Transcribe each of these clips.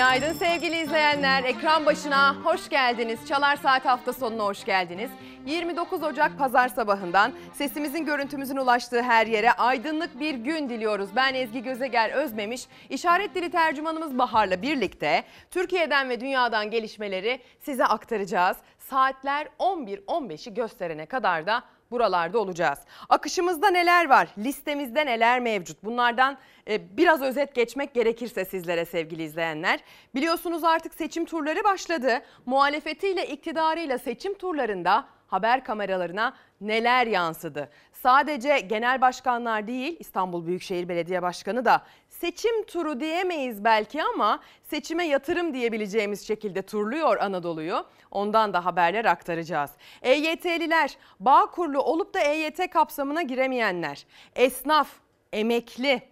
Günaydın sevgili izleyenler. Ekran başına hoş geldiniz. Çalar Saat hafta sonuna hoş geldiniz. 29 Ocak pazar sabahından sesimizin görüntümüzün ulaştığı her yere aydınlık bir gün diliyoruz. Ben Ezgi Gözeger Özmemiş, işaret dili tercümanımız Bahar'la birlikte Türkiye'den ve dünyadan gelişmeleri size aktaracağız. Saatler 11.15'i gösterene kadar da buralarda olacağız. Akışımızda neler var? Listemizde neler mevcut? Bunlardan e, biraz özet geçmek gerekirse sizlere sevgili izleyenler. Biliyorsunuz artık seçim turları başladı. Muhalefetiyle iktidarıyla seçim turlarında haber kameralarına neler yansıdı? Sadece genel başkanlar değil İstanbul Büyükşehir Belediye Başkanı da seçim turu diyemeyiz belki ama seçime yatırım diyebileceğimiz şekilde turluyor Anadolu'yu. Ondan da haberler aktaracağız. EYT'liler, bağ kurulu olup da EYT kapsamına giremeyenler, esnaf, emekli,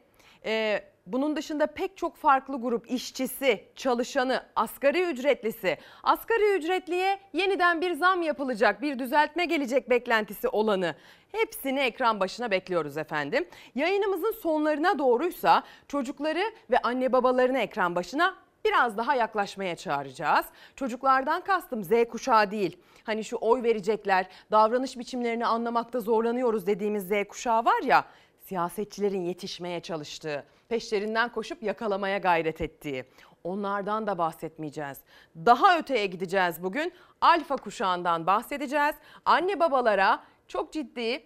e, bunun dışında pek çok farklı grup işçisi, çalışanı, asgari ücretlisi, asgari ücretliye yeniden bir zam yapılacak, bir düzeltme gelecek beklentisi olanı hepsini ekran başına bekliyoruz efendim. Yayınımızın sonlarına doğruysa çocukları ve anne babalarını ekran başına biraz daha yaklaşmaya çağıracağız. Çocuklardan kastım Z kuşağı değil. Hani şu oy verecekler, davranış biçimlerini anlamakta zorlanıyoruz dediğimiz Z kuşağı var ya siyasetçilerin yetişmeye çalıştığı, peşlerinden koşup yakalamaya gayret ettiği. Onlardan da bahsetmeyeceğiz. Daha öteye gideceğiz bugün. Alfa kuşağından bahsedeceğiz. Anne babalara çok ciddi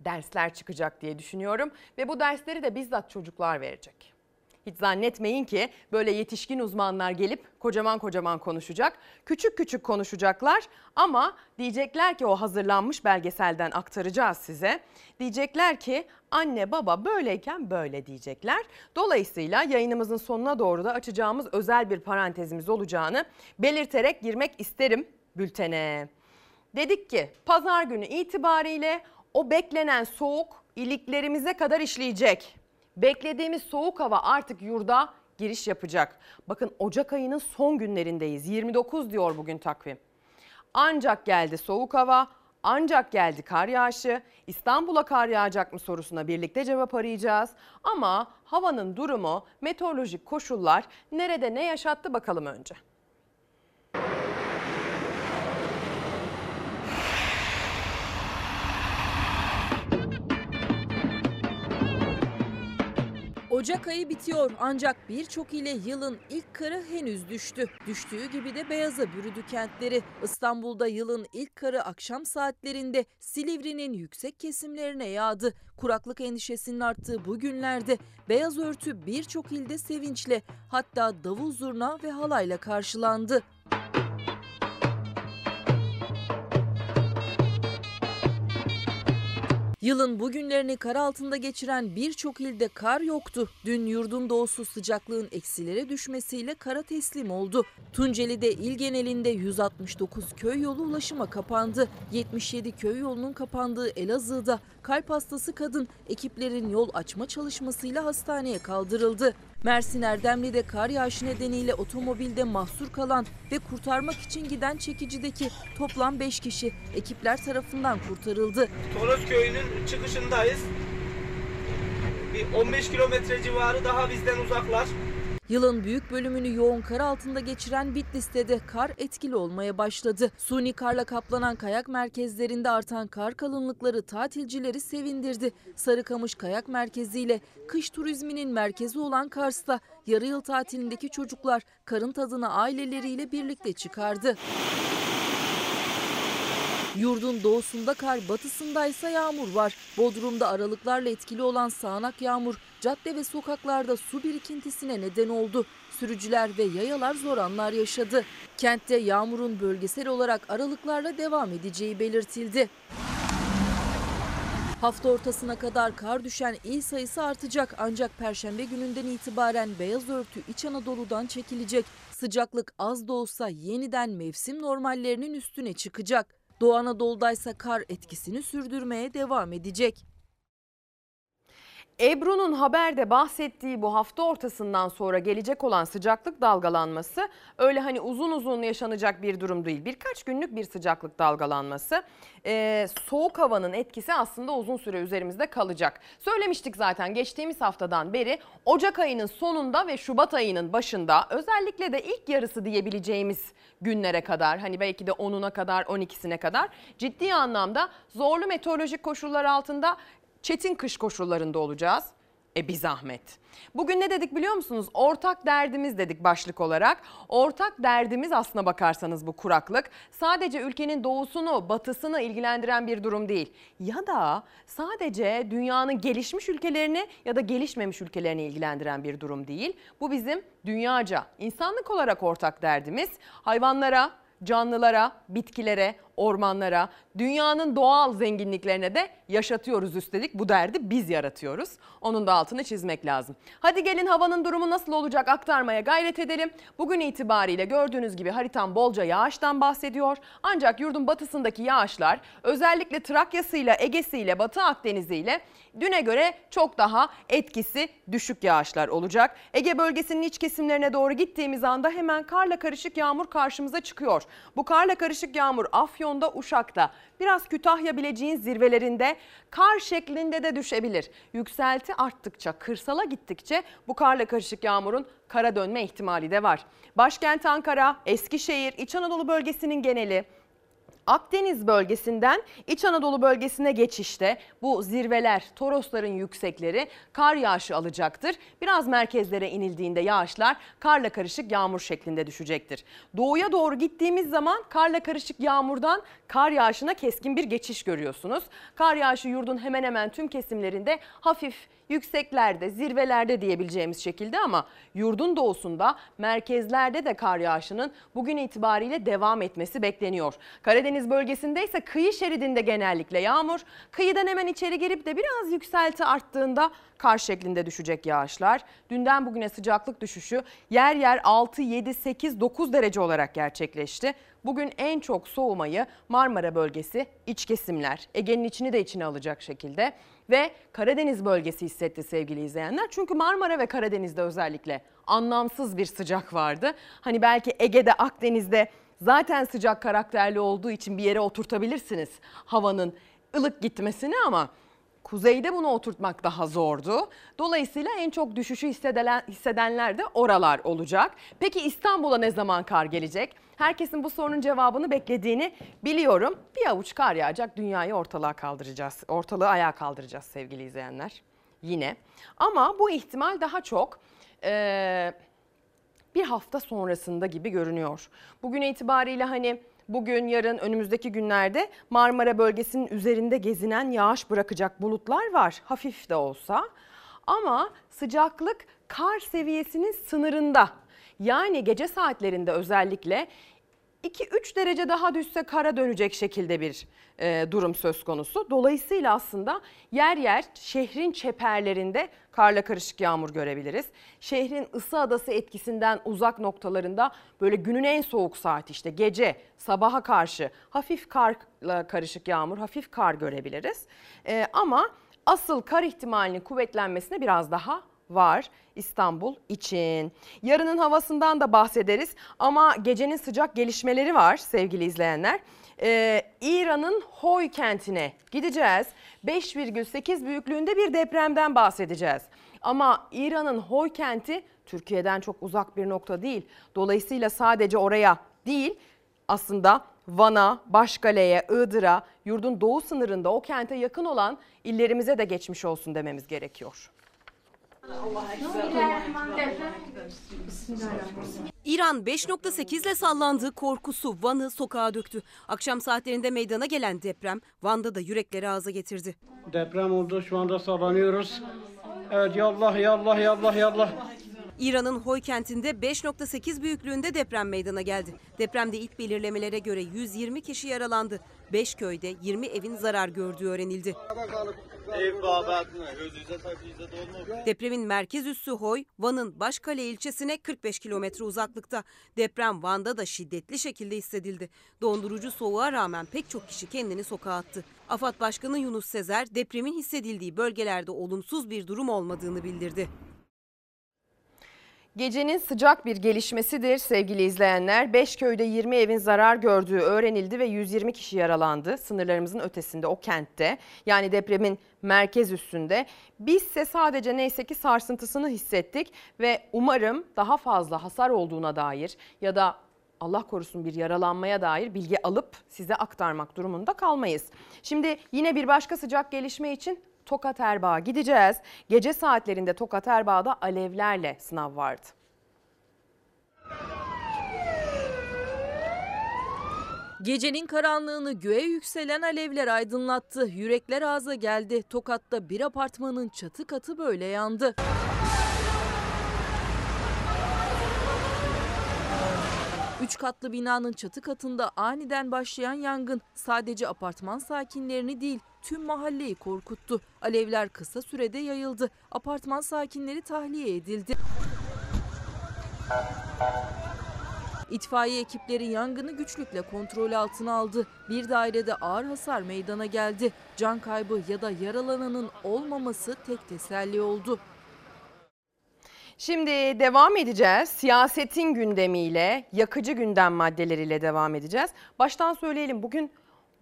dersler çıkacak diye düşünüyorum ve bu dersleri de bizzat çocuklar verecek. Hiç zannetmeyin ki böyle yetişkin uzmanlar gelip kocaman kocaman konuşacak. Küçük küçük konuşacaklar ama diyecekler ki o hazırlanmış belgeselden aktaracağız size. Diyecekler ki anne baba böyleyken böyle diyecekler. Dolayısıyla yayınımızın sonuna doğru da açacağımız özel bir parantezimiz olacağını belirterek girmek isterim bültene. Dedik ki pazar günü itibariyle o beklenen soğuk iliklerimize kadar işleyecek. Beklediğimiz soğuk hava artık yurda giriş yapacak. Bakın Ocak ayının son günlerindeyiz. 29 diyor bugün takvim. Ancak geldi soğuk hava, ancak geldi kar yağışı. İstanbul'a kar yağacak mı sorusuna birlikte cevap arayacağız. Ama havanın durumu, meteorolojik koşullar nerede ne yaşattı bakalım önce. Ocak ayı bitiyor ancak birçok ile yılın ilk karı henüz düştü. Düştüğü gibi de beyaza bürüdü kentleri. İstanbul'da yılın ilk karı akşam saatlerinde Silivri'nin yüksek kesimlerine yağdı. Kuraklık endişesinin arttığı bu günlerde beyaz örtü birçok ilde sevinçle hatta davul zurna ve halayla karşılandı. Yılın bugünlerini kar altında geçiren birçok ilde kar yoktu. Dün yurdun doğusu sıcaklığın eksilere düşmesiyle kara teslim oldu. Tunceli'de il genelinde 169 köy yolu ulaşıma kapandı. 77 köy yolunun kapandığı Elazığ'da kalp hastası kadın ekiplerin yol açma çalışmasıyla hastaneye kaldırıldı. Mersin Erdemli'de kar yağışı nedeniyle otomobilde mahsur kalan ve kurtarmak için giden çekicideki toplam 5 kişi ekipler tarafından kurtarıldı. Toros köyünün çıkışındayız. Bir 15 kilometre civarı daha bizden uzaklar. Yılın büyük bölümünü yoğun kar altında geçiren Bitlis'te de kar etkili olmaya başladı. Suni karla kaplanan kayak merkezlerinde artan kar kalınlıkları tatilcileri sevindirdi. Sarıkamış Kayak Merkezi ile kış turizminin merkezi olan Kars'ta yarı yıl tatilindeki çocuklar karın tadını aileleriyle birlikte çıkardı. Yurdun doğusunda kar, batısındaysa yağmur var. Bodrum'da aralıklarla etkili olan sağanak yağmur cadde ve sokaklarda su birikintisine neden oldu. Sürücüler ve yayalar zor anlar yaşadı. Kentte yağmurun bölgesel olarak aralıklarla devam edeceği belirtildi. Hafta ortasına kadar kar düşen il sayısı artacak ancak perşembe gününden itibaren beyaz örtü İç Anadolu'dan çekilecek. Sıcaklık az da olsa yeniden mevsim normallerinin üstüne çıkacak. Doğu Anadolu'daysa kar etkisini sürdürmeye devam edecek. Ebru'nun haberde bahsettiği bu hafta ortasından sonra gelecek olan sıcaklık dalgalanması öyle hani uzun uzun yaşanacak bir durum değil. Birkaç günlük bir sıcaklık dalgalanması. Ee, soğuk havanın etkisi aslında uzun süre üzerimizde kalacak. Söylemiştik zaten geçtiğimiz haftadan beri Ocak ayının sonunda ve Şubat ayının başında özellikle de ilk yarısı diyebileceğimiz günlere kadar hani belki de 10'una kadar 12'sine kadar ciddi anlamda zorlu meteorolojik koşullar altında çetin kış koşullarında olacağız. E bir zahmet. Bugün ne dedik biliyor musunuz? Ortak derdimiz dedik başlık olarak. Ortak derdimiz aslına bakarsanız bu kuraklık sadece ülkenin doğusunu, batısını ilgilendiren bir durum değil. Ya da sadece dünyanın gelişmiş ülkelerini ya da gelişmemiş ülkelerini ilgilendiren bir durum değil. Bu bizim dünyaca, insanlık olarak ortak derdimiz. Hayvanlara, canlılara, bitkilere, ormanlara, dünyanın doğal zenginliklerine de yaşatıyoruz üstelik. Bu derdi biz yaratıyoruz. Onun da altını çizmek lazım. Hadi gelin havanın durumu nasıl olacak aktarmaya gayret edelim. Bugün itibariyle gördüğünüz gibi haritam bolca yağıştan bahsediyor. Ancak yurdun batısındaki yağışlar özellikle Trakya'sıyla, Ege'siyle, Batı Akdeniz'iyle düne göre çok daha etkisi düşük yağışlar olacak. Ege bölgesinin iç kesimlerine doğru gittiğimiz anda hemen karla karışık yağmur karşımıza çıkıyor. Bu karla karışık yağmur Afyon'da, Uşak'ta, biraz Kütahya Bilecik'in zirvelerinde kar şeklinde de düşebilir. Yükselti arttıkça, kırsala gittikçe bu karla karışık yağmurun kara dönme ihtimali de var. Başkent Ankara, Eskişehir, İç Anadolu bölgesinin geneli, Akdeniz bölgesinden İç Anadolu bölgesine geçişte bu zirveler, Torosların yüksekleri kar yağışı alacaktır. Biraz merkezlere inildiğinde yağışlar karla karışık yağmur şeklinde düşecektir. Doğuya doğru gittiğimiz zaman karla karışık yağmurdan kar yağışına keskin bir geçiş görüyorsunuz. Kar yağışı yurdun hemen hemen tüm kesimlerinde hafif yükseklerde, zirvelerde diyebileceğimiz şekilde ama yurdun doğusunda merkezlerde de kar yağışının bugün itibariyle devam etmesi bekleniyor. Karadeniz bölgesinde ise kıyı şeridinde genellikle yağmur, kıyıdan hemen içeri girip de biraz yükselti arttığında kar şeklinde düşecek yağışlar. Dünden bugüne sıcaklık düşüşü yer yer 6, 7, 8, 9 derece olarak gerçekleşti. Bugün en çok soğumayı Marmara bölgesi, iç kesimler, Ege'nin içini de içine alacak şekilde ve Karadeniz bölgesi hissetti sevgili izleyenler. Çünkü Marmara ve Karadeniz'de özellikle anlamsız bir sıcak vardı. Hani belki Ege'de, Akdeniz'de zaten sıcak karakterli olduğu için bir yere oturtabilirsiniz havanın ılık gitmesini ama Kuzeyde bunu oturtmak daha zordu. Dolayısıyla en çok düşüşü hissedilen, hissedenler de oralar olacak. Peki İstanbul'a ne zaman kar gelecek? Herkesin bu sorunun cevabını beklediğini biliyorum. Bir avuç kar yağacak dünyayı ortalığa kaldıracağız. Ortalığı ayağa kaldıracağız sevgili izleyenler. Yine. Ama bu ihtimal daha çok... Ee, bir hafta sonrasında gibi görünüyor. Bugün itibariyle hani bugün, yarın, önümüzdeki günlerde Marmara bölgesinin üzerinde gezinen yağış bırakacak bulutlar var. Hafif de olsa. Ama sıcaklık kar seviyesinin sınırında. Yani gece saatlerinde özellikle 2-3 derece daha düşse kara dönecek şekilde bir e, durum söz konusu. Dolayısıyla aslında yer yer şehrin çeperlerinde karla karışık yağmur görebiliriz. Şehrin ısı adası etkisinden uzak noktalarında böyle günün en soğuk saati işte gece sabaha karşı hafif karla karışık yağmur, hafif kar görebiliriz. E, ama asıl kar ihtimalinin kuvvetlenmesine biraz daha var İstanbul için. Yarının havasından da bahsederiz ama gecenin sıcak gelişmeleri var sevgili izleyenler. Ee, İran'ın Hoy kentine gideceğiz. 5,8 büyüklüğünde bir depremden bahsedeceğiz. Ama İran'ın Hoy kenti Türkiye'den çok uzak bir nokta değil. Dolayısıyla sadece oraya değil aslında Van'a, Başkale'ye, Iğdır'a, yurdun doğu sınırında o kente yakın olan illerimize de geçmiş olsun dememiz gerekiyor. İran 5.8 ile sallandığı korkusu Van'ı sokağa döktü. Akşam saatlerinde meydana gelen deprem Van'da da yürekleri ağza getirdi. Deprem oldu şu anda sallanıyoruz. Evet ya Allah ya Allah ya Allah ya Allah. İran'ın Hoy kentinde 5.8 büyüklüğünde deprem meydana geldi. Depremde ilk belirlemelere göre 120 kişi yaralandı. 5 köyde 20 evin zarar gördüğü öğrenildi. Depremin merkez üssü Hoy, Van'ın Başkale ilçesine 45 kilometre uzaklıkta. Deprem Van'da da şiddetli şekilde hissedildi. Dondurucu soğuğa rağmen pek çok kişi kendini sokağa attı. AFAD Başkanı Yunus Sezer, depremin hissedildiği bölgelerde olumsuz bir durum olmadığını bildirdi. Gecenin sıcak bir gelişmesidir sevgili izleyenler. 5 köyde 20 evin zarar gördüğü öğrenildi ve 120 kişi yaralandı. Sınırlarımızın ötesinde o kentte yani depremin merkez üstünde. Bizse sadece neyse ki sarsıntısını hissettik ve umarım daha fazla hasar olduğuna dair ya da Allah korusun bir yaralanmaya dair bilgi alıp size aktarmak durumunda kalmayız. Şimdi yine bir başka sıcak gelişme için Tokat Erbağ'a gideceğiz. Gece saatlerinde Tokat Erbağ'da alevlerle sınav vardı. Gecenin karanlığını göğe yükselen alevler aydınlattı. Yürekler ağza geldi. Tokat'ta bir apartmanın çatı katı böyle yandı. Üç katlı binanın çatı katında aniden başlayan yangın sadece apartman sakinlerini değil tüm mahalleyi korkuttu. Alevler kısa sürede yayıldı. Apartman sakinleri tahliye edildi. İtfaiye ekipleri yangını güçlükle kontrol altına aldı. Bir dairede ağır hasar meydana geldi. Can kaybı ya da yaralananın olmaması tek teselli oldu. Şimdi devam edeceğiz. Siyasetin gündemiyle, yakıcı gündem maddeleriyle devam edeceğiz. Baştan söyleyelim bugün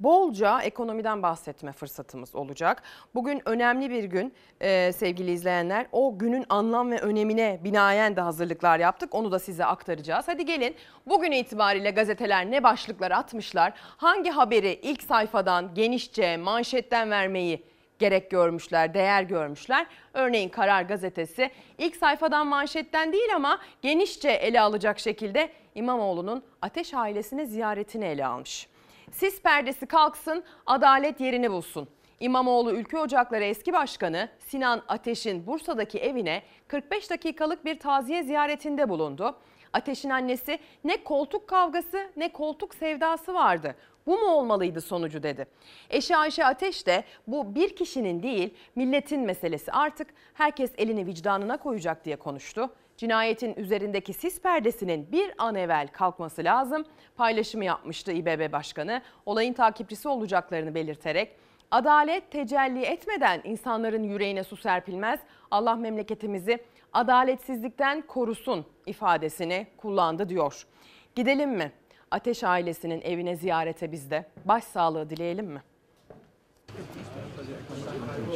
bolca ekonomiden bahsetme fırsatımız olacak. Bugün önemli bir gün e, sevgili izleyenler. O günün anlam ve önemine binaen de hazırlıklar yaptık. Onu da size aktaracağız. Hadi gelin bugün itibariyle gazeteler ne başlıklar atmışlar? Hangi haberi ilk sayfadan genişçe manşetten vermeyi gerek görmüşler, değer görmüşler. Örneğin Karar Gazetesi ilk sayfadan manşetten değil ama genişçe ele alacak şekilde İmamoğlu'nun Ateş ailesine ziyaretini ele almış. Sis perdesi kalksın, adalet yerini bulsun. İmamoğlu Ülke Ocakları eski başkanı Sinan Ateş'in Bursa'daki evine 45 dakikalık bir taziye ziyaretinde bulundu. Ateş'in annesi ne koltuk kavgası ne koltuk sevdası vardı. Bu mu olmalıydı sonucu dedi. Eşi Ayşe Ateş de bu bir kişinin değil milletin meselesi artık herkes elini vicdanına koyacak diye konuştu. Cinayetin üzerindeki sis perdesinin bir an evvel kalkması lazım. Paylaşımı yapmıştı İBB Başkanı. Olayın takipçisi olacaklarını belirterek adalet tecelli etmeden insanların yüreğine su serpilmez. Allah memleketimizi adaletsizlikten korusun ifadesini kullandı diyor. Gidelim mi? Ateş ailesinin evine ziyarete biz de başsağlığı dileyelim mi?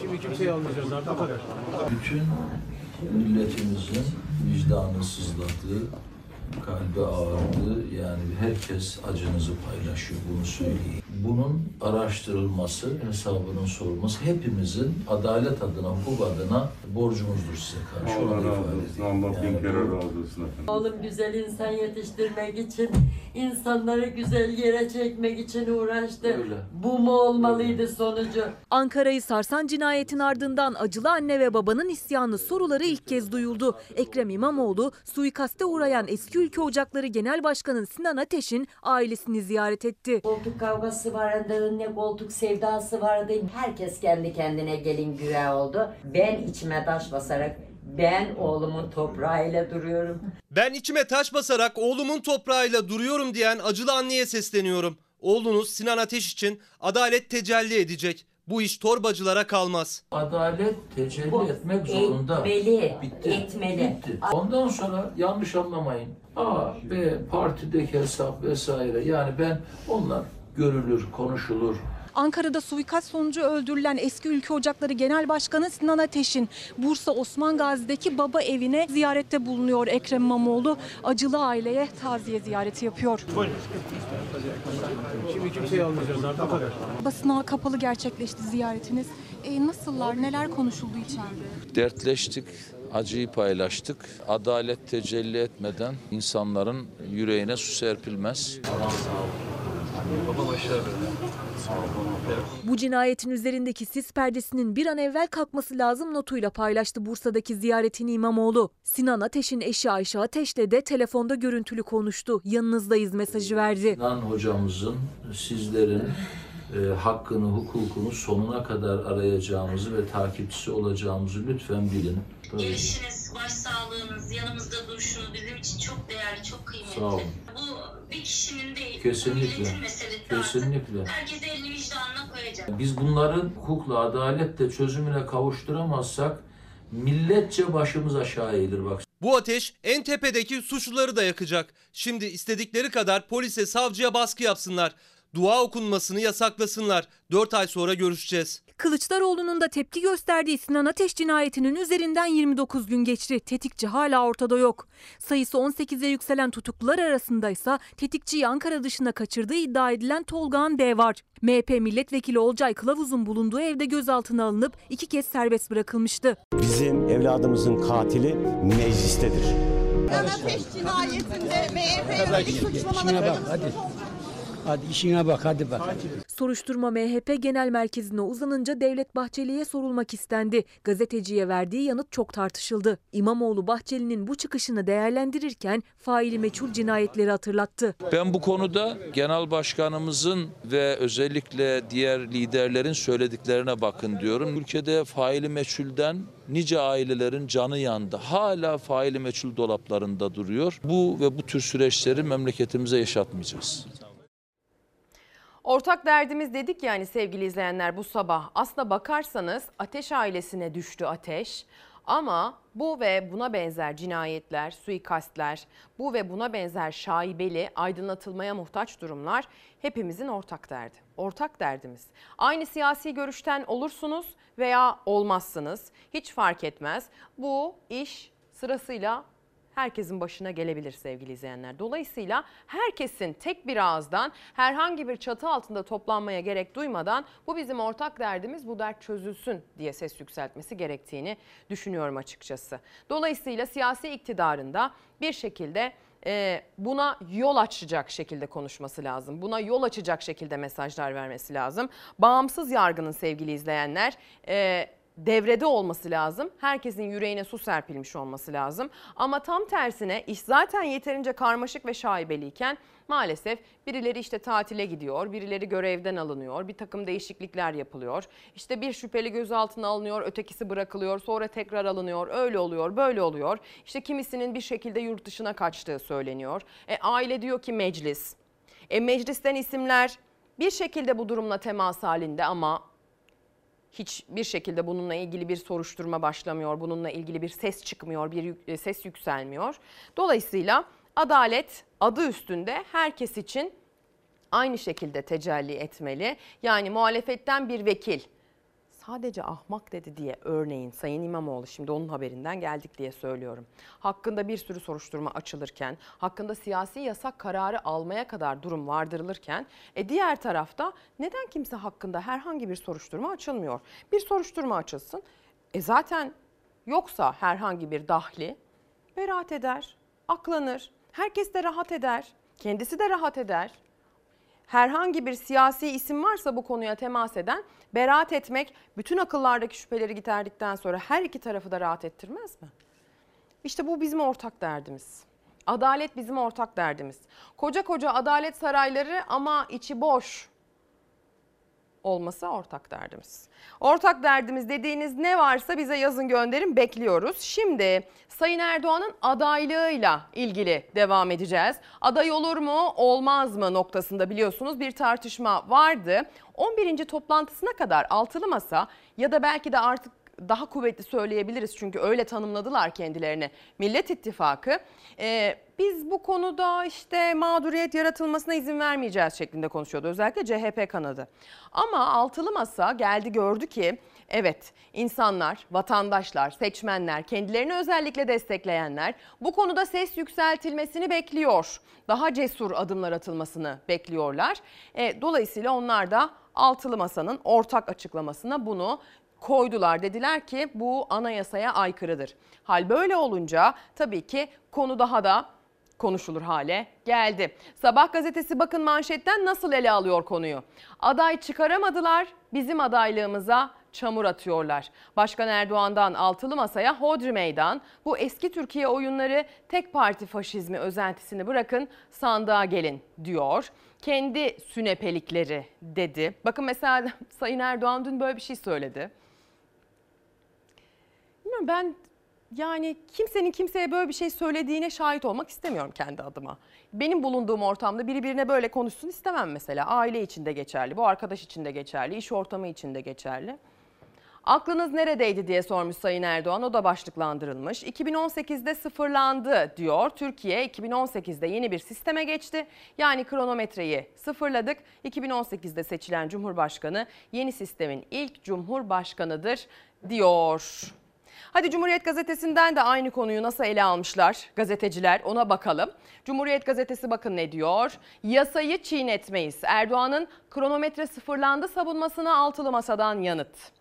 Şimdi kimseyi almayacağız artık. o kadar. bütün milletimizin vicdanı sızladı, kalbi ağrıdı. Yani herkes acınızı paylaşıyor, bunu söyleyeyim. Bunun araştırılması, hesabının sorulması hepimizin adalet adına, hukuk adına borcumuzdur size karşı. Allah razı olsun. Allah bin kere razı olsun efendim. Oğlum güzel insan yetiştirmek için, insanları güzel yere çekmek için uğraştı. Öyle. Bu mu olmalıydı sonucu? Ankara'yı sarsan cinayetin ardından acılı anne ve babanın isyanı soruları ilk kez duyuldu. Ekrem İmamoğlu suikaste uğrayan eski Ülke Ocakları Genel Başkanı Sinan Ateş'in ailesini ziyaret etti. Koltuk kavgası vardı, ne koltuk sevdası vardı. Herkes kendi kendine gelin güve oldu. Ben içime taş basarak ben oğlumun toprağıyla duruyorum. Ben içime taş basarak oğlumun toprağıyla duruyorum diyen acılı anneye sesleniyorum. Oğlunuz Sinan Ateş için adalet tecelli edecek. Bu iş torbacılara kalmaz. Adalet tecelli Bu etmek zorunda. Etmeli, Bitti. etmeli. Bitti. Ondan sonra yanlış anlamayın. A, B, partideki hesap vesaire. Yani ben onlar görülür, konuşulur. Ankara'da suikast sonucu öldürülen eski Ülke Ocakları Genel Başkanı Sinan Ateş'in Bursa Osman Gazi'deki baba evine ziyarette bulunuyor Ekrem İmamoğlu. Acılı aileye taziye ziyareti yapıyor. Şimdi kimseyi almayacağız artık. o kadar. Basına kapalı gerçekleşti ziyaretiniz. E, nasıllar, neler konuşuldu içeride? Dertleştik, acıyı paylaştık. Adalet tecelli etmeden insanların yüreğine su serpilmez. Bu cinayetin üzerindeki sis perdesinin bir an evvel kalkması lazım notuyla paylaştı Bursa'daki ziyaretini İmamoğlu. Sinan Ateş'in eşi Ayşe Ateş'le de telefonda görüntülü konuştu. Yanınızdayız mesajı verdi. Sinan hocamızın, sizlerin e, hakkını, hukukunu sonuna kadar arayacağımızı ve takipçisi olacağımızı lütfen bilin. Tabii. Gelişiniz, başsağlığınız, yanımızda duruşunuz bizim için çok değerli, çok kıymetli. Sağ olun. Bu bir kişinin değil, Kesinlikle. milletin meselesi artık. Kesinlikle. Herkes elini vicdanına koyacak. Biz bunların hukukla, adaletle çözümüne kavuşturamazsak milletçe başımız aşağı eğilir bak. Bu ateş en tepedeki suçluları da yakacak. Şimdi istedikleri kadar polise, savcıya baskı yapsınlar. Dua okunmasını yasaklasınlar. 4 ay sonra görüşeceğiz. Kılıçdaroğlu'nun da tepki gösterdiği Sinan Ateş cinayetinin üzerinden 29 gün geçti. Tetikçi hala ortada yok. Sayısı 18'e yükselen tutuklular arasındaysa tetikçiyi Ankara dışına kaçırdığı iddia edilen Tolgağan D var. MHP milletvekili Olcay Kılavuz'un bulunduğu evde gözaltına alınıp iki kez serbest bırakılmıştı. Bizim evladımızın katili meclistedir. Ateş cinayetinde MHP'nin suçlamaları hadi. İşine bak hadi bak. Soruşturma MHP Genel Merkezi'ne uzanınca Devlet Bahçeli'ye sorulmak istendi. Gazeteciye verdiği yanıt çok tartışıldı. İmamoğlu Bahçeli'nin bu çıkışını değerlendirirken faili meçhul cinayetleri hatırlattı. Ben bu konuda genel başkanımızın ve özellikle diğer liderlerin söylediklerine bakın diyorum. Ülkede faili meçhulden nice ailelerin canı yandı. Hala faili meçhul dolaplarında duruyor. Bu ve bu tür süreçleri memleketimize yaşatmayacağız. Ortak derdimiz dedik yani sevgili izleyenler bu sabah. Aslına bakarsanız Ateş ailesine düştü ateş. Ama bu ve buna benzer cinayetler, suikastler, bu ve buna benzer şaibeli aydınlatılmaya muhtaç durumlar hepimizin ortak derdi. Ortak derdimiz. Aynı siyasi görüşten olursunuz veya olmazsınız. Hiç fark etmez. Bu iş sırasıyla herkesin başına gelebilir sevgili izleyenler. Dolayısıyla herkesin tek bir ağızdan herhangi bir çatı altında toplanmaya gerek duymadan bu bizim ortak derdimiz bu dert çözülsün diye ses yükseltmesi gerektiğini düşünüyorum açıkçası. Dolayısıyla siyasi iktidarında bir şekilde e, buna yol açacak şekilde konuşması lazım. Buna yol açacak şekilde mesajlar vermesi lazım. Bağımsız yargının sevgili izleyenler e, devrede olması lazım. Herkesin yüreğine su serpilmiş olması lazım. Ama tam tersine iş zaten yeterince karmaşık ve şaibeliyken maalesef birileri işte tatile gidiyor, birileri görevden alınıyor, bir takım değişiklikler yapılıyor. İşte bir şüpheli gözaltına alınıyor, ötekisi bırakılıyor, sonra tekrar alınıyor. Öyle oluyor, böyle oluyor. İşte kimisinin bir şekilde yurt dışına kaçtığı söyleniyor. E, aile diyor ki meclis. E, meclisten isimler bir şekilde bu durumla temas halinde ama hiçbir şekilde bununla ilgili bir soruşturma başlamıyor, bununla ilgili bir ses çıkmıyor, bir e, ses yükselmiyor. Dolayısıyla adalet adı üstünde herkes için aynı şekilde tecelli etmeli. Yani muhalefetten bir vekil sadece ahmak dedi diye örneğin Sayın İmamoğlu şimdi onun haberinden geldik diye söylüyorum. Hakkında bir sürü soruşturma açılırken, hakkında siyasi yasak kararı almaya kadar durum vardırılırken e diğer tarafta neden kimse hakkında herhangi bir soruşturma açılmıyor? Bir soruşturma açılsın. E zaten yoksa herhangi bir dahli beraat eder, aklanır. Herkes de rahat eder. Kendisi de rahat eder herhangi bir siyasi isim varsa bu konuya temas eden beraat etmek bütün akıllardaki şüpheleri giderdikten sonra her iki tarafı da rahat ettirmez mi? İşte bu bizim ortak derdimiz. Adalet bizim ortak derdimiz. Koca koca adalet sarayları ama içi boş olması ortak derdimiz. Ortak derdimiz dediğiniz ne varsa bize yazın gönderin bekliyoruz. Şimdi Sayın Erdoğan'ın adaylığıyla ilgili devam edeceğiz. Aday olur mu olmaz mı noktasında biliyorsunuz bir tartışma vardı. 11. toplantısına kadar altılı masa ya da belki de artık daha kuvvetli söyleyebiliriz çünkü öyle tanımladılar kendilerini Millet İttifakı. Ee, biz bu konuda işte mağduriyet yaratılmasına izin vermeyeceğiz şeklinde konuşuyordu özellikle CHP kanadı. Ama altılı masa geldi gördü ki evet insanlar, vatandaşlar, seçmenler, kendilerini özellikle destekleyenler bu konuda ses yükseltilmesini bekliyor. Daha cesur adımlar atılmasını bekliyorlar. E, dolayısıyla onlar da altılı masanın ortak açıklamasına bunu koydular. Dediler ki bu anayasaya aykırıdır. Hal böyle olunca tabii ki konu daha da konuşulur hale geldi. Sabah gazetesi bakın manşetten nasıl ele alıyor konuyu. Aday çıkaramadılar, bizim adaylığımıza çamur atıyorlar. Başkan Erdoğan'dan altılı masaya hodri meydan. Bu eski Türkiye oyunları tek parti faşizmi özentisini bırakın sandığa gelin diyor. Kendi sünepelikleri dedi. Bakın mesela Sayın Erdoğan dün böyle bir şey söyledi. Bilmiyorum ben yani kimsenin kimseye böyle bir şey söylediğine şahit olmak istemiyorum kendi adıma. Benim bulunduğum ortamda biri birine böyle konuşsun istemem mesela. Aile içinde geçerli, bu arkadaş için de geçerli, iş ortamı için de geçerli. Aklınız neredeydi diye sormuş Sayın Erdoğan. O da başlıklandırılmış. 2018'de sıfırlandı diyor. Türkiye 2018'de yeni bir sisteme geçti. Yani kronometreyi sıfırladık. 2018'de seçilen Cumhurbaşkanı yeni sistemin ilk Cumhurbaşkanıdır diyor. Hadi Cumhuriyet Gazetesi'nden de aynı konuyu nasıl ele almışlar gazeteciler ona bakalım. Cumhuriyet Gazetesi bakın ne diyor? Yasayı çiğnetmeyiz. Erdoğan'ın kronometre sıfırlandı savunmasına altılı masadan yanıt.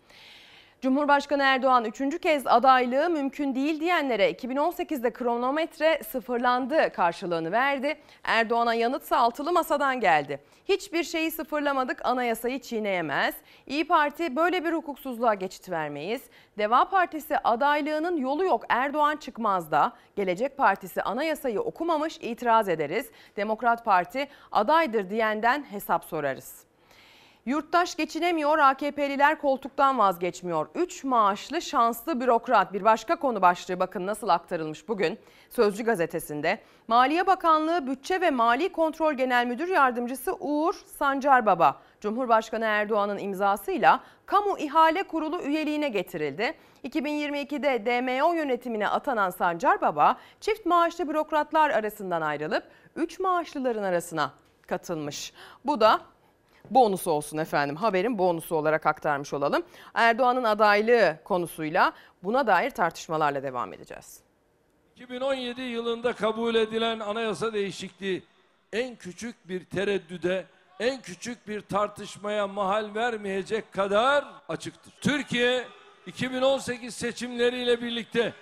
Cumhurbaşkanı Erdoğan üçüncü kez adaylığı mümkün değil diyenlere 2018'de kronometre sıfırlandı karşılığını verdi. Erdoğan'a yanıtsa altılı masadan geldi. Hiçbir şeyi sıfırlamadık anayasayı çiğneyemez. İyi Parti böyle bir hukuksuzluğa geçit vermeyiz. Deva Partisi adaylığının yolu yok Erdoğan çıkmaz da. Gelecek Partisi anayasayı okumamış itiraz ederiz. Demokrat Parti adaydır diyenden hesap sorarız. Yurttaş geçinemiyor, AKP'liler koltuktan vazgeçmiyor. 3 maaşlı şanslı bürokrat bir başka konu başlığı bakın nasıl aktarılmış bugün Sözcü gazetesinde. Maliye Bakanlığı Bütçe ve Mali Kontrol Genel Müdür Yardımcısı Uğur Sancar Cumhurbaşkanı Erdoğan'ın imzasıyla Kamu İhale Kurulu üyeliğine getirildi. 2022'de DMO yönetimine atanan Sancar Baba çift maaşlı bürokratlar arasından ayrılıp 3 maaşlıların arasına katılmış. Bu da bonusu olsun efendim. Haberin bonusu olarak aktarmış olalım. Erdoğan'ın adaylığı konusuyla buna dair tartışmalarla devam edeceğiz. 2017 yılında kabul edilen anayasa değişikliği en küçük bir tereddüde, en küçük bir tartışmaya mahal vermeyecek kadar açıktır. Türkiye 2018 seçimleriyle birlikte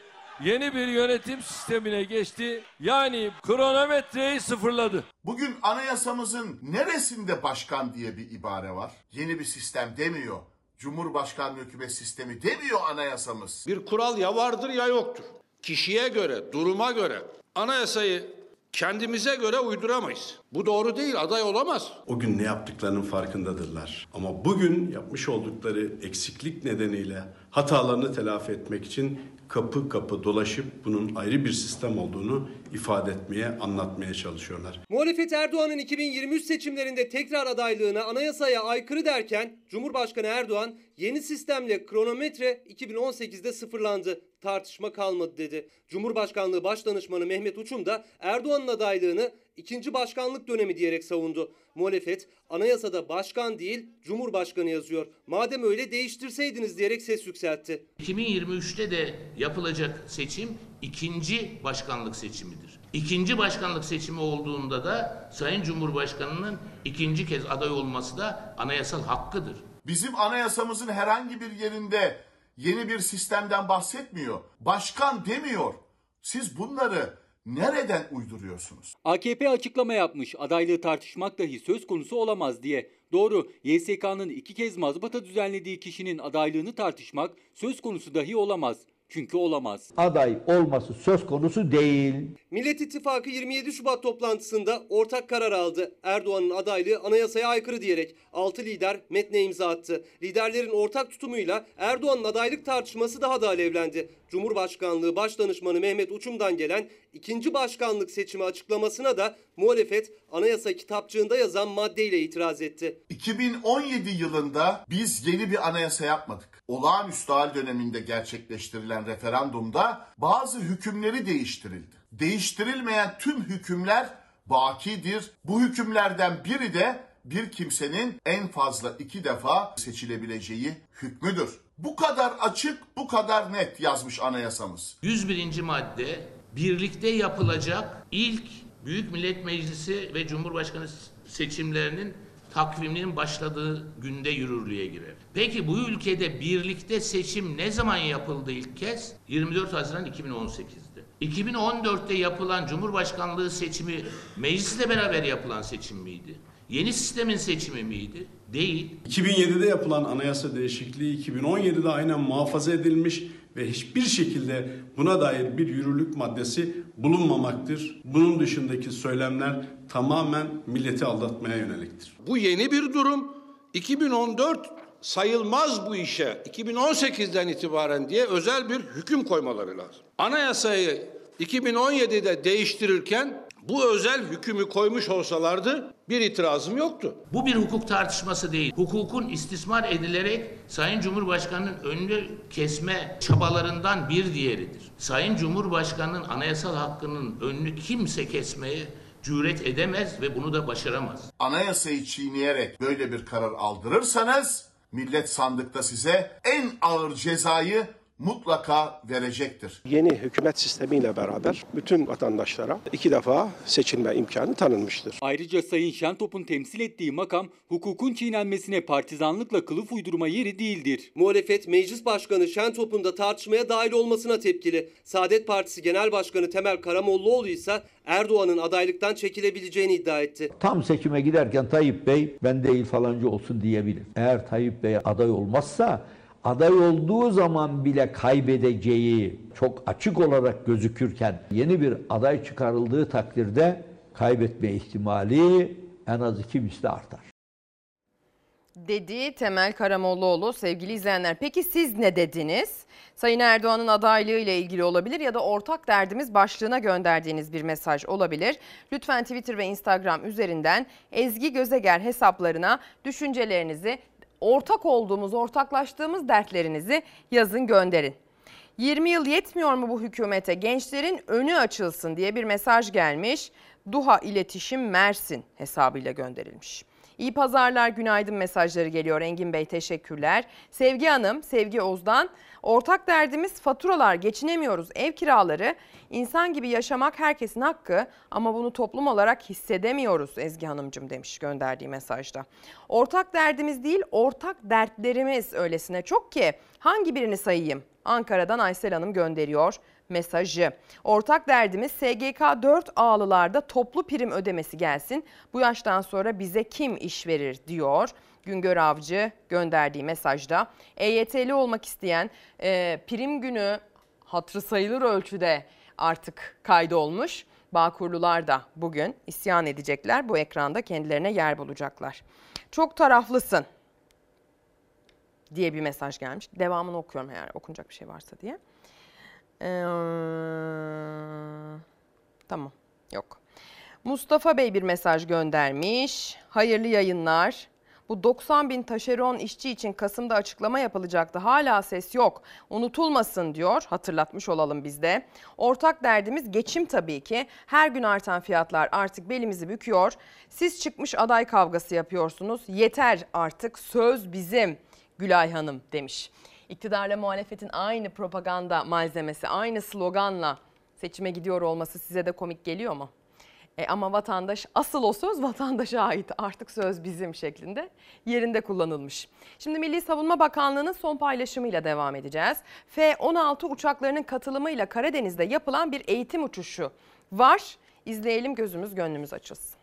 yeni bir yönetim sistemine geçti. Yani kronometreyi sıfırladı. Bugün anayasamızın neresinde başkan diye bir ibare var? Yeni bir sistem demiyor. Cumhurbaşkanlığı hükümet sistemi demiyor anayasamız. Bir kural ya vardır ya yoktur. Kişiye göre, duruma göre anayasayı kendimize göre uyduramayız. Bu doğru değil, aday olamaz. O gün ne yaptıklarının farkındadırlar. Ama bugün yapmış oldukları eksiklik nedeniyle hatalarını telafi etmek için kapı kapı dolaşıp bunun ayrı bir sistem olduğunu ifade etmeye, anlatmaya çalışıyorlar. Muhalefet Erdoğan'ın 2023 seçimlerinde tekrar adaylığına anayasaya aykırı derken Cumhurbaşkanı Erdoğan yeni sistemle kronometre 2018'de sıfırlandı. Tartışma kalmadı dedi. Cumhurbaşkanlığı Başdanışmanı Mehmet Uçum da Erdoğan'ın adaylığını ikinci başkanlık dönemi diyerek savundu. Muhalefet anayasada başkan değil cumhurbaşkanı yazıyor. Madem öyle değiştirseydiniz diyerek ses yükseltti. 2023'te de yapılacak seçim ikinci başkanlık seçimidir. İkinci başkanlık seçimi olduğunda da Sayın Cumhurbaşkanı'nın ikinci kez aday olması da anayasal hakkıdır. Bizim anayasamızın herhangi bir yerinde yeni bir sistemden bahsetmiyor. Başkan demiyor. Siz bunları nereden uyduruyorsunuz? AKP açıklama yapmış adaylığı tartışmak dahi söz konusu olamaz diye. Doğru YSK'nın iki kez mazbata düzenlediği kişinin adaylığını tartışmak söz konusu dahi olamaz. Çünkü olamaz. Aday olması söz konusu değil. Millet İttifakı 27 Şubat toplantısında ortak karar aldı. Erdoğan'ın adaylığı anayasaya aykırı diyerek 6 lider metne imza attı. Liderlerin ortak tutumuyla Erdoğan'ın adaylık tartışması daha da alevlendi. Cumhurbaşkanlığı Başdanışmanı Mehmet Uçum'dan gelen ikinci başkanlık seçimi açıklamasına da muhalefet anayasa kitapçığında yazan maddeyle itiraz etti. 2017 yılında biz yeni bir anayasa yapmadık. Olağanüstü hal döneminde gerçekleştirilen referandumda bazı hükümleri değiştirildi. Değiştirilmeyen tüm hükümler bakidir. Bu hükümlerden biri de bir kimsenin en fazla iki defa seçilebileceği hükmüdür. Bu kadar açık, bu kadar net yazmış anayasamız. 101. madde birlikte yapılacak ilk Büyük Millet Meclisi ve Cumhurbaşkanı seçimlerinin takviminin başladığı günde yürürlüğe girer. Peki bu ülkede birlikte seçim ne zaman yapıldı ilk kez? 24 Haziran 2018'de. 2014'te yapılan Cumhurbaşkanlığı seçimi meclisle beraber yapılan seçim miydi? Yeni sistemin seçimi miydi? Değil. 2007'de yapılan anayasa değişikliği 2017'de aynen muhafaza edilmiş ve hiçbir şekilde buna dair bir yürürlük maddesi bulunmamaktır. Bunun dışındaki söylemler tamamen milleti aldatmaya yöneliktir. Bu yeni bir durum. 2014 sayılmaz bu işe 2018'den itibaren diye özel bir hüküm koymaları lazım. Anayasayı 2017'de değiştirirken bu özel hükümü koymuş olsalardı bir itirazım yoktu. Bu bir hukuk tartışması değil. Hukukun istismar edilerek Sayın Cumhurbaşkanı'nın önünü kesme çabalarından bir diğeridir. Sayın Cumhurbaşkanı'nın anayasal hakkının önünü kimse kesmeye cüret edemez ve bunu da başaramaz. Anayasayı çiğneyerek böyle bir karar aldırırsanız millet sandıkta size en ağır cezayı mutlaka verecektir. Yeni hükümet sistemiyle beraber bütün vatandaşlara iki defa seçilme imkanı tanınmıştır. Ayrıca Sayın Şentop'un temsil ettiği makam hukukun çiğnenmesine partizanlıkla kılıf uydurma yeri değildir. Muhalefet Meclis Başkanı Şentop'un da tartışmaya dahil olmasına tepkili. Saadet Partisi Genel Başkanı Temel Karamollaoğlu ise Erdoğan'ın adaylıktan çekilebileceğini iddia etti. Tam seçime giderken Tayyip Bey ben değil falancı olsun diyebilir. Eğer Tayyip Bey aday olmazsa aday olduğu zaman bile kaybedeceği çok açık olarak gözükürken yeni bir aday çıkarıldığı takdirde kaybetme ihtimali en az iki misli artar. Dedi Temel Karamollaoğlu sevgili izleyenler. Peki siz ne dediniz? Sayın Erdoğan'ın adaylığı ile ilgili olabilir ya da ortak derdimiz başlığına gönderdiğiniz bir mesaj olabilir. Lütfen Twitter ve Instagram üzerinden Ezgi Gözeger hesaplarına düşüncelerinizi, ortak olduğumuz, ortaklaştığımız dertlerinizi yazın gönderin. 20 yıl yetmiyor mu bu hükümete? Gençlerin önü açılsın diye bir mesaj gelmiş. Duha İletişim Mersin hesabıyla gönderilmiş. İyi pazarlar, günaydın mesajları geliyor Engin Bey teşekkürler. Sevgi Hanım, Sevgi Oz'dan ortak derdimiz faturalar, geçinemiyoruz, ev kiraları. İnsan gibi yaşamak herkesin hakkı ama bunu toplum olarak hissedemiyoruz Ezgi Hanımcığım demiş gönderdiği mesajda. Ortak derdimiz değil, ortak dertlerimiz öylesine çok ki hangi birini sayayım? Ankara'dan Aysel Hanım gönderiyor mesajı. Ortak derdimiz SGK 4 ağlılarda toplu prim ödemesi gelsin. Bu yaştan sonra bize kim iş verir diyor. Güngör Avcı gönderdiği mesajda. EYT'li olmak isteyen e, prim günü hatırı sayılır ölçüde artık kaydolmuş. Bağkurlular da bugün isyan edecekler. Bu ekranda kendilerine yer bulacaklar. Çok taraflısın diye bir mesaj gelmiş. Devamını okuyorum eğer okunacak bir şey varsa diye. Ee, tamam yok. Mustafa Bey bir mesaj göndermiş. Hayırlı yayınlar. Bu 90 bin taşeron işçi için Kasım'da açıklama yapılacaktı. Hala ses yok. Unutulmasın diyor. Hatırlatmış olalım biz de. Ortak derdimiz geçim tabii ki. Her gün artan fiyatlar artık belimizi büküyor. Siz çıkmış aday kavgası yapıyorsunuz. Yeter artık söz bizim. Gülay Hanım demiş. İktidarla muhalefetin aynı propaganda malzemesi, aynı sloganla seçime gidiyor olması size de komik geliyor mu? E ama vatandaş asıl o söz vatandaşa ait artık söz bizim şeklinde yerinde kullanılmış. Şimdi Milli Savunma Bakanlığı'nın son paylaşımıyla devam edeceğiz. F-16 uçaklarının katılımıyla Karadeniz'de yapılan bir eğitim uçuşu var. İzleyelim gözümüz gönlümüz açılsın.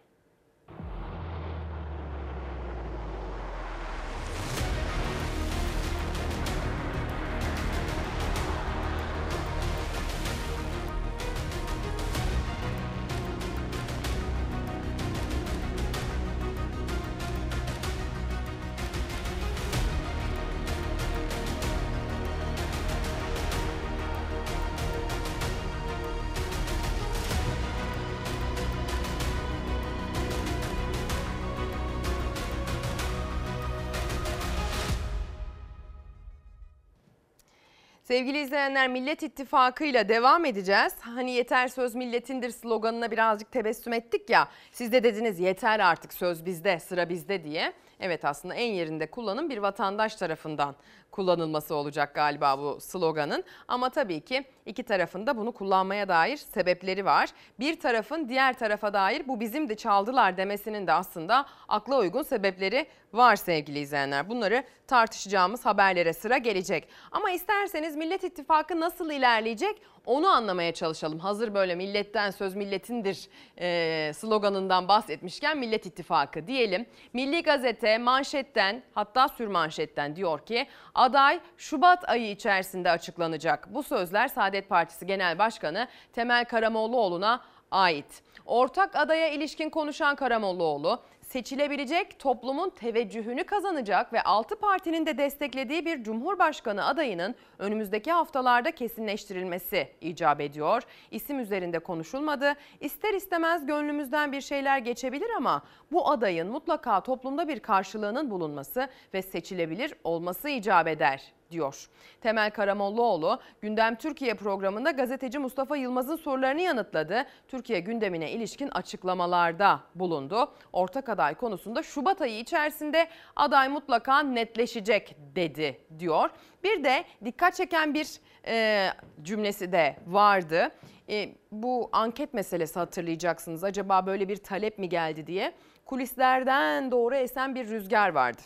Sevgili izleyenler Millet İttifakı ile devam edeceğiz. Hani yeter söz milletindir sloganına birazcık tebessüm ettik ya. Siz de dediniz yeter artık söz bizde sıra bizde diye. Evet aslında en yerinde kullanım bir vatandaş tarafından kullanılması olacak galiba bu sloganın. Ama tabii ki iki tarafın da bunu kullanmaya dair sebepleri var. Bir tarafın diğer tarafa dair bu bizim de çaldılar demesinin de aslında akla uygun sebepleri var sevgili izleyenler. Bunları tartışacağımız haberlere sıra gelecek. Ama isterseniz Millet İttifakı nasıl ilerleyecek Onu anlamaya çalışalım. Hazır böyle milletten söz milletindir e, sloganından bahsetmişken Millet İttifakı diyelim. Milli Gazete manşetten hatta sürmanşetten diyor ki aday Şubat ayı içerisinde açıklanacak. Bu sözler Saadet Partisi Genel Başkanı Temel Karamollaoğlu'na ait. Ortak adaya ilişkin konuşan Karamollaoğlu seçilebilecek toplumun teveccühünü kazanacak ve 6 partinin de desteklediği bir cumhurbaşkanı adayının önümüzdeki haftalarda kesinleştirilmesi icap ediyor. İsim üzerinde konuşulmadı. İster istemez gönlümüzden bir şeyler geçebilir ama bu adayın mutlaka toplumda bir karşılığının bulunması ve seçilebilir olması icap eder diyor. Temel Karamollaoğlu Gündem Türkiye programında gazeteci Mustafa Yılmaz'ın sorularını yanıtladı. Türkiye gündemine ilişkin açıklamalarda bulundu. Ortak aday konusunda Şubat ayı içerisinde aday mutlaka netleşecek dedi diyor. Bir de dikkat çeken bir e, cümlesi de vardı. E, bu anket meselesi hatırlayacaksınız. Acaba böyle bir talep mi geldi diye. Kulislerden doğru esen bir rüzgar vardı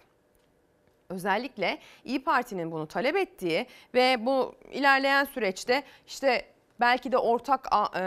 özellikle İyi Parti'nin bunu talep ettiği ve bu ilerleyen süreçte işte belki de ortak e,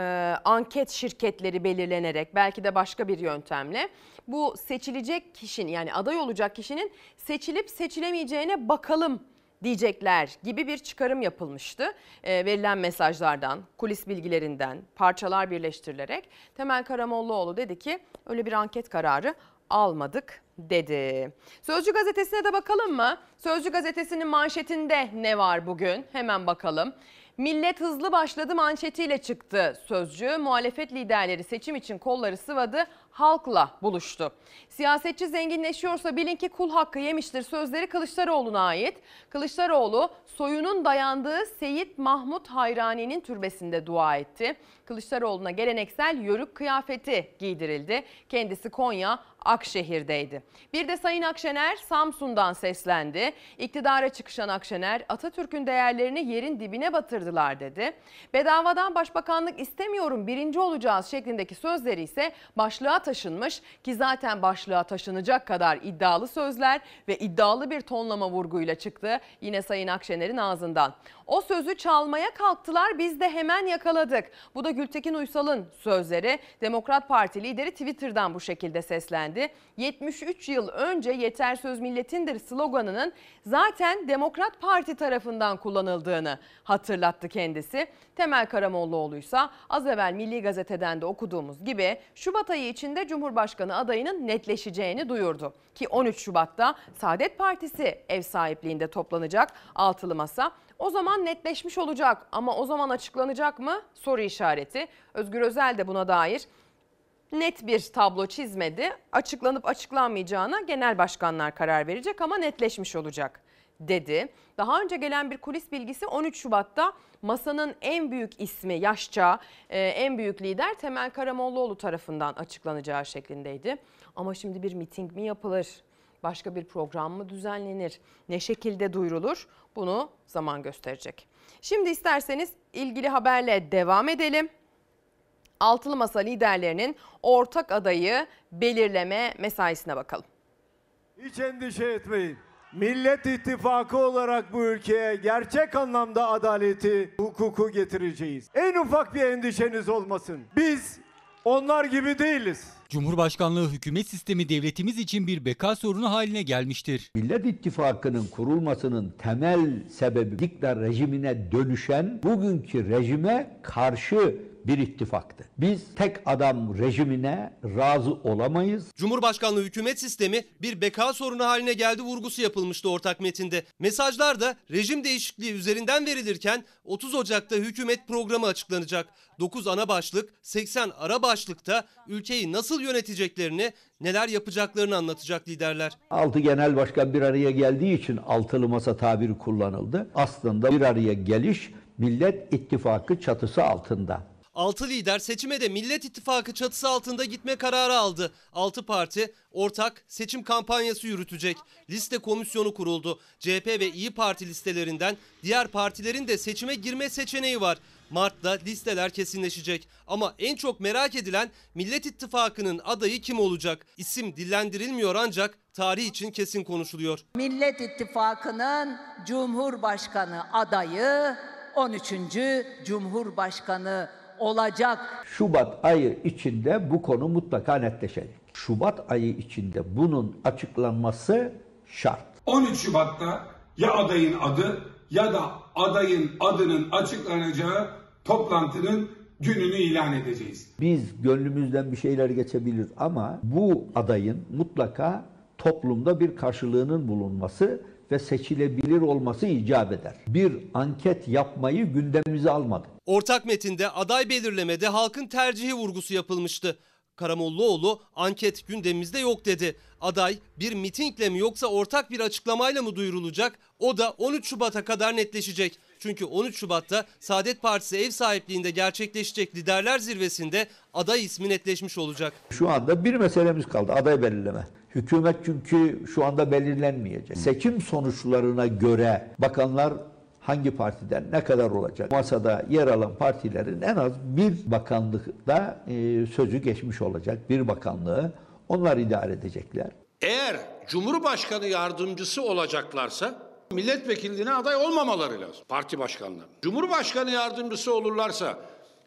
anket şirketleri belirlenerek belki de başka bir yöntemle bu seçilecek kişinin yani aday olacak kişinin seçilip seçilemeyeceğine bakalım diyecekler gibi bir çıkarım yapılmıştı. E, verilen mesajlardan, kulis bilgilerinden, parçalar birleştirilerek Temel Karamollaoğlu dedi ki öyle bir anket kararı almadık dedi. Sözcü gazetesine de bakalım mı? Sözcü gazetesinin manşetinde ne var bugün? Hemen bakalım. Millet hızlı başladı manşetiyle çıktı sözcü. Muhalefet liderleri seçim için kolları sıvadı, halkla buluştu. Siyasetçi zenginleşiyorsa bilin ki kul hakkı yemiştir sözleri Kılıçdaroğlu'na ait. Kılıçdaroğlu soyunun dayandığı Seyit Mahmut Hayrani'nin türbesinde dua etti. Kılıçdaroğlu'na geleneksel yörük kıyafeti giydirildi. Kendisi Konya, Akşehir'deydi. Bir de Sayın Akşener Samsun'dan seslendi. İktidara çıkışan Akşener Atatürk'ün değerlerini yerin dibine batırdılar dedi. Bedavadan başbakanlık istemiyorum birinci olacağız şeklindeki sözleri ise başlığa taşınmış ki zaten başlığa taşınacak kadar iddialı sözler ve iddialı bir tonlama vurguyla çıktı yine Sayın Akşener'in ağzından. O sözü çalmaya kalktılar biz de hemen yakaladık. Bu da Gültekin Uysal'ın sözleri. Demokrat Parti lideri Twitter'dan bu şekilde seslendi. 73 yıl önce yeter söz milletindir sloganının zaten Demokrat Parti tarafından kullanıldığını hatırlattı kendisi. Temel Karamollaoğlu ise az evvel Milli Gazete'den de okuduğumuz gibi Şubat ayı içinde Cumhurbaşkanı adayının netleşeceğini duyurdu. Ki 13 Şubat'ta Saadet Partisi ev sahipliğinde toplanacak altılı masa. O zaman netleşmiş olacak ama o zaman açıklanacak mı? Soru işareti. Özgür Özel de buna dair net bir tablo çizmedi. Açıklanıp açıklanmayacağına genel başkanlar karar verecek ama netleşmiş olacak dedi. Daha önce gelen bir kulis bilgisi 13 Şubat'ta masanın en büyük ismi yaşça e, en büyük lider Temel Karamollaoğlu tarafından açıklanacağı şeklindeydi. Ama şimdi bir miting mi yapılır? Başka bir program mı düzenlenir? Ne şekilde duyurulur? Bunu zaman gösterecek. Şimdi isterseniz ilgili haberle devam edelim. Altılı Masa liderlerinin ortak adayı belirleme mesaisine bakalım. Hiç endişe etmeyin. Millet İttifakı olarak bu ülkeye gerçek anlamda adaleti, hukuku getireceğiz. En ufak bir endişeniz olmasın. Biz onlar gibi değiliz. Cumhurbaşkanlığı hükümet sistemi devletimiz için bir beka sorunu haline gelmiştir. Millet İttifakı'nın kurulmasının temel sebebi dikta rejimine dönüşen bugünkü rejime karşı bir ittifaktı. Biz tek adam rejimine razı olamayız. Cumhurbaşkanlığı hükümet sistemi bir beka sorunu haline geldi vurgusu yapılmıştı ortak metinde. Mesajlar da rejim değişikliği üzerinden verilirken 30 Ocak'ta hükümet programı açıklanacak. 9 ana başlık, 80 ara başlıkta ülkeyi nasıl yöneteceklerini, neler yapacaklarını anlatacak liderler. Altı genel başkan bir araya geldiği için altılı masa tabiri kullanıldı. Aslında bir araya geliş Millet İttifakı çatısı altında. Altı lider seçime de Millet İttifakı çatısı altında gitme kararı aldı. Altı parti ortak seçim kampanyası yürütecek. Liste komisyonu kuruldu. CHP ve İyi Parti listelerinden diğer partilerin de seçime girme seçeneği var. Mart'ta listeler kesinleşecek. Ama en çok merak edilen Millet İttifakı'nın adayı kim olacak? İsim dillendirilmiyor ancak tarih için kesin konuşuluyor. Millet İttifakı'nın Cumhurbaşkanı adayı 13. Cumhurbaşkanı olacak. Şubat ayı içinde bu konu mutlaka netleşecek. Şubat ayı içinde bunun açıklanması şart. 13 Şubat'ta ya adayın adı ya da adayın adının açıklanacağı toplantının gününü ilan edeceğiz. Biz gönlümüzden bir şeyler geçebilir ama bu adayın mutlaka toplumda bir karşılığının bulunması ve seçilebilir olması icap eder. Bir anket yapmayı gündemimize almadık. Ortak metinde aday belirlemede halkın tercihi vurgusu yapılmıştı. Karamollaoğlu anket gündemimizde yok dedi. Aday bir mitingle mi yoksa ortak bir açıklamayla mı duyurulacak? O da 13 Şubat'a kadar netleşecek. Çünkü 13 Şubat'ta Saadet Partisi ev sahipliğinde gerçekleşecek liderler zirvesinde aday ismi netleşmiş olacak. Şu anda bir meselemiz kaldı aday belirleme. Hükümet çünkü şu anda belirlenmeyecek. Seçim sonuçlarına göre bakanlar hangi partiden ne kadar olacak? Masada yer alan partilerin en az bir bakanlıkta e, sözü geçmiş olacak. Bir bakanlığı onlar idare edecekler. Eğer Cumhurbaşkanı yardımcısı olacaklarsa milletvekilliğine aday olmamaları lazım parti başkanları. Cumhurbaşkanı yardımcısı olurlarsa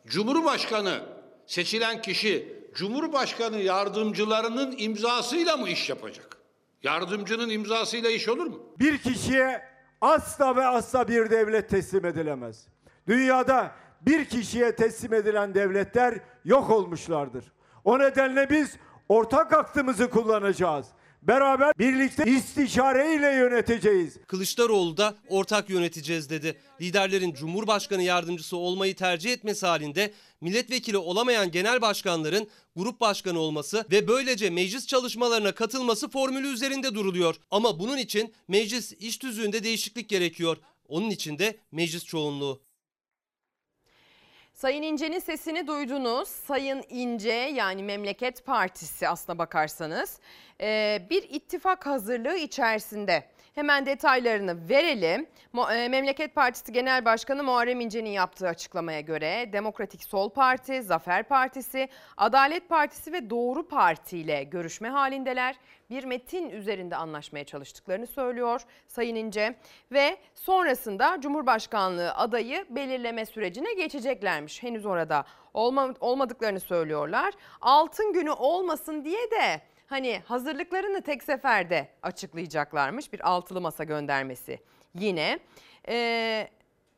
Cumhurbaşkanı seçilen kişi Cumhurbaşkanı yardımcılarının imzasıyla mı iş yapacak? Yardımcının imzasıyla iş olur mu? Bir kişiye asla ve asla bir devlet teslim edilemez. Dünyada bir kişiye teslim edilen devletler yok olmuşlardır. O nedenle biz ortak aklımızı kullanacağız. Beraber birlikte istişare ile yöneteceğiz. Kılıçdaroğlu da ortak yöneteceğiz dedi. Liderlerin Cumhurbaşkanı yardımcısı olmayı tercih etmesi halinde milletvekili olamayan genel başkanların grup başkanı olması ve böylece meclis çalışmalarına katılması formülü üzerinde duruluyor. Ama bunun için meclis iş tüzüğünde değişiklik gerekiyor. Onun için de meclis çoğunluğu. Sayın İnce'nin sesini duydunuz. Sayın İnce yani Memleket Partisi aslına bakarsanız bir ittifak hazırlığı içerisinde. Hemen detaylarını verelim. e, Memleket Partisi Genel Başkanı Muharrem İnce'nin yaptığı açıklamaya göre Demokratik Sol Parti, Zafer Partisi, Adalet Partisi ve Doğru Parti ile görüşme halindeler. Bir metin üzerinde anlaşmaya çalıştıklarını söylüyor Sayın İnce ve sonrasında Cumhurbaşkanlığı adayı belirleme sürecine geçeceklermiş. Henüz orada olma, olmadıklarını söylüyorlar. Altın günü olmasın diye de hani hazırlıklarını tek seferde açıklayacaklarmış bir altılı masa göndermesi. Yine e,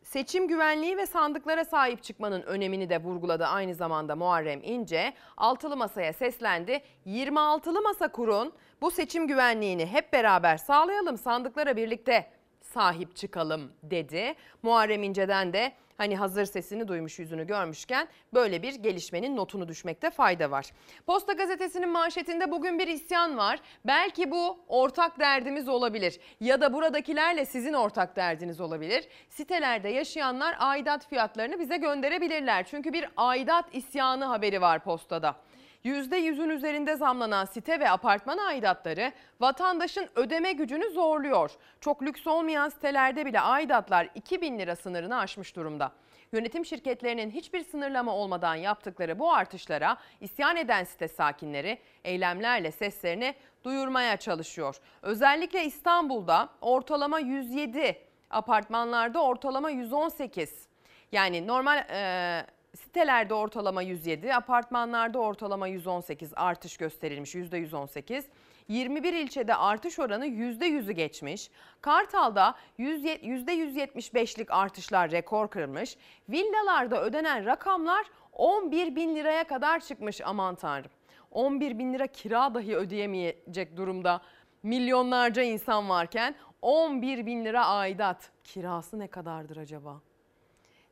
seçim güvenliği ve sandıklara sahip çıkmanın önemini de vurguladı aynı zamanda Muharrem İnce. Altılı masaya seslendi. 26'lı masa kurun bu seçim güvenliğini hep beraber sağlayalım sandıklara birlikte sahip çıkalım dedi. Muharrem İnce'den de hani hazır sesini duymuş yüzünü görmüşken böyle bir gelişmenin notunu düşmekte fayda var. Posta gazetesinin manşetinde bugün bir isyan var. Belki bu ortak derdimiz olabilir ya da buradakilerle sizin ortak derdiniz olabilir. Sitelerde yaşayanlar aidat fiyatlarını bize gönderebilirler. Çünkü bir aidat isyanı haberi var postada. %100'ün üzerinde zamlanan site ve apartman aidatları vatandaşın ödeme gücünü zorluyor. Çok lüks olmayan sitelerde bile aidatlar 2000 lira sınırını aşmış durumda. Yönetim şirketlerinin hiçbir sınırlama olmadan yaptıkları bu artışlara isyan eden site sakinleri eylemlerle seslerini duyurmaya çalışıyor. Özellikle İstanbul'da ortalama 107, apartmanlarda ortalama 118. Yani normal e, Sitelerde ortalama 107, apartmanlarda ortalama 118 artış gösterilmiş %118. 21 ilçede artış oranı %100'ü geçmiş. Kartal'da %175'lik artışlar rekor kırmış. Villalarda ödenen rakamlar 11 bin liraya kadar çıkmış aman tanrım. 11 bin lira kira dahi ödeyemeyecek durumda milyonlarca insan varken 11 bin lira aidat. Kirası ne kadardır acaba?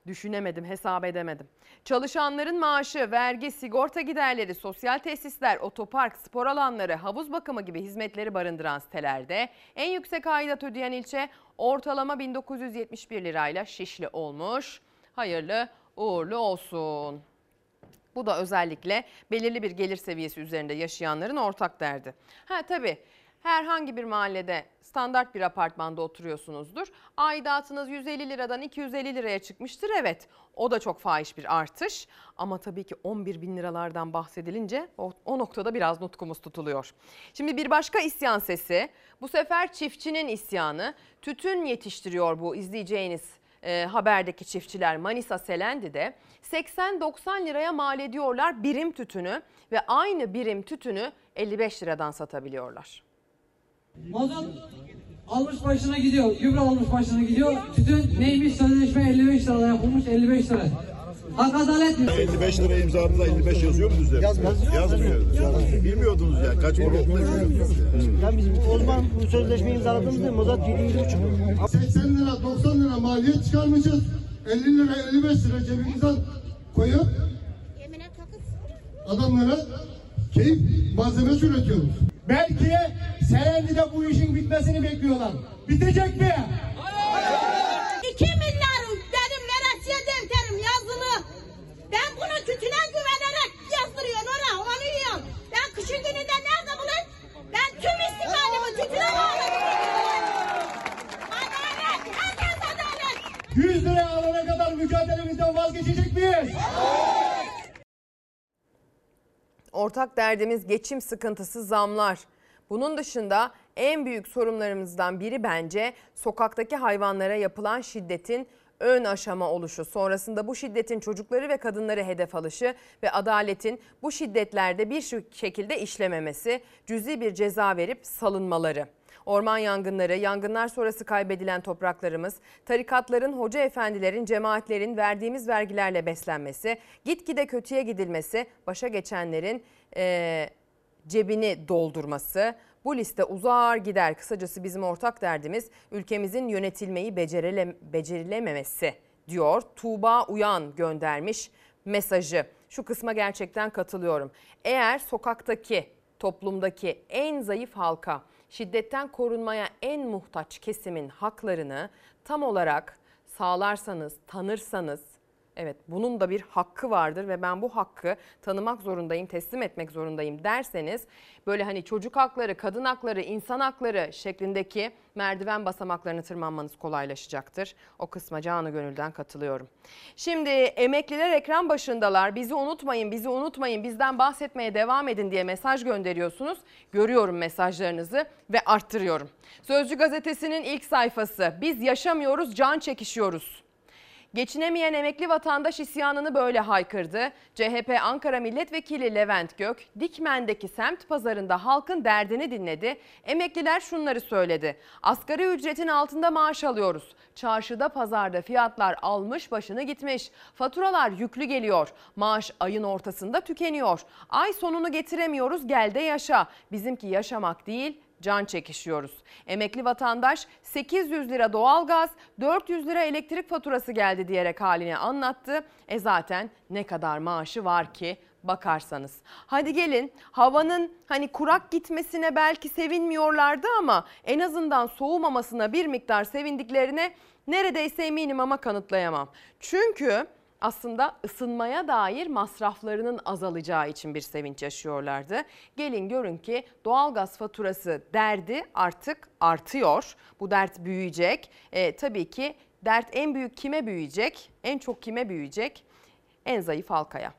Düşünemedim, hesap edemedim. Çalışanların maaşı, vergi, sigorta giderleri, sosyal tesisler, otopark, spor alanları, havuz bakımı gibi hizmetleri barındıran sitelerde en yüksek aidat ödeyen ilçe ortalama 1971 lirayla Şişli olmuş. Hayırlı uğurlu olsun. Bu da özellikle belirli bir gelir seviyesi üzerinde yaşayanların ortak derdi. Ha tabii herhangi bir mahallede standart bir apartmanda oturuyorsunuzdur. Aidatınız 150 liradan 250 liraya çıkmıştır. Evet o da çok fahiş bir artış. Ama tabii ki 11 bin liralardan bahsedilince o, o noktada biraz nutkumuz tutuluyor. Şimdi bir başka isyan sesi. Bu sefer çiftçinin isyanı. Tütün yetiştiriyor bu izleyeceğiniz e, haberdeki çiftçiler Manisa Selendi'de 80-90 liraya mal ediyorlar birim tütünü ve aynı birim tütünü 55 liradan satabiliyorlar. Mazot almış başına gidiyor. Gübre almış başına gidiyor. Tütün neymiş sözleşme 55 lirada yapılmış 55 lira. Hak adalet mi? 55 lira imzanızda 55 yazıyor mu bizde? Yazmıyor. Yazmıyor. Yazmıyor. Bilmiyordunuz yani. Kaç para olduğunu bilmiyordunuz. Ya biz o zaman bu sözleşmeyi imzaladığımızda mazot 7,5 80 lira 90 lira maliyet çıkarmışız. 50 lira 55 lira cebimizden koyup adamlara keyif malzemesi üretiyoruz. Belki Selendi'de bu işin bitmesini bekliyorlar. Bitecek mi? 2 milyar benim veresiye defterim yazılı. Ben bunu tütüne güvenerek yazdırıyorum ona onu yiyorum. Ben kışın gününde nerede bulayım? Ben tüm istimalimi tütüne bağladım. Adalet, herkes adalet. 100 liraya alana kadar mücadelemizden vazgeçecek miyiz? Ortak derdimiz geçim sıkıntısı zamlar. Bunun dışında en büyük sorunlarımızdan biri bence sokaktaki hayvanlara yapılan şiddetin ön aşama oluşu. Sonrasında bu şiddetin çocukları ve kadınları hedef alışı ve adaletin bu şiddetlerde bir şekilde işlememesi, cüzi bir ceza verip salınmaları. Orman yangınları, yangınlar sonrası kaybedilen topraklarımız, tarikatların, hoca efendilerin, cemaatlerin verdiğimiz vergilerle beslenmesi, gitgide kötüye gidilmesi, başa geçenlerin e, cebini doldurması, bu liste uzar gider. Kısacası bizim ortak derdimiz ülkemizin yönetilmeyi becerile, becerilememesi diyor. Tuğba Uyan göndermiş mesajı. Şu kısma gerçekten katılıyorum. Eğer sokaktaki, toplumdaki en zayıf halka, şiddetten korunmaya en muhtaç kesimin haklarını tam olarak sağlarsanız, tanırsanız Evet bunun da bir hakkı vardır ve ben bu hakkı tanımak zorundayım, teslim etmek zorundayım derseniz böyle hani çocuk hakları, kadın hakları, insan hakları şeklindeki merdiven basamaklarını tırmanmanız kolaylaşacaktır. O kısma canı gönülden katılıyorum. Şimdi emekliler ekran başındalar. Bizi unutmayın, bizi unutmayın, bizden bahsetmeye devam edin diye mesaj gönderiyorsunuz. Görüyorum mesajlarınızı ve arttırıyorum. Sözcü gazetesinin ilk sayfası. Biz yaşamıyoruz, can çekişiyoruz. Geçinemeyen emekli vatandaş isyanını böyle haykırdı. CHP Ankara Milletvekili Levent Gök, Dikmen'deki semt pazarında halkın derdini dinledi. Emekliler şunları söyledi. Asgari ücretin altında maaş alıyoruz. Çarşıda pazarda fiyatlar almış başını gitmiş. Faturalar yüklü geliyor. Maaş ayın ortasında tükeniyor. Ay sonunu getiremiyoruz gel de yaşa. Bizimki yaşamak değil can çekişiyoruz. Emekli vatandaş 800 lira doğalgaz, 400 lira elektrik faturası geldi diyerek halini anlattı. E zaten ne kadar maaşı var ki bakarsanız. Hadi gelin havanın hani kurak gitmesine belki sevinmiyorlardı ama en azından soğumamasına bir miktar sevindiklerine neredeyse eminim ama kanıtlayamam. Çünkü aslında ısınmaya dair masraflarının azalacağı için bir sevinç yaşıyorlardı. Gelin görün ki doğalgaz faturası derdi artık artıyor. Bu dert büyüyecek. E, tabii ki dert en büyük kime büyüyecek? En çok kime büyüyecek? En zayıf halkaya.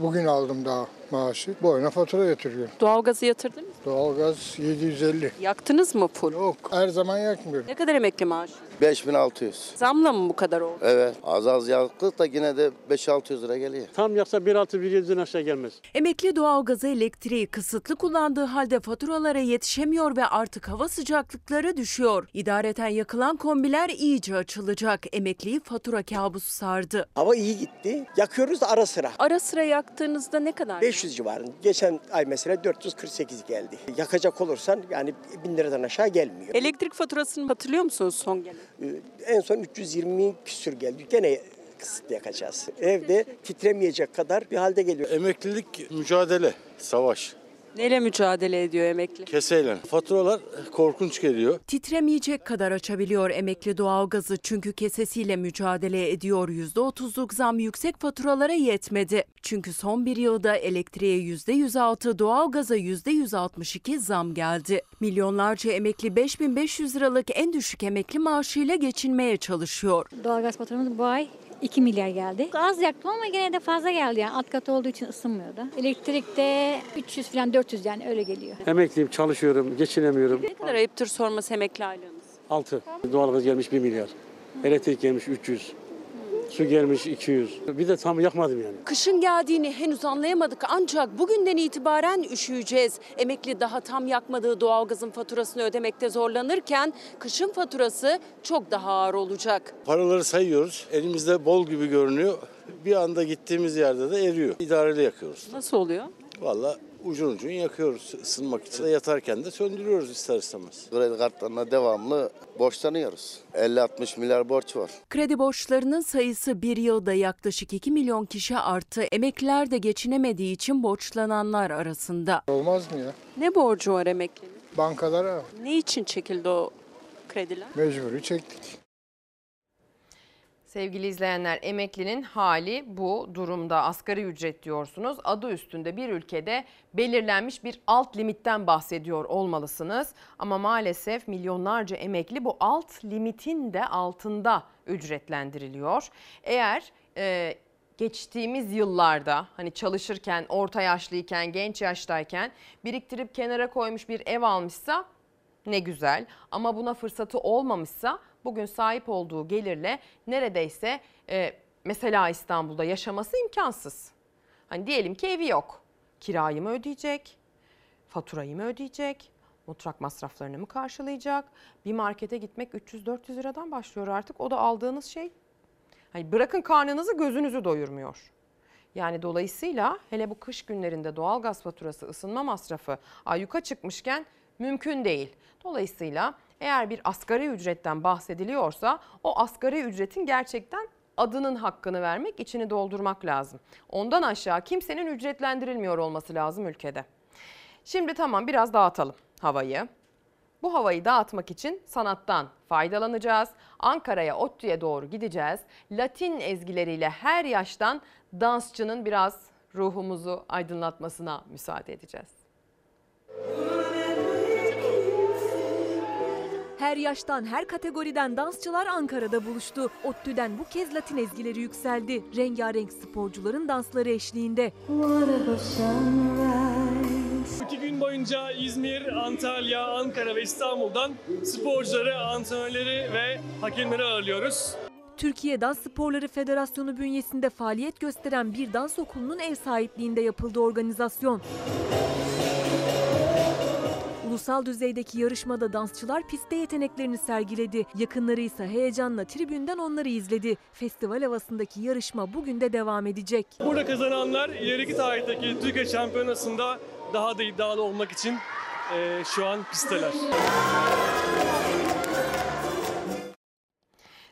Bugün aldım daha maaşı. Boyuna fatura yatırıyorum. Doğalgazı yatırdınız mı? Doğalgaz 750. Yaktınız mı full? Yok her zaman yakmıyorum. Ne kadar emekli maaşı? 5600. Zamla mı bu kadar oldu? Evet. Az az yaktık da yine de 5-600 lira geliyor. Tam yaksa 1.6-1.7'den aşağı gelmez. Emekli doğalgazı elektriği kısıtlı kullandığı halde faturalara yetişemiyor ve artık hava sıcaklıkları düşüyor. İdareten yakılan kombiler iyice açılacak. Emekliyi fatura kabusu sardı. Hava iyi gitti. Yakıyoruz da ara sıra. Ara sıra yaktığınızda ne kadar? 500 civarında. Geçen ay mesela 448 geldi. Yakacak olursan yani 1000 liradan aşağı gelmiyor. Elektrik faturasını hatırlıyor musunuz son gelen? Ee, En son 320 küsür geldi. Gene kısıtlı yakacağız. Evde titremeyecek kadar bir halde geliyor. Emeklilik mücadele, savaş. Neyle mücadele ediyor emekli? Keseyle. Faturalar korkunç geliyor. Titremeyecek kadar açabiliyor emekli doğalgazı çünkü kesesiyle mücadele ediyor. %30'luk zam yüksek faturalara yetmedi. Çünkü son bir yılda elektriğe %106, doğalgaza %162 zam geldi. Milyonlarca emekli 5500 liralık en düşük emekli maaşıyla geçinmeye çalışıyor. Doğalgaz faturamız bu ay 2 milyar geldi. Az yaktım ama gene de fazla geldi yani alt kat olduğu için ısınmıyordu. Elektrikte 300 falan 400 yani öyle geliyor. Emekliyim, çalışıyorum, geçinemiyorum. Ne kadar ayıptır sorması emekli aylığınız? 6. Doğalgaz gelmiş 1 milyar. Elektrik gelmiş 300. Su gelmiş 200. Bir de tam yakmadım yani. Kışın geldiğini henüz anlayamadık ancak bugünden itibaren üşüyeceğiz. Emekli daha tam yakmadığı doğalgazın faturasını ödemekte zorlanırken kışın faturası çok daha ağır olacak. Paraları sayıyoruz. Elimizde bol gibi görünüyor. Bir anda gittiğimiz yerde de eriyor. İdareli yakıyoruz. Nasıl oluyor? Valla ucun ucun yakıyoruz ısınmak için. Yatarken de söndürüyoruz ister istemez. Kredi kartlarına devamlı borçlanıyoruz. 50-60 milyar borç var. Kredi borçlarının sayısı bir yılda yaklaşık 2 milyon kişi arttı. Emekliler de geçinemediği için borçlananlar arasında. Olmaz mı ya? Ne borcu var emeklinin? Bankalara Ne için çekildi o krediler? mecburi çektik. Sevgili izleyenler emeklinin hali bu durumda asgari ücret diyorsunuz. Adı üstünde bir ülkede belirlenmiş bir alt limitten bahsediyor olmalısınız. Ama maalesef milyonlarca emekli bu alt limitin de altında ücretlendiriliyor. Eğer e, geçtiğimiz yıllarda hani çalışırken, orta yaşlıyken, genç yaştayken biriktirip kenara koymuş bir ev almışsa ne güzel ama buna fırsatı olmamışsa bugün sahip olduğu gelirle neredeyse e, mesela İstanbul'da yaşaması imkansız. Hani diyelim ki evi yok. Kirayı mı ödeyecek? Faturayı mı ödeyecek? Mutfak masraflarını mı karşılayacak? Bir markete gitmek 300-400 liradan başlıyor artık. O da aldığınız şey. Hani bırakın karnınızı gözünüzü doyurmuyor. Yani dolayısıyla hele bu kış günlerinde doğalgaz faturası, ısınma masrafı ayyuka çıkmışken mümkün değil. Dolayısıyla eğer bir asgari ücretten bahsediliyorsa o asgari ücretin gerçekten adının hakkını vermek, içini doldurmak lazım. Ondan aşağı kimsenin ücretlendirilmiyor olması lazım ülkede. Şimdi tamam biraz dağıtalım havayı. Bu havayı dağıtmak için sanattan faydalanacağız. Ankara'ya, ODTÜ'ye doğru gideceğiz. Latin ezgileriyle her yaştan dansçının biraz ruhumuzu aydınlatmasına müsaade edeceğiz. Her yaştan, her kategoriden dansçılar Ankara'da buluştu. ODTÜ'den bu kez Latin ezgileri yükseldi. Rengarenk sporcuların dansları eşliğinde. İki gün boyunca İzmir, Antalya, Ankara ve İstanbul'dan sporcuları, antrenörleri ve hakemleri ağırlıyoruz. Türkiye Dans Sporları Federasyonu bünyesinde faaliyet gösteren bir dans okulunun ev sahipliğinde yapıldı organizasyon. Ulusal düzeydeki yarışmada dansçılar pistte yeteneklerini sergiledi. Yakınları ise heyecanla tribünden onları izledi. Festival havasındaki yarışma bugün de devam edecek. Burada kazananlar ileriki tarihteki Türkiye Şampiyonası'nda daha da iddialı olmak için eee, şu an pisteler.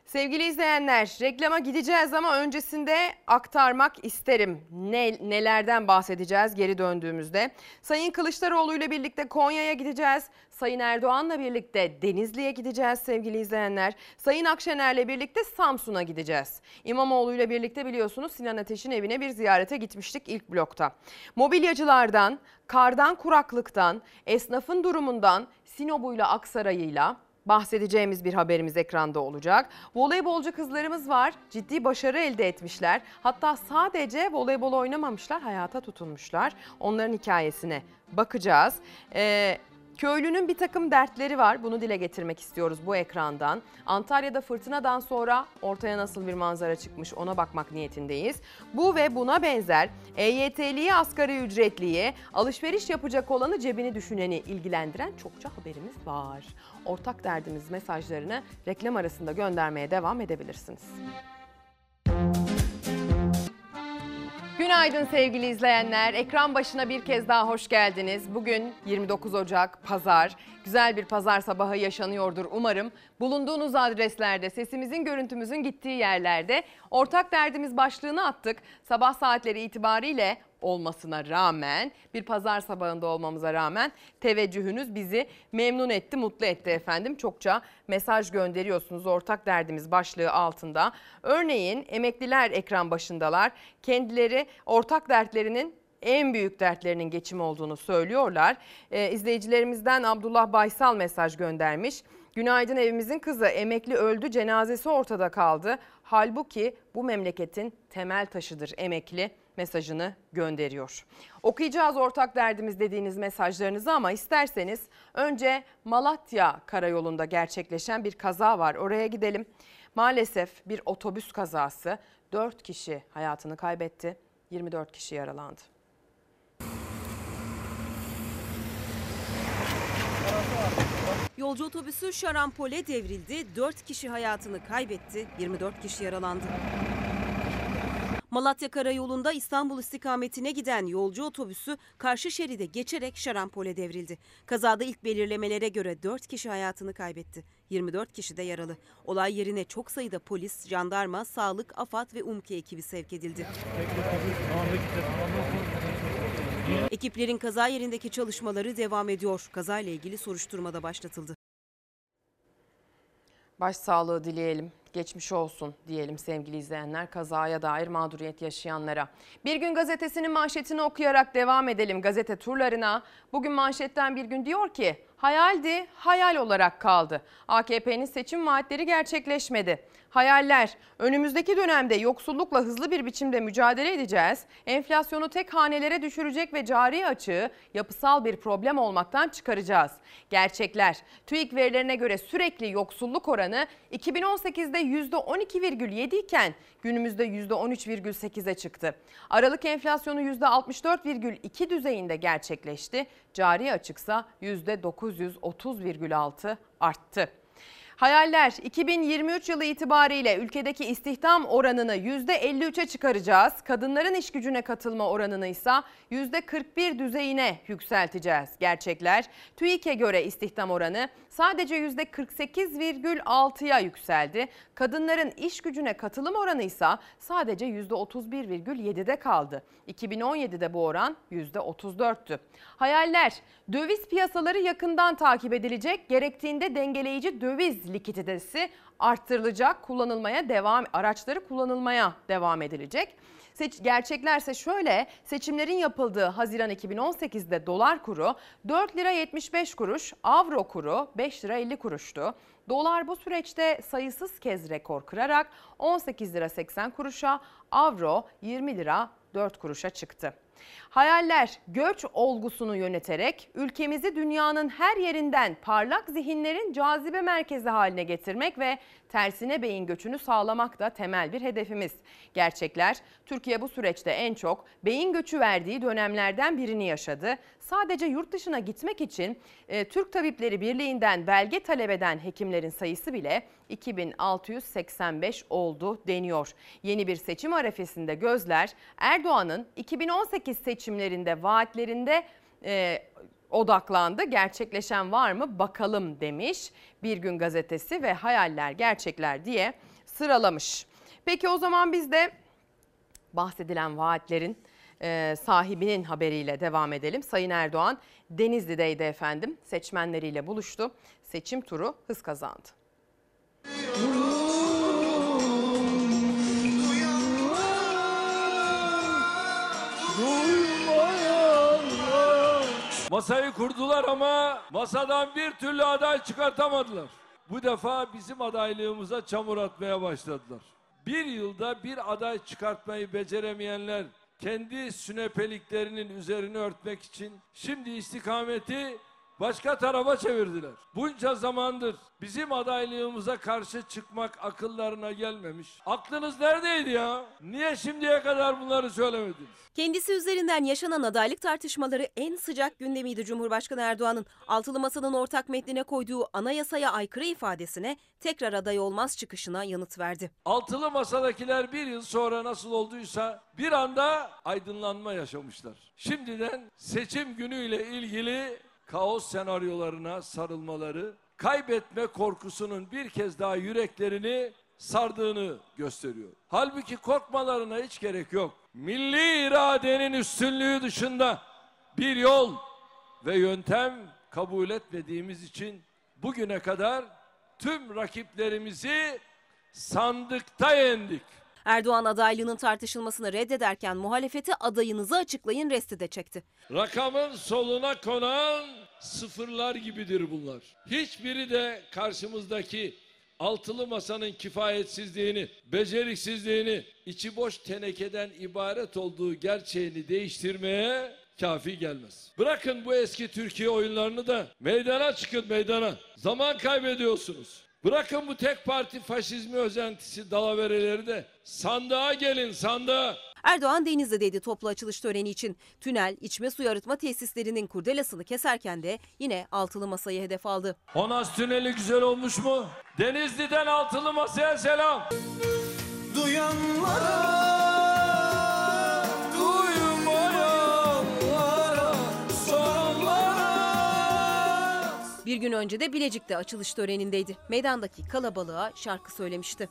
Sevgili izleyenler, reklama gideceğiz ama öncesinde aktarmak isterim. Ne, nelerden bahsedeceğiz geri döndüğümüzde? Sayın Kılıçdaroğlu ile birlikte Konya'ya gideceğiz. Sayın Erdoğan'la birlikte Denizli'ye gideceğiz sevgili izleyenler. Sayın Akşener'le birlikte Samsun'a gideceğiz. İmamoğlu ile birlikte biliyorsunuz Sinan Ateş'in evine bir ziyarete gitmiştik ilk blokta. Mobilyacılardan, kardan kuraklıktan, esnafın durumundan, Sinop'uyla Aksaray'ıyla bahsedeceğimiz bir haberimiz ekranda olacak. Voleybolcu kızlarımız var. Ciddi başarı elde etmişler. Hatta sadece voleybol oynamamışlar, hayata tutunmuşlar. Onların hikayesine bakacağız. Ee, Köylünün bir takım dertleri var. Bunu dile getirmek istiyoruz bu ekrandan. Antalya'da fırtınadan sonra ortaya nasıl bir manzara çıkmış ona bakmak niyetindeyiz. Bu ve buna benzer EYT'liye asgari ücretliye alışveriş yapacak olanı cebini düşüneni ilgilendiren çokça haberimiz var. Ortak derdimiz mesajlarını reklam arasında göndermeye devam edebilirsiniz. Günaydın sevgili izleyenler. Ekran başına bir kez daha hoş geldiniz. Bugün 29 Ocak Pazar. Güzel bir pazar sabahı yaşanıyordur umarım. Bulunduğunuz adreslerde, sesimizin, görüntümüzün gittiği yerlerde ortak derdimiz başlığını attık. Sabah saatleri itibariyle olmasına rağmen, bir pazar sabahında olmamıza rağmen teveccühünüz bizi memnun etti, mutlu etti efendim. Çokça mesaj gönderiyorsunuz ortak derdimiz başlığı altında. Örneğin emekliler ekran başındalar. Kendileri ortak dertlerinin en büyük dertlerinin geçim olduğunu söylüyorlar. Ee, izleyicilerimizden Abdullah Baysal mesaj göndermiş. Günaydın evimizin kızı emekli öldü cenazesi ortada kaldı. Halbuki bu memleketin temel taşıdır emekli mesajını gönderiyor. Okuyacağız ortak derdimiz dediğiniz mesajlarınızı ama isterseniz önce Malatya karayolunda gerçekleşen bir kaza var. Oraya gidelim. Maalesef bir otobüs kazası 4 kişi hayatını kaybetti. 24 kişi yaralandı. Yolcu otobüsü şarampole devrildi. 4 kişi hayatını kaybetti. 24 kişi yaralandı. Malatya Karayolu'nda İstanbul istikametine giden yolcu otobüsü karşı şeride geçerek şarampole devrildi. Kazada ilk belirlemelere göre 4 kişi hayatını kaybetti. 24 kişi de yaralı. Olay yerine çok sayıda polis, jandarma, sağlık, AFAD ve UMKE ekibi sevk edildi. Ekiplerin kaza yerindeki çalışmaları devam ediyor. Kazayla ilgili soruşturma da başlatıldı. Başsağlığı dileyelim, geçmiş olsun diyelim sevgili izleyenler kazaya dair mağduriyet yaşayanlara. Bir gün gazetesinin manşetini okuyarak devam edelim gazete turlarına. Bugün manşetten bir gün diyor ki hayaldi, hayal olarak kaldı. AKP'nin seçim vaatleri gerçekleşmedi. Hayaller, önümüzdeki dönemde yoksullukla hızlı bir biçimde mücadele edeceğiz. Enflasyonu tek hanelere düşürecek ve cari açığı yapısal bir problem olmaktan çıkaracağız. Gerçekler, TÜİK verilerine göre sürekli yoksulluk oranı 2018'de %12,7 iken günümüzde %13,8'e çıktı. Aralık enflasyonu %64,2 düzeyinde gerçekleşti. Cari açıksa %930,6 arttı. Hayaller 2023 yılı itibariyle ülkedeki istihdam oranını %53'e çıkaracağız. Kadınların iş gücüne katılma oranını ise %41 düzeyine yükselteceğiz. Gerçekler TÜİK'e göre istihdam oranı sadece %48,6'ya yükseldi. Kadınların iş gücüne katılım oranı ise sadece %31,7'de kaldı. 2017'de bu oran %34'tü. Hayaller döviz piyasaları yakından takip edilecek. Gerektiğinde dengeleyici döviz likiditesi arttırılacak. Kullanılmaya devam araçları kullanılmaya devam edilecek. Seç, gerçeklerse şöyle seçimlerin yapıldığı Haziran 2018'de dolar kuru 4 lira 75 kuruş, avro kuru 5 lira 50 kuruştu. Dolar bu süreçte sayısız kez rekor kırarak 18 lira 80 kuruşa, avro 20 lira 4 kuruşa çıktı. Hayaller göç olgusunu yöneterek ülkemizi dünyanın her yerinden parlak zihinlerin cazibe merkezi haline getirmek ve tersine beyin göçünü sağlamak da temel bir hedefimiz. Gerçekler Türkiye bu süreçte en çok beyin göçü verdiği dönemlerden birini yaşadı. Sadece yurt dışına gitmek için e, Türk Tabipleri Birliği'nden belge talep eden hekimlerin sayısı bile 2685 oldu deniyor. Yeni bir seçim arefesinde gözler Erdoğan'ın 2018 seçimlerinde vaatlerinde e, odaklandı. Gerçekleşen var mı bakalım demiş. Bir gün gazetesi ve hayaller gerçekler diye sıralamış. Peki o zaman biz de bahsedilen vaatlerin e, sahibinin haberiyle devam edelim. Sayın Erdoğan Denizli'deydi efendim. Seçmenleriyle buluştu. Seçim turu hız kazandı. Masayı kurdular ama masadan bir türlü aday çıkartamadılar. Bu defa bizim adaylığımıza çamur atmaya başladılar. Bir yılda bir aday çıkartmayı beceremeyenler kendi sünepeliklerinin üzerini örtmek için şimdi istikameti başka tarafa çevirdiler. Bunca zamandır bizim adaylığımıza karşı çıkmak akıllarına gelmemiş. Aklınız neredeydi ya? Niye şimdiye kadar bunları söylemediniz? Kendisi üzerinden yaşanan adaylık tartışmaları en sıcak gündemiydi Cumhurbaşkanı Erdoğan'ın. Altılı Masa'nın ortak metnine koyduğu anayasaya aykırı ifadesine tekrar aday olmaz çıkışına yanıt verdi. Altılı masadakiler bir yıl sonra nasıl olduysa bir anda aydınlanma yaşamışlar. Şimdiden seçim günüyle ilgili kaos senaryolarına sarılmaları, kaybetme korkusunun bir kez daha yüreklerini sardığını gösteriyor. Halbuki korkmalarına hiç gerek yok. Milli iradenin üstünlüğü dışında bir yol ve yöntem kabul etmediğimiz için bugüne kadar tüm rakiplerimizi sandıkta yendik. Erdoğan adaylığının tartışılmasını reddederken muhalefeti adayınızı açıklayın resti de çekti. Rakamın soluna konan sıfırlar gibidir bunlar. Hiçbiri de karşımızdaki altılı masanın kifayetsizliğini, beceriksizliğini, içi boş tenekeden ibaret olduğu gerçeğini değiştirmeye kafi gelmez. Bırakın bu eski Türkiye oyunlarını da meydana çıkın meydana. Zaman kaybediyorsunuz. Bırakın bu tek parti faşizmi özentisi dalavereleri de sandığa gelin sandığa. Erdoğan Denizli'deydi toplu açılış töreni için. Tünel, içme suyu arıtma tesislerinin kurdelasını keserken de yine altılı masayı hedef aldı. Honaz tüneli güzel olmuş mu? Denizli'den altılı masaya selam. Duyanlara, Bir gün önce de Bilecik'te açılış törenindeydi. Meydandaki kalabalığa şarkı söylemişti.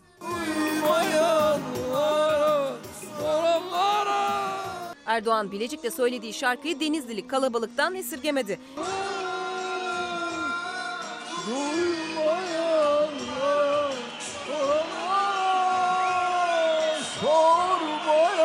Erdoğan Bilecik'te söylediği şarkıyı Denizli'lik kalabalıktan esirgemedi. Soranlara, sormayanlara.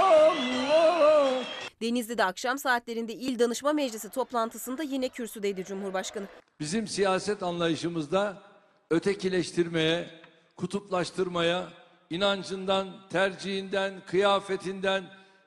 Denizli'de akşam saatlerinde İl Danışma Meclisi toplantısında yine kürsüdeydi Cumhurbaşkanı. Bizim siyaset anlayışımızda ötekileştirmeye, kutuplaştırmaya, inancından, tercihinden, kıyafetinden,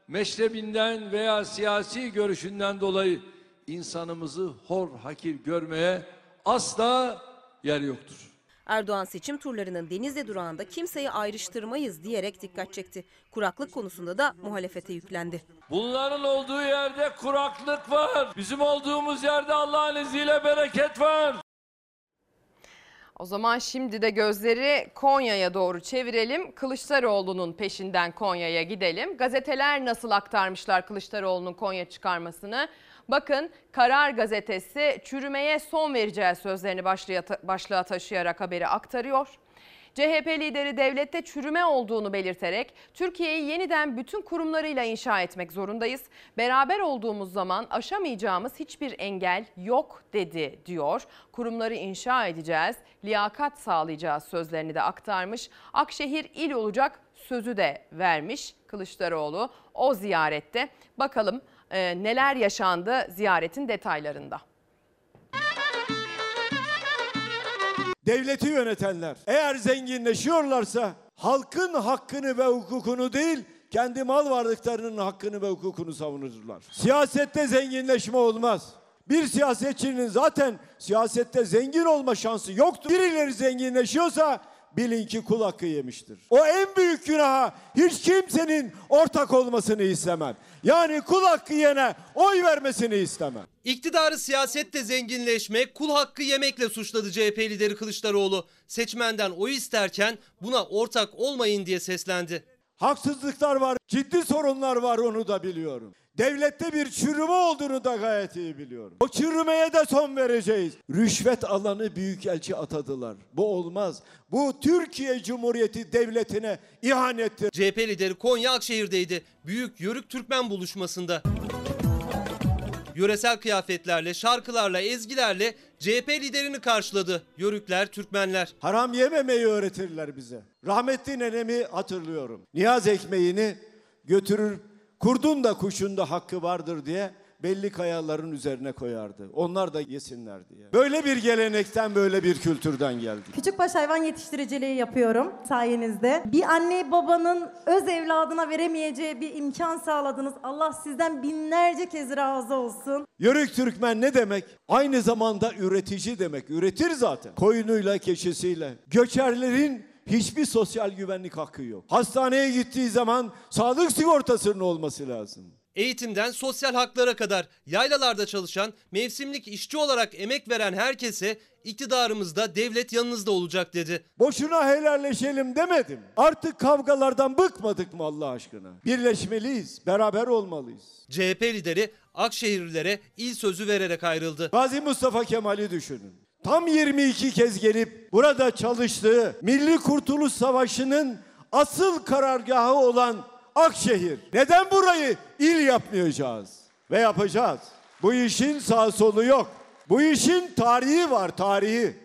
meşrebinden veya siyasi görüşünden dolayı insanımızı hor hakir görmeye asla yer yoktur. Erdoğan seçim turlarının Denizli durağında kimseyi ayrıştırmayız diyerek dikkat çekti. Kuraklık konusunda da muhalefete yüklendi. Bunların olduğu yerde kuraklık var. Bizim olduğumuz yerde Allah'ın izniyle bereket var. O zaman şimdi de gözleri Konya'ya doğru çevirelim. Kılıçdaroğlu'nun peşinden Konya'ya gidelim. Gazeteler nasıl aktarmışlar Kılıçdaroğlu'nun Konya çıkarmasını? Bakın Karar Gazetesi çürümeye son vereceği sözlerini başlığa, taşıyarak haberi aktarıyor. CHP lideri devlette çürüme olduğunu belirterek Türkiye'yi yeniden bütün kurumlarıyla inşa etmek zorundayız. Beraber olduğumuz zaman aşamayacağımız hiçbir engel yok dedi diyor. Kurumları inşa edeceğiz, liyakat sağlayacağız sözlerini de aktarmış. Akşehir il olacak sözü de vermiş Kılıçdaroğlu o ziyarette. Bakalım e, neler yaşandı ziyaretin detaylarında. devleti yönetenler eğer zenginleşiyorlarsa halkın hakkını ve hukukunu değil kendi mal varlıklarının hakkını ve hukukunu savunurlar. Siyasette zenginleşme olmaz. Bir siyasetçinin zaten siyasette zengin olma şansı yoktur. Birileri zenginleşiyorsa bilin ki kul hakkı yemiştir. O en büyük günaha hiç kimsenin ortak olmasını istemem. Yani kul hakkı yene oy vermesini istemem. İktidarı siyasette zenginleşmek, kul hakkı yemekle suçladı CHP lideri Kılıçdaroğlu. Seçmenden oy isterken buna ortak olmayın diye seslendi. Haksızlıklar var, ciddi sorunlar var onu da biliyorum. Devlette bir çürüme olduğunu da gayet iyi biliyorum. O çürümeye de son vereceğiz. Rüşvet alanı büyükelçi atadılar. Bu olmaz. Bu Türkiye Cumhuriyeti Devleti'ne ihanettir. CHP lideri Konya Akşehir'deydi. Büyük Yörük Türkmen buluşmasında. Yöresel kıyafetlerle, şarkılarla, ezgilerle CHP liderini karşıladı. Yörükler, Türkmenler. Haram yememeyi öğretirler bize. Rahmetli nenemi hatırlıyorum. Niyaz ekmeğini götürür kurdun da kuşun da hakkı vardır diye belli kayaların üzerine koyardı. Onlar da yesinler diye. Böyle bir gelenekten böyle bir kültürden geldik. Küçükbaş hayvan yetiştiriciliği yapıyorum sayenizde. Bir anne babanın öz evladına veremeyeceği bir imkan sağladınız. Allah sizden binlerce kez razı olsun. Yörük Türkmen ne demek? Aynı zamanda üretici demek. Üretir zaten. Koyunuyla, keçisiyle. Göçerlerin hiçbir sosyal güvenlik hakkı yok. Hastaneye gittiği zaman sağlık sigortasının olması lazım. Eğitimden sosyal haklara kadar yaylalarda çalışan, mevsimlik işçi olarak emek veren herkese iktidarımızda devlet yanınızda olacak dedi. Boşuna helalleşelim demedim. Artık kavgalardan bıkmadık mı Allah aşkına? Birleşmeliyiz, beraber olmalıyız. CHP lideri Akşehirlilere il sözü vererek ayrıldı. Gazi Mustafa Kemal'i düşünün. Tam 22 kez gelip burada çalıştığı Milli Kurtuluş Savaşı'nın asıl karargahı olan Akşehir. Neden burayı il yapmayacağız? Ve yapacağız. Bu işin sağ solu yok. Bu işin tarihi var, tarihi.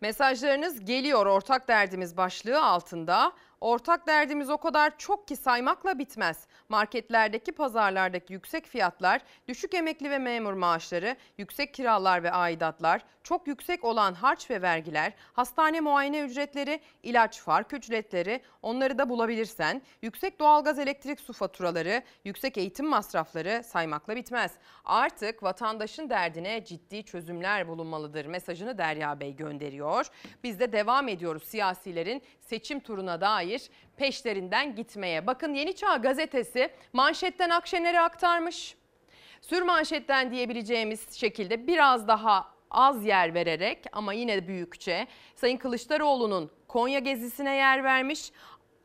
Mesajlarınız geliyor ortak derdimiz başlığı altında. Ortak derdimiz o kadar çok ki saymakla bitmez. Marketlerdeki, pazarlardaki yüksek fiyatlar, düşük emekli ve memur maaşları, yüksek kiralar ve aidatlar, çok yüksek olan harç ve vergiler, hastane muayene ücretleri, ilaç fark ücretleri, onları da bulabilirsen, yüksek doğalgaz elektrik su faturaları, yüksek eğitim masrafları saymakla bitmez. Artık vatandaşın derdine ciddi çözümler bulunmalıdır mesajını Derya Bey gönderiyor. Biz de devam ediyoruz siyasilerin seçim turuna dair peşlerinden gitmeye. Bakın Yeni Çağ gazetesi manşetten Akşener'i aktarmış. Sür manşetten diyebileceğimiz şekilde biraz daha az yer vererek ama yine büyükçe Sayın Kılıçdaroğlu'nun Konya gezisine yer vermiş.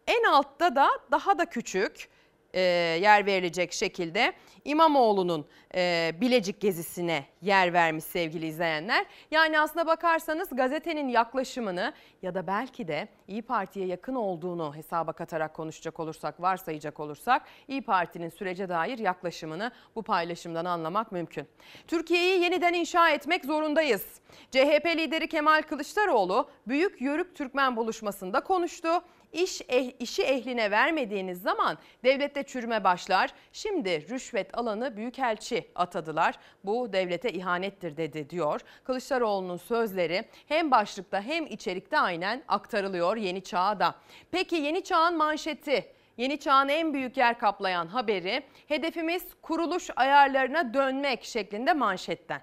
En altta da daha da küçük e, yer verilecek şekilde İmamoğlu'nun e, Bilecik gezisine yer vermiş sevgili izleyenler. Yani aslına bakarsanız gazetenin yaklaşımını ya da belki de İyi Parti'ye yakın olduğunu hesaba katarak konuşacak olursak, varsayacak olursak İyi Parti'nin sürece dair yaklaşımını bu paylaşımdan anlamak mümkün. Türkiye'yi yeniden inşa etmek zorundayız. CHP lideri Kemal Kılıçdaroğlu Büyük Yörük Türkmen buluşmasında konuştu. İş eh, işi ehline vermediğiniz zaman devlette çürüme başlar. Şimdi rüşvet alanı büyükelçi atadılar. Bu devlete ihanettir dedi diyor. Kılıçdaroğlu'nun sözleri hem başlıkta hem içerikte aynen aktarılıyor Yeni Çağ'da. Peki Yeni Çağ'ın manşeti Yeni Çağ'ın en büyük yer kaplayan haberi hedefimiz kuruluş ayarlarına dönmek şeklinde manşetten.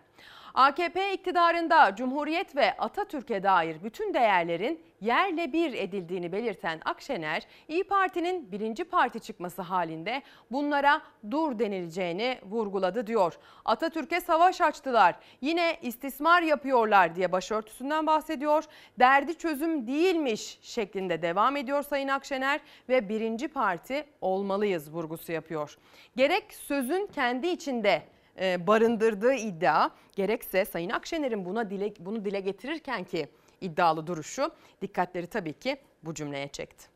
AKP iktidarında Cumhuriyet ve Atatürk'e dair bütün değerlerin yerle bir edildiğini belirten Akşener, İyi Parti'nin birinci parti çıkması halinde bunlara dur denileceğini vurguladı diyor. Atatürk'e savaş açtılar, yine istismar yapıyorlar diye başörtüsünden bahsediyor. Derdi çözüm değilmiş şeklinde devam ediyor Sayın Akşener ve birinci parti olmalıyız vurgusu yapıyor. Gerek sözün kendi içinde e, barındırdığı iddia gerekse Sayın Akşener'in buna dile, bunu dile getirirken ki iddialı duruşu dikkatleri tabii ki bu cümleye çekti.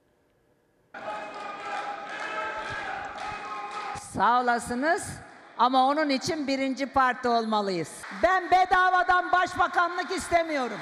Sağ olasınız ama onun için birinci parti olmalıyız. Ben bedavadan başbakanlık istemiyorum.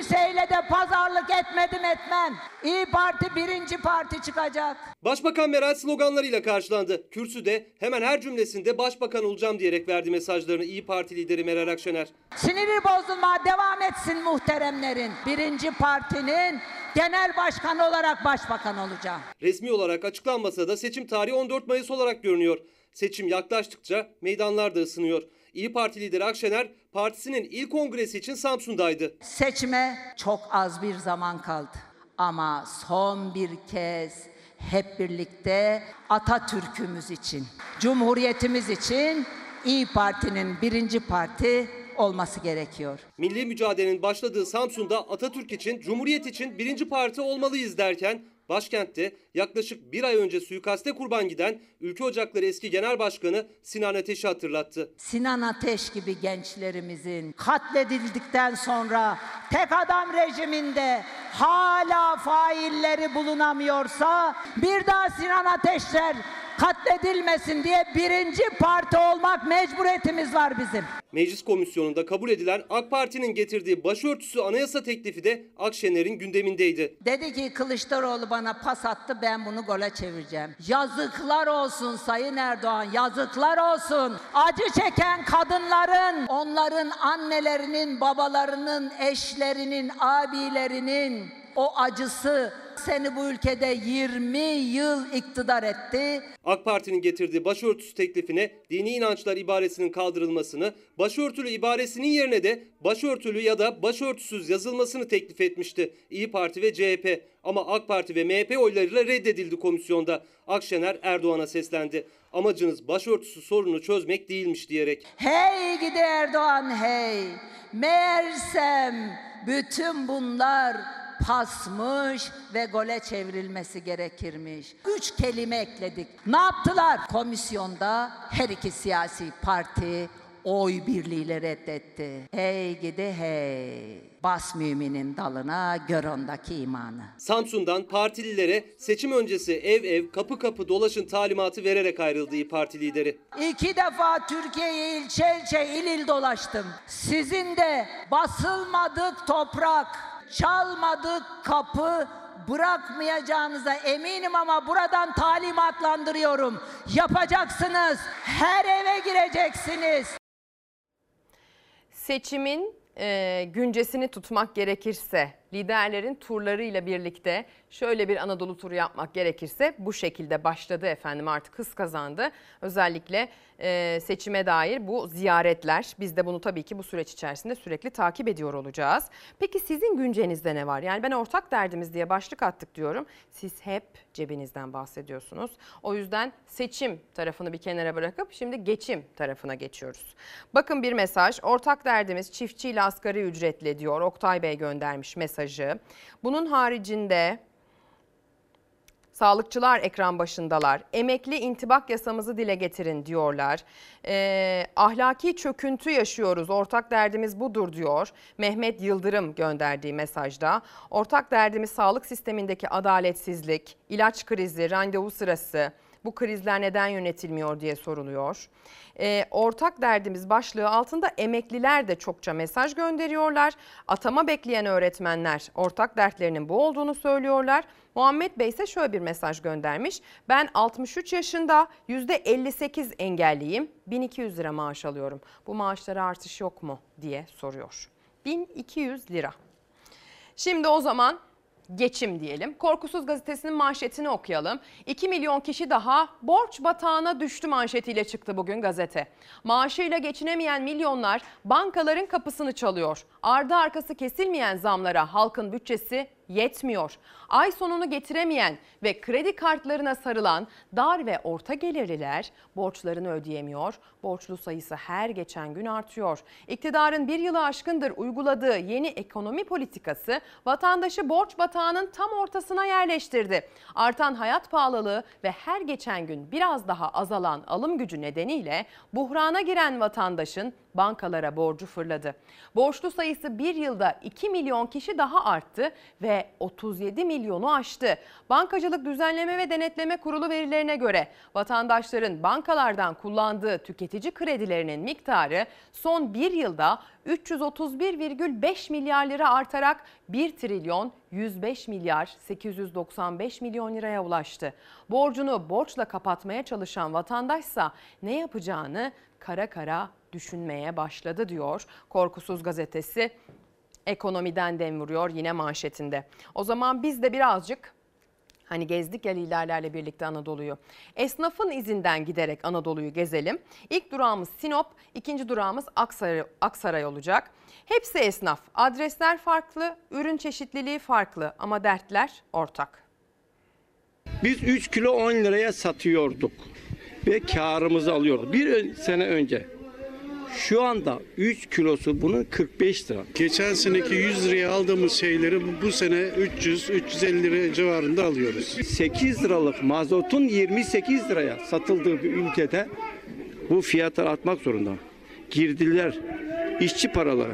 Kimseyle de pazarlık etmedim etmem. İyi Parti birinci parti çıkacak. Başbakan Meral sloganlarıyla karşılandı. Kürsüde hemen her cümlesinde başbakan olacağım diyerek verdi mesajlarını İyi Parti lideri Meral Akşener. Siniri bozulma devam etsin muhteremlerin. Birinci partinin genel başkanı olarak başbakan olacağım. Resmi olarak açıklanmasa da seçim tarihi 14 Mayıs olarak görünüyor. Seçim yaklaştıkça meydanlar da ısınıyor. İyi Parti lideri Akşener partisinin ilk kongresi için Samsun'daydı. Seçime çok az bir zaman kaldı. Ama son bir kez hep birlikte Atatürk'ümüz için, Cumhuriyetimiz için İyi Parti'nin birinci parti olması gerekiyor. Milli mücadelenin başladığı Samsun'da Atatürk için, Cumhuriyet için birinci parti olmalıyız derken başkentte yaklaşık bir ay önce suikaste kurban giden Ülke Ocakları eski genel başkanı Sinan Ateş'i hatırlattı. Sinan Ateş gibi gençlerimizin katledildikten sonra tek adam rejiminde hala failleri bulunamıyorsa bir daha Sinan Ateşler katledilmesin diye birinci parti olmak mecburiyetimiz var bizim. Meclis komisyonunda kabul edilen AK Parti'nin getirdiği başörtüsü anayasa teklifi de Akşener'in gündemindeydi. Dedi ki Kılıçdaroğlu bana pas attı ben bunu gole çevireceğim. Yazıklar olsun Sayın Erdoğan yazıklar olsun. Acı çeken kadınların, onların annelerinin, babalarının, eşlerinin, abilerinin o acısı seni bu ülkede 20 yıl iktidar etti. AK Parti'nin getirdiği başörtüsü teklifine dini inançlar ibaresinin kaldırılmasını, başörtülü ibaresinin yerine de başörtülü ya da başörtüsüz yazılmasını teklif etmişti İyi Parti ve CHP. Ama AK Parti ve MHP oylarıyla reddedildi komisyonda. Akşener Erdoğan'a seslendi. Amacınız başörtüsü sorunu çözmek değilmiş diyerek. Hey gidi Erdoğan hey. Meğersem bütün bunlar pasmış ve gole çevrilmesi gerekirmiş. Üç kelime ekledik. Ne yaptılar? Komisyonda her iki siyasi parti oy birliğiyle reddetti. Hey gidi hey. Bas müminin dalına gör ondaki imanı. Samsun'dan partililere seçim öncesi ev ev kapı kapı dolaşın talimatı vererek ayrıldı İyi Parti lideri. İki defa Türkiye'yi ilçe ilçe il il dolaştım. Sizin de basılmadık toprak, çalmadık kapı, bırakmayacağınıza eminim ama buradan talimatlandırıyorum. Yapacaksınız. Her eve gireceksiniz. Seçimin e, güncesini tutmak gerekirse, liderlerin turlarıyla birlikte şöyle bir Anadolu turu yapmak gerekirse bu şekilde başladı efendim artık hız kazandı. Özellikle e, seçime dair bu ziyaretler biz de bunu tabii ki bu süreç içerisinde sürekli takip ediyor olacağız. Peki sizin güncenizde ne var? Yani ben ortak derdimiz diye başlık attık diyorum. Siz hep cebinizden bahsediyorsunuz. O yüzden seçim tarafını bir kenara bırakıp şimdi geçim tarafına geçiyoruz. Bakın bir mesaj. Ortak derdimiz çiftçiyle asgari ücretli diyor. Oktay Bey göndermiş mesajı. Bunun haricinde Sağlıkçılar ekran başındalar. Emekli intibak yasamızı dile getirin diyorlar. Ee, ahlaki çöküntü yaşıyoruz. Ortak derdimiz budur diyor. Mehmet Yıldırım gönderdiği mesajda. Ortak derdimiz sağlık sistemindeki adaletsizlik, ilaç krizi, randevu sırası. Bu krizler neden yönetilmiyor diye soruluyor. Ee, ortak derdimiz başlığı altında emekliler de çokça mesaj gönderiyorlar. Atama bekleyen öğretmenler ortak dertlerinin bu olduğunu söylüyorlar. Muhammed Bey ise şöyle bir mesaj göndermiş. Ben 63 yaşında %58 engelliyim. 1200 lira maaş alıyorum. Bu maaşlara artış yok mu diye soruyor. 1200 lira. Şimdi o zaman geçim diyelim. Korkusuz gazetesinin manşetini okuyalım. 2 milyon kişi daha borç batağına düştü manşetiyle çıktı bugün gazete. Maaşıyla geçinemeyen milyonlar bankaların kapısını çalıyor. Ardı arkası kesilmeyen zamlara halkın bütçesi yetmiyor. Ay sonunu getiremeyen ve kredi kartlarına sarılan dar ve orta gelirliler borçlarını ödeyemiyor. Borçlu sayısı her geçen gün artıyor. İktidarın bir yılı aşkındır uyguladığı yeni ekonomi politikası vatandaşı borç batağının tam ortasına yerleştirdi. Artan hayat pahalılığı ve her geçen gün biraz daha azalan alım gücü nedeniyle buhrana giren vatandaşın bankalara borcu fırladı. Borçlu sayısı bir yılda 2 milyon kişi daha arttı ve 37 milyonu aştı. Bankacılık Düzenleme ve Denetleme Kurulu verilerine göre vatandaşların bankalardan kullandığı tüketici kredilerinin miktarı son bir yılda 331,5 milyar lira artarak 1 trilyon 105 milyar 895 milyon liraya ulaştı. Borcunu borçla kapatmaya çalışan vatandaşsa ne yapacağını kara kara düşünmeye başladı diyor Korkusuz gazetesi. Ekonomiden dem vuruyor yine manşetinde. O zaman biz de birazcık Hani gezdik ya liderlerle birlikte Anadolu'yu. Esnafın izinden giderek Anadolu'yu gezelim. İlk durağımız Sinop, ikinci durağımız Aksaray, Aksaray olacak. Hepsi esnaf. Adresler farklı, ürün çeşitliliği farklı ama dertler ortak. Biz 3 kilo 10 liraya satıyorduk ve karımızı alıyorduk. Bir sene önce. Şu anda 3 kilosu bunun 45 lira. Geçen seneki 100 liraya aldığımız şeyleri bu- sene 300-350 lira civarında alıyoruz. 8 liralık mazotun 28 liraya satıldığı bir ülkede bu fiyatlar artmak zorunda. Girdiler, işçi paraları.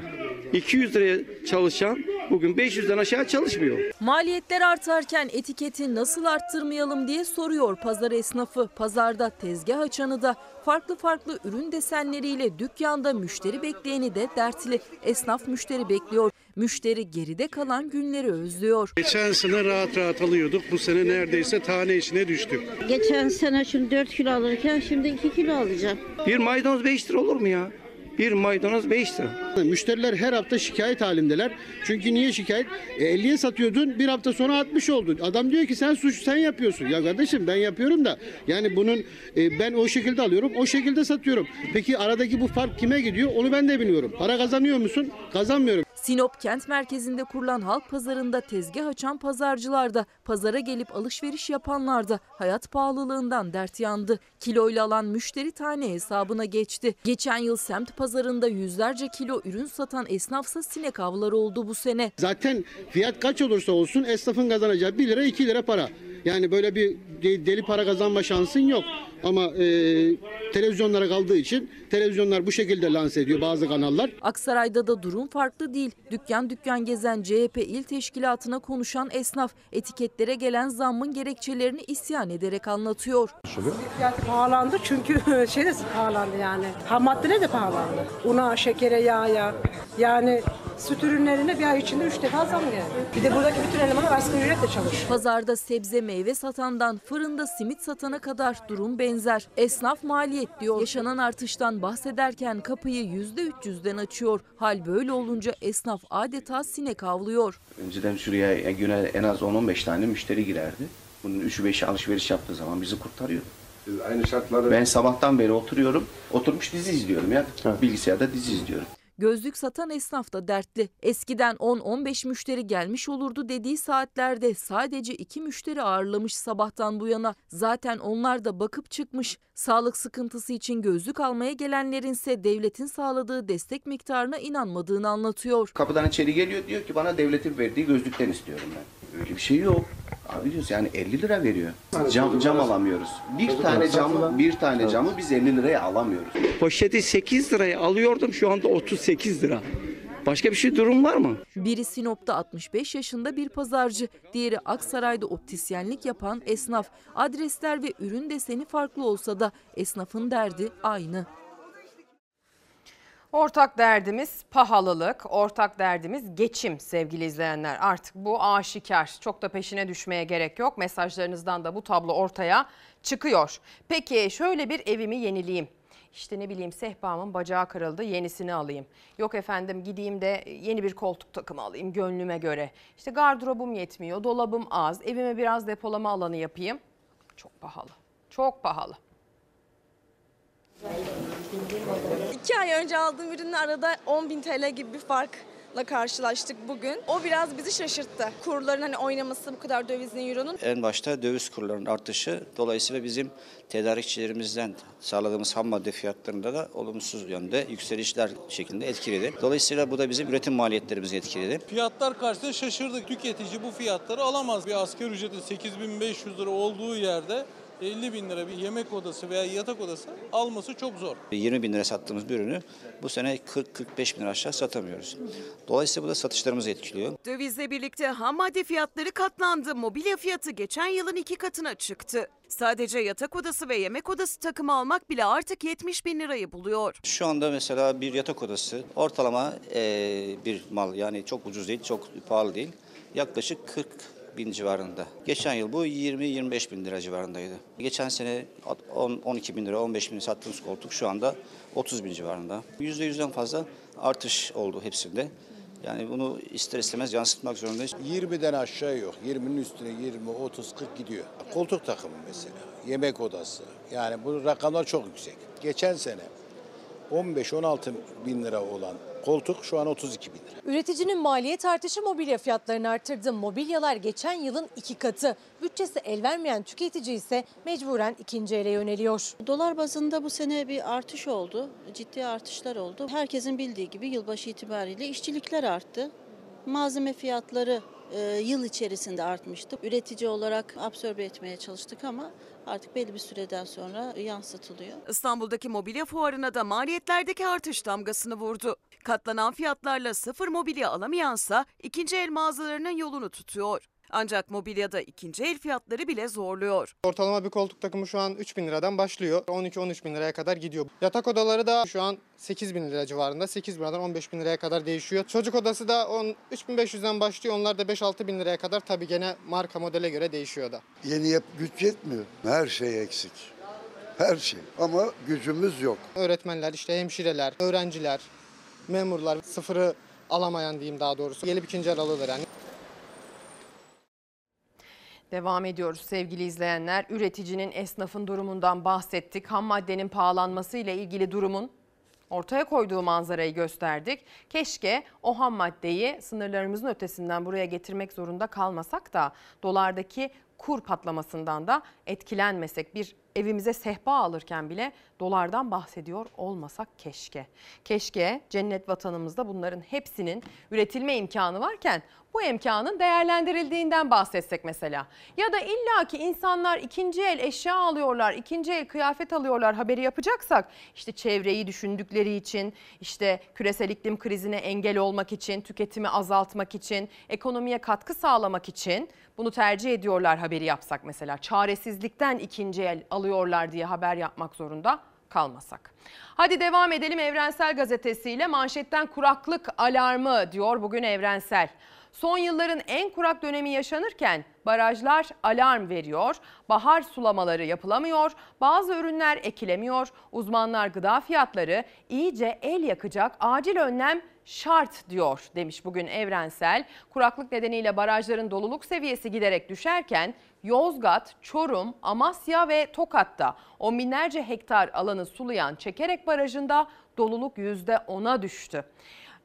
200 liraya çalışan bugün 500'den aşağı çalışmıyor. Maliyetler artarken etiketi nasıl arttırmayalım diye soruyor pazar esnafı. Pazarda tezgah açanı da farklı farklı ürün desenleriyle dükkanda müşteri bekleyeni de dertli. Esnaf müşteri bekliyor. Müşteri geride kalan günleri özlüyor. Geçen sene rahat rahat alıyorduk. Bu sene neredeyse tane içine düştük. Geçen sene şimdi 4 kilo alırken şimdi 2 kilo alacağım. Bir maydanoz 5 lira olur mu ya? Bir maydanoz 5 lira. Müşteriler her hafta şikayet halindeler. Çünkü niye şikayet? E, 50'ye satıyordun bir hafta sonra 60 oldu. Adam diyor ki sen suç sen yapıyorsun. Ya kardeşim ben yapıyorum da yani bunun e, ben o şekilde alıyorum o şekilde satıyorum. Peki aradaki bu fark kime gidiyor onu ben de bilmiyorum. Para kazanıyor musun? Kazanmıyorum. Sinop kent merkezinde kurulan halk pazarında tezgah açan pazarcılar da, pazara gelip alışveriş yapanlar da hayat pahalılığından dert yandı. Kiloyla alan müşteri tane hesabına geçti. Geçen yıl semt pazarında yüzlerce kilo ürün satan esnafsa sinek avları oldu bu sene. Zaten fiyat kaç olursa olsun esnafın kazanacağı 1 lira 2 lira para. Yani böyle bir de- deli para kazanma şansın yok. Ama e, televizyonlara kaldığı için televizyonlar bu şekilde lanse ediyor bazı kanallar. Aksaray'da da durum farklı değil. Dükkan dükkan gezen CHP il teşkilatına konuşan esnaf etiketlere gelen zammın gerekçelerini isyan ederek anlatıyor. Fiyat pahalandı çünkü şey de pahalandı yani. Ham maddeler de pahalandı. Una, şekere, yağa. Yani Süt ürünlerine bir ay içinde 3 defa zam geldi. Bir de buradaki bütün elemanlar asgari ücretle çalışıyor. Pazarda sebze meyve satandan fırında simit satana kadar durum benzer. Esnaf maliyet diyor. Yaşanan artıştan bahsederken kapıyı %300'den açıyor. Hal böyle olunca esnaf adeta sinek avlıyor. Önceden şuraya güne en az 10-15 tane müşteri girerdi. Bunun 3'ü 5'i alışveriş yaptığı zaman bizi kurtarıyor. Aynı şartları... Ben sabahtan beri oturuyorum, oturmuş dizi izliyorum ya. Bilgisayarda dizi izliyorum. Gözlük satan esnaf da dertli. Eskiden 10-15 müşteri gelmiş olurdu dediği saatlerde sadece 2 müşteri ağırlamış sabahtan bu yana. Zaten onlar da bakıp çıkmış. Sağlık sıkıntısı için gözlük almaya gelenlerinse devletin sağladığı destek miktarına inanmadığını anlatıyor. Kapıdan içeri geliyor diyor ki bana devletin verdiği gözlükten istiyorum ben. Öyle bir şey yok. Abi diyoruz yani 50 lira veriyor. Cam, cam alamıyoruz. Bir tane camı, bir tane camı biz 50 liraya alamıyoruz. Poşeti 8 liraya alıyordum şu anda 38 lira. Başka bir şey durum var mı? Biri Sinop'ta 65 yaşında bir pazarcı, diğeri Aksaray'da optisyenlik yapan esnaf. Adresler ve ürün deseni farklı olsa da esnafın derdi aynı. Ortak derdimiz pahalılık, ortak derdimiz geçim sevgili izleyenler. Artık bu aşikar. Çok da peşine düşmeye gerek yok. Mesajlarınızdan da bu tablo ortaya çıkıyor. Peki şöyle bir evimi yenileyim. İşte ne bileyim sehpamın bacağı kırıldı yenisini alayım. Yok efendim gideyim de yeni bir koltuk takımı alayım gönlüme göre. İşte gardırobum yetmiyor, dolabım az, evime biraz depolama alanı yapayım. Çok pahalı, çok pahalı. İki ay önce aldığım ürünle arada 10.000 TL gibi bir farkla karşılaştık bugün. O biraz bizi şaşırttı. Kurların hani oynaması bu kadar dövizin euronun. En başta döviz kurlarının artışı dolayısıyla bizim tedarikçilerimizden sağladığımız ham madde fiyatlarında da olumsuz yönde yükselişler şeklinde etkiledi. Dolayısıyla bu da bizim üretim maliyetlerimizi etkiledi. Fiyatlar karşısında şaşırdık. Tüketici bu fiyatları alamaz. Bir asgari ücreti 8500 lira olduğu yerde 50 bin lira bir yemek odası veya yatak odası alması çok zor. 20 bin lira sattığımız bir ürünü bu sene 40-45 bin lira aşağı satamıyoruz. Dolayısıyla bu da satışlarımızı etkiliyor. Dövizle birlikte ham madde fiyatları katlandı. Mobilya fiyatı geçen yılın iki katına çıktı. Sadece yatak odası ve yemek odası takımı almak bile artık 70 bin lirayı buluyor. Şu anda mesela bir yatak odası ortalama eee, bir mal yani çok ucuz değil, çok pahalı değil. Yaklaşık 40 bin civarında. Geçen yıl bu 20-25 bin lira civarındaydı. Geçen sene 10, 12 bin lira, 15 bin sattığımız koltuk şu anda 30 bin civarında. %100'den fazla artış oldu hepsinde. Yani bunu ister istemez yansıtmak zorundayız. 20'den aşağı yok. 20'nin üstüne 20, 30, 40 gidiyor. Koltuk takımı mesela, yemek odası. Yani bu rakamlar çok yüksek. Geçen sene 15-16 bin lira olan koltuk şu an 32 bin. Üreticinin maliyet artışı mobilya fiyatlarını arttırdı. Mobilyalar geçen yılın iki katı. Bütçesi el vermeyen tüketici ise mecburen ikinci ele yöneliyor. Dolar bazında bu sene bir artış oldu. Ciddi artışlar oldu. Herkesin bildiği gibi yılbaşı itibariyle işçilikler arttı. Malzeme fiyatları e, yıl içerisinde artmıştı. Üretici olarak absorbe etmeye çalıştık ama artık belli bir süreden sonra yansıtılıyor. İstanbul'daki mobilya fuarına da maliyetlerdeki artış damgasını vurdu. Katlanan fiyatlarla sıfır mobilya alamayansa ikinci el mağazalarının yolunu tutuyor. Ancak mobilyada ikinci el fiyatları bile zorluyor. Ortalama bir koltuk takımı şu an 3 bin liradan başlıyor. 12-13 bin liraya kadar gidiyor. Yatak odaları da şu an 8 bin lira civarında. 8 bin liradan 15 bin liraya kadar değişiyor. Çocuk odası da 10, 3500'den başlıyor. Onlar da 5-6 bin liraya kadar tabii gene marka modele göre değişiyor da. Yeni yap güç yetmiyor. Her şey eksik. Her şey. Ama gücümüz yok. Öğretmenler, işte hemşireler, öğrenciler, memurlar sıfırı alamayan diyeyim daha doğrusu. Gelip ikinci el alırlar yani. Devam ediyoruz sevgili izleyenler. Üreticinin, esnafın durumundan bahsettik. Ham maddenin pahalanması ile ilgili durumun ortaya koyduğu manzarayı gösterdik. Keşke o ham maddeyi sınırlarımızın ötesinden buraya getirmek zorunda kalmasak da dolardaki kur patlamasından da etkilenmesek. Bir evimize sehpa alırken bile dolardan bahsediyor olmasak keşke. Keşke cennet vatanımızda bunların hepsinin üretilme imkanı varken bu imkanın değerlendirildiğinden bahsetsek mesela. Ya da illaki insanlar ikinci el eşya alıyorlar, ikinci el kıyafet alıyorlar haberi yapacaksak işte çevreyi düşündükleri için, işte küresel iklim krizine engel olmak için, tüketimi azaltmak için, ekonomiye katkı sağlamak için bunu tercih ediyorlar haberi yapsak mesela. Çaresizlikten ikinci el alıyorlar diye haber yapmak zorunda kalmasak. Hadi devam edelim Evrensel Gazetesi'yle manşetten kuraklık alarmı diyor bugün Evrensel. Son yılların en kurak dönemi yaşanırken barajlar alarm veriyor, bahar sulamaları yapılamıyor, bazı ürünler ekilemiyor, uzmanlar gıda fiyatları iyice el yakacak acil önlem şart diyor demiş bugün Evrensel. Kuraklık nedeniyle barajların doluluk seviyesi giderek düşerken Yozgat, Çorum, Amasya ve Tokat'ta on binlerce hektar alanı sulayan Çekerek Barajı'nda doluluk %10'a düştü.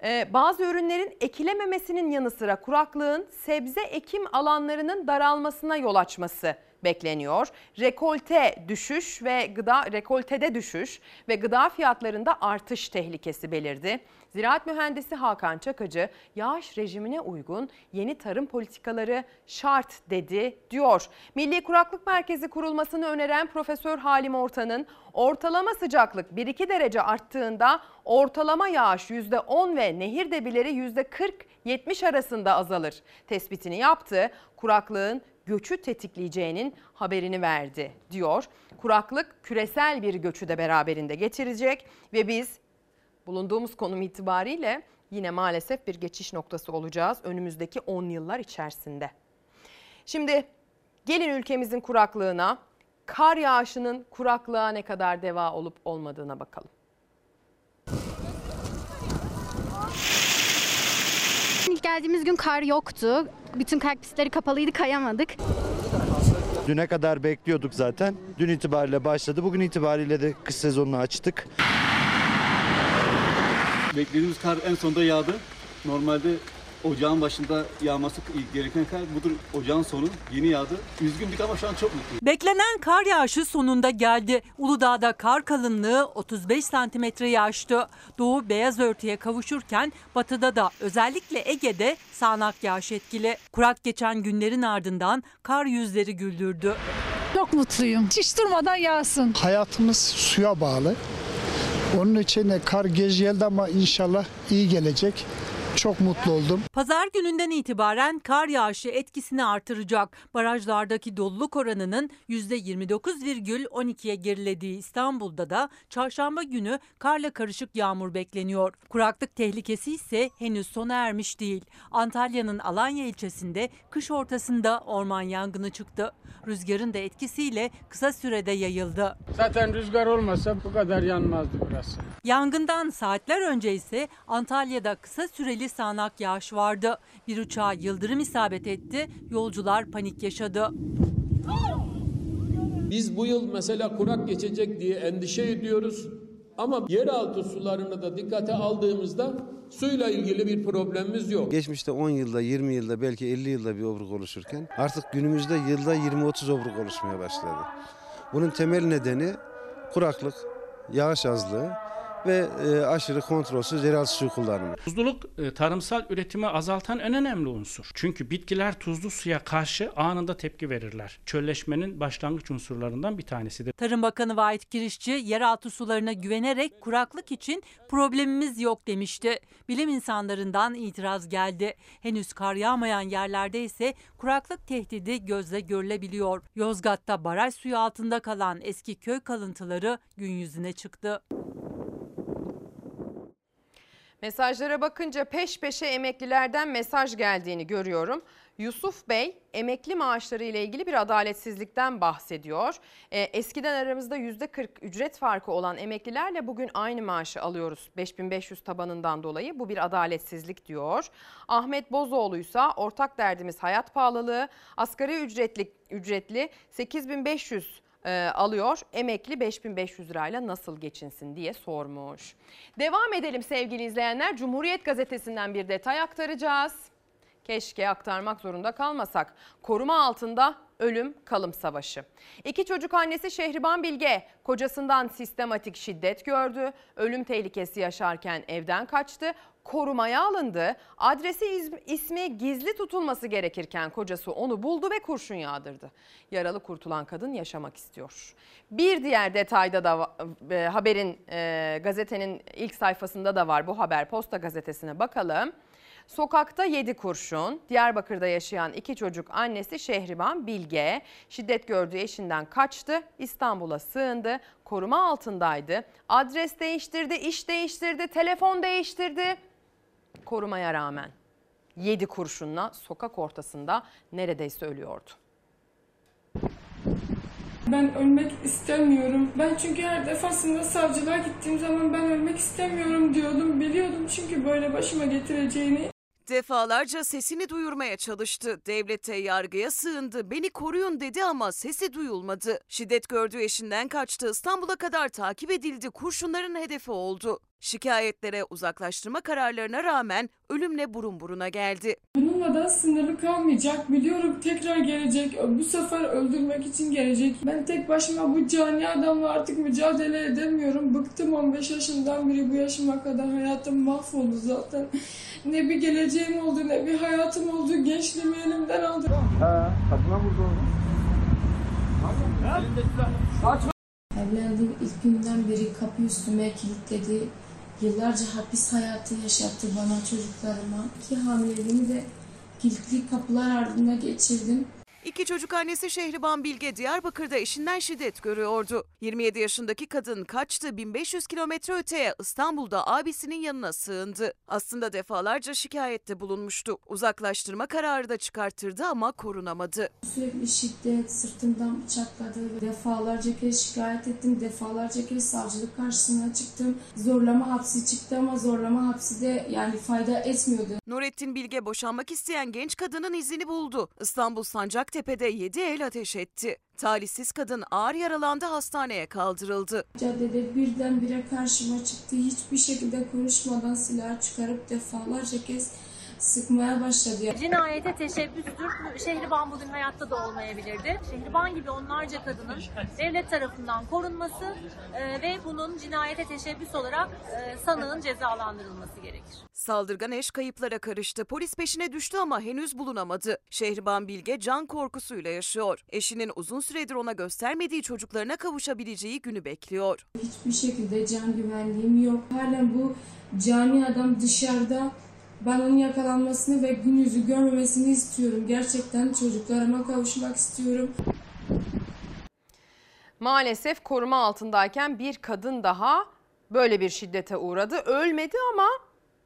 Ee, bazı ürünlerin ekilememesinin yanı sıra kuraklığın sebze ekim alanlarının daralmasına yol açması bekleniyor. Rekolte düşüş ve gıda rekoltede düşüş ve gıda fiyatlarında artış tehlikesi belirdi. Ziraat mühendisi Hakan Çakıcı yağış rejimine uygun yeni tarım politikaları şart dedi diyor. Milli Kuraklık Merkezi kurulmasını öneren Profesör Halim Ortan'ın ortalama sıcaklık 1-2 derece arttığında ortalama yağış %10 ve nehir debileri %40-70 arasında azalır tespitini yaptı. Kuraklığın göçü tetikleyeceğinin haberini verdi diyor. Kuraklık küresel bir göçü de beraberinde getirecek ve biz bulunduğumuz konum itibariyle yine maalesef bir geçiş noktası olacağız önümüzdeki 10 yıllar içerisinde. Şimdi gelin ülkemizin kuraklığına, kar yağışının kuraklığa ne kadar deva olup olmadığına bakalım. İlk geldiğimiz gün kar yoktu. Bütün kar pistleri kapalıydı, kayamadık. Düne kadar bekliyorduk zaten. Dün itibariyle başladı. Bugün itibariyle de kış sezonunu açtık. Beklediğimiz kar en sonunda yağdı. Normalde ocağın başında yağması gereken kar budur ocağın sonu yeni yağdı. Üzgündük ama şu an çok mutluyuz. Beklenen kar yağışı sonunda geldi. Uludağ'da kar kalınlığı 35 santimetreyi aştı. Doğu beyaz örtüye kavuşurken batıda da özellikle Ege'de sağanak yağış etkili. Kurak geçen günlerin ardından kar yüzleri güldürdü. Çok mutluyum. Hiç durmadan yağsın. Hayatımız suya bağlı. Onun için de kar geç geldi ama inşallah iyi gelecek. Çok mutlu oldum. Pazar gününden itibaren kar yağışı etkisini artıracak. Barajlardaki doluluk oranının %29,12'ye gerilediği İstanbul'da da çarşamba günü karla karışık yağmur bekleniyor. Kuraklık tehlikesi ise henüz sona ermiş değil. Antalya'nın Alanya ilçesinde kış ortasında orman yangını çıktı. Rüzgarın da etkisiyle kısa sürede yayıldı. Zaten rüzgar olmasa bu kadar yanmazdı burası. Yangından saatler önce ise Antalya'da kısa süreli sağanak yağış vardı. Bir uçağa yıldırım isabet etti, yolcular panik yaşadı. Biz bu yıl mesela kurak geçecek diye endişe ediyoruz. Ama yeraltı sularını da dikkate aldığımızda suyla ilgili bir problemimiz yok. Geçmişte 10 yılda, 20 yılda, belki 50 yılda bir obruk oluşurken artık günümüzde yılda 20-30 obruk oluşmaya başladı. Bunun temel nedeni kuraklık, yağış azlığı ve e, aşırı kontrolsüz yeraltı suyu kullanımı. Tuzluluk e, tarımsal üretimi azaltan en önemli unsur. Çünkü bitkiler tuzlu suya karşı anında tepki verirler. Çölleşmenin başlangıç unsurlarından bir tanesidir. Tarım Bakanı Vahit Kirişçi yeraltı sularına güvenerek kuraklık için problemimiz yok demişti. Bilim insanlarından itiraz geldi. Henüz kar yağmayan yerlerde ise kuraklık tehdidi gözle görülebiliyor. Yozgat'ta baraj suyu altında kalan eski köy kalıntıları gün yüzüne çıktı. Mesajlara bakınca peş peşe emeklilerden mesaj geldiğini görüyorum. Yusuf Bey emekli maaşları ile ilgili bir adaletsizlikten bahsediyor. Ee, eskiden aramızda %40 ücret farkı olan emeklilerle bugün aynı maaşı alıyoruz 5500 tabanından dolayı. Bu bir adaletsizlik diyor. Ahmet Bozoğlu ise ortak derdimiz hayat pahalılığı. Asgari ücretli, ücretli 8500 e, alıyor. Emekli 5500 lirayla nasıl geçinsin diye sormuş. Devam edelim sevgili izleyenler. Cumhuriyet gazetesinden bir detay aktaracağız. Keşke aktarmak zorunda kalmasak. Koruma altında ölüm kalım savaşı. İki çocuk annesi Şehriban Bilge kocasından sistematik şiddet gördü. Ölüm tehlikesi yaşarken evden kaçtı. Korumaya alındı. Adresi ismi gizli tutulması gerekirken kocası onu buldu ve kurşun yağdırdı. Yaralı kurtulan kadın yaşamak istiyor. Bir diğer detayda da e, haberin e, gazetenin ilk sayfasında da var bu haber Posta gazetesine bakalım. Sokakta 7 kurşun. Diyarbakır'da yaşayan iki çocuk annesi Şehriban Bilge şiddet gördüğü eşinden kaçtı. İstanbul'a sığındı. Koruma altındaydı. Adres değiştirdi, iş değiştirdi, telefon değiştirdi. Korumaya rağmen 7 kurşunla sokak ortasında neredeyse ölüyordu. Ben ölmek istemiyorum. Ben çünkü her defasında savcılığa gittiğim zaman ben ölmek istemiyorum diyordum. Biliyordum çünkü böyle başıma getireceğini. Defalarca sesini duyurmaya çalıştı. Devlete, yargıya sığındı. Beni koruyun dedi ama sesi duyulmadı. Şiddet gördüğü eşinden kaçtı. İstanbul'a kadar takip edildi. Kurşunların hedefi oldu. Şikayetlere, uzaklaştırma kararlarına rağmen ölümle burun buruna geldi. Bununla da sınırlı kalmayacak. Biliyorum tekrar gelecek. Bu sefer öldürmek için gelecek. Ben tek başıma bu cani adamla artık mücadele edemiyorum. Bıktım 15 yaşından beri bu yaşıma kadar hayatım mahvoldu zaten. Ne bir geleceğim oldu ne bir hayatım oldu. Gençliğimi elimden aldı. kadına vurdu onu. Evlendiğim ilk günden beri kapı üstüme kilitledi. Yıllarca hapis hayatı yaşattı bana çocuklarıma. İki hamileliğimi de kilitli kapılar ardında geçirdim. İki çocuk annesi Şehriban Bilge Diyarbakır'da eşinden şiddet görüyordu. 27 yaşındaki kadın kaçtı 1500 kilometre öteye İstanbul'da abisinin yanına sığındı. Aslında defalarca şikayette bulunmuştu. Uzaklaştırma kararı da çıkarttırdı ama korunamadı. Sürekli şiddet, sırtımdan bıçakladı. Defalarca kez şikayet ettim. Defalarca kez savcılık karşısına çıktım. Zorlama hapsi çıktı ama zorlama hapsi de yani fayda etmiyordu. Nurettin Bilge boşanmak isteyen genç kadının izini buldu. İstanbul Sancaktepe'de 7 el ateş etti. Talihsiz kadın ağır yaralandı hastaneye kaldırıldı. Caddede birdenbire karşıma çıktı. Hiçbir şekilde konuşmadan silah çıkarıp defalarca kez sıkmaya başladı. Cinayete teşebbüstür. Şehriban bugün hayatta da olmayabilirdi. Şehriban gibi onlarca kadının devlet tarafından korunması e, ve bunun cinayete teşebbüs olarak e, sanığın cezalandırılması gerekir. Saldırgan eş kayıplara karıştı. Polis peşine düştü ama henüz bulunamadı. Şehriban Bilge can korkusuyla yaşıyor. Eşinin uzun süredir ona göstermediği çocuklarına kavuşabileceği günü bekliyor. Hiçbir şekilde can güvenliğim yok. Halen bu cani adam dışarıda. Ben onun yakalanmasını ve gün yüzü görmemesini istiyorum. Gerçekten çocuklarıma kavuşmak istiyorum. Maalesef koruma altındayken bir kadın daha böyle bir şiddete uğradı. Ölmedi ama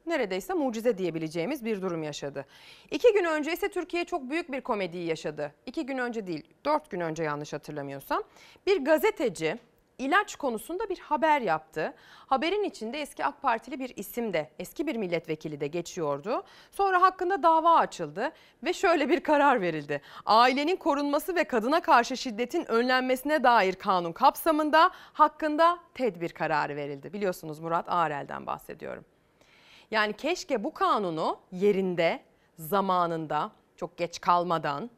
neredeyse mucize diyebileceğimiz bir durum yaşadı. İki gün önce ise Türkiye çok büyük bir komediyi yaşadı. İki gün önce değil, dört gün önce yanlış hatırlamıyorsam. Bir gazeteci ilaç konusunda bir haber yaptı. Haberin içinde eski AK Partili bir isim de, eski bir milletvekili de geçiyordu. Sonra hakkında dava açıldı ve şöyle bir karar verildi. Ailenin korunması ve kadına karşı şiddetin önlenmesine dair kanun kapsamında hakkında tedbir kararı verildi. Biliyorsunuz Murat Ağrel'den bahsediyorum. Yani keşke bu kanunu yerinde, zamanında, çok geç kalmadan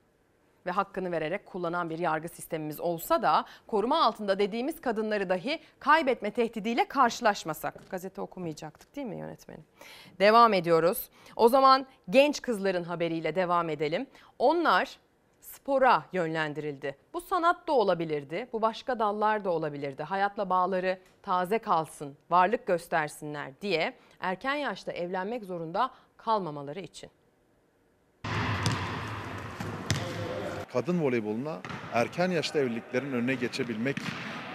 ve hakkını vererek kullanan bir yargı sistemimiz olsa da koruma altında dediğimiz kadınları dahi kaybetme tehdidiyle karşılaşmasak. Gazete okumayacaktık değil mi yönetmenim? Devam ediyoruz. O zaman genç kızların haberiyle devam edelim. Onlar spora yönlendirildi. Bu sanat da olabilirdi, bu başka dallar da olabilirdi. Hayatla bağları taze kalsın, varlık göstersinler diye erken yaşta evlenmek zorunda kalmamaları için. Kadın voleyboluna erken yaşta evliliklerin önüne geçebilmek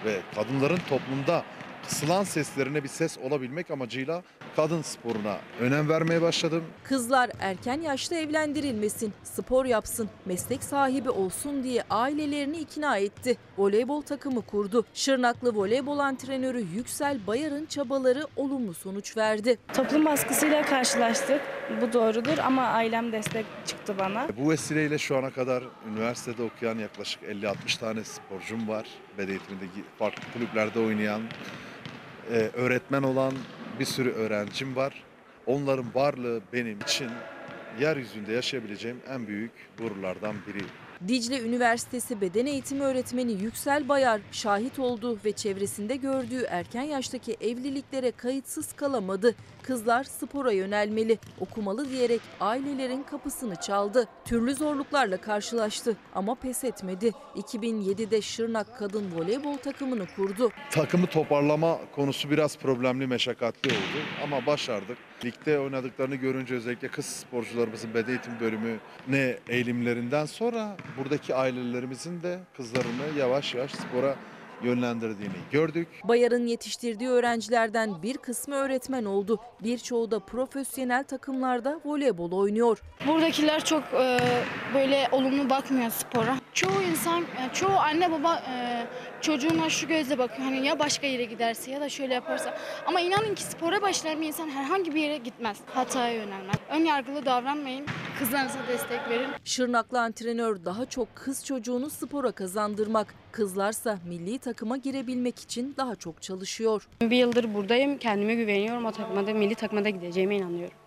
ve kadınların toplumda kısılan seslerine bir ses olabilmek amacıyla kadın sporuna önem vermeye başladım. Kızlar erken yaşta evlendirilmesin, spor yapsın, meslek sahibi olsun diye ailelerini ikna etti. Voleybol takımı kurdu. Şırnaklı voleybol antrenörü Yüksel Bayar'ın çabaları olumlu sonuç verdi. Toplum baskısıyla karşılaştık. Bu doğrudur ama ailem destek çıktı bana. Bu vesileyle şu ana kadar üniversitede okuyan yaklaşık 50-60 tane sporcum var. Beden eğitiminde farklı kulüplerde oynayan, e, öğretmen olan bir sürü öğrencim var. Onların varlığı benim için yeryüzünde yaşayabileceğim en büyük gururlardan biri. Dicle Üniversitesi Beden Eğitimi Öğretmeni Yüksel Bayar şahit olduğu ve çevresinde gördüğü erken yaştaki evliliklere kayıtsız kalamadı. Kızlar spora yönelmeli, okumalı diyerek ailelerin kapısını çaldı. Türlü zorluklarla karşılaştı ama pes etmedi. 2007'de Şırnak Kadın Voleybol takımını kurdu. Takımı toparlama konusu biraz problemli, meşakkatli oldu ama başardık. Ligde oynadıklarını görünce özellikle kız sporcularımızın beden eğitim bölümü ne eğilimlerinden sonra buradaki ailelerimizin de kızlarını yavaş yavaş spora yönlendirdiğini gördük. Bayar'ın yetiştirdiği öğrencilerden bir kısmı öğretmen oldu. Birçoğu da profesyonel takımlarda voleybol oynuyor. Buradakiler çok e, böyle olumlu bakmıyor spora. Çoğu insan, e, çoğu anne baba e, çocuğuna şu gözle bakıyor. Hani ya başka yere giderse ya da şöyle yaparsa. Ama inanın ki spora başlayan bir insan herhangi bir yere gitmez. Hataya yönelmez. Ön yargılı davranmayın. Kızlarınıza destek verin. Şırnaklı antrenör daha çok kız çocuğunu spora kazandırmak. Kızlarsa milli takıma girebilmek için daha çok çalışıyor. Bir yıldır buradayım. Kendime güveniyorum. O takıma da milli takıma da gideceğime inanıyorum.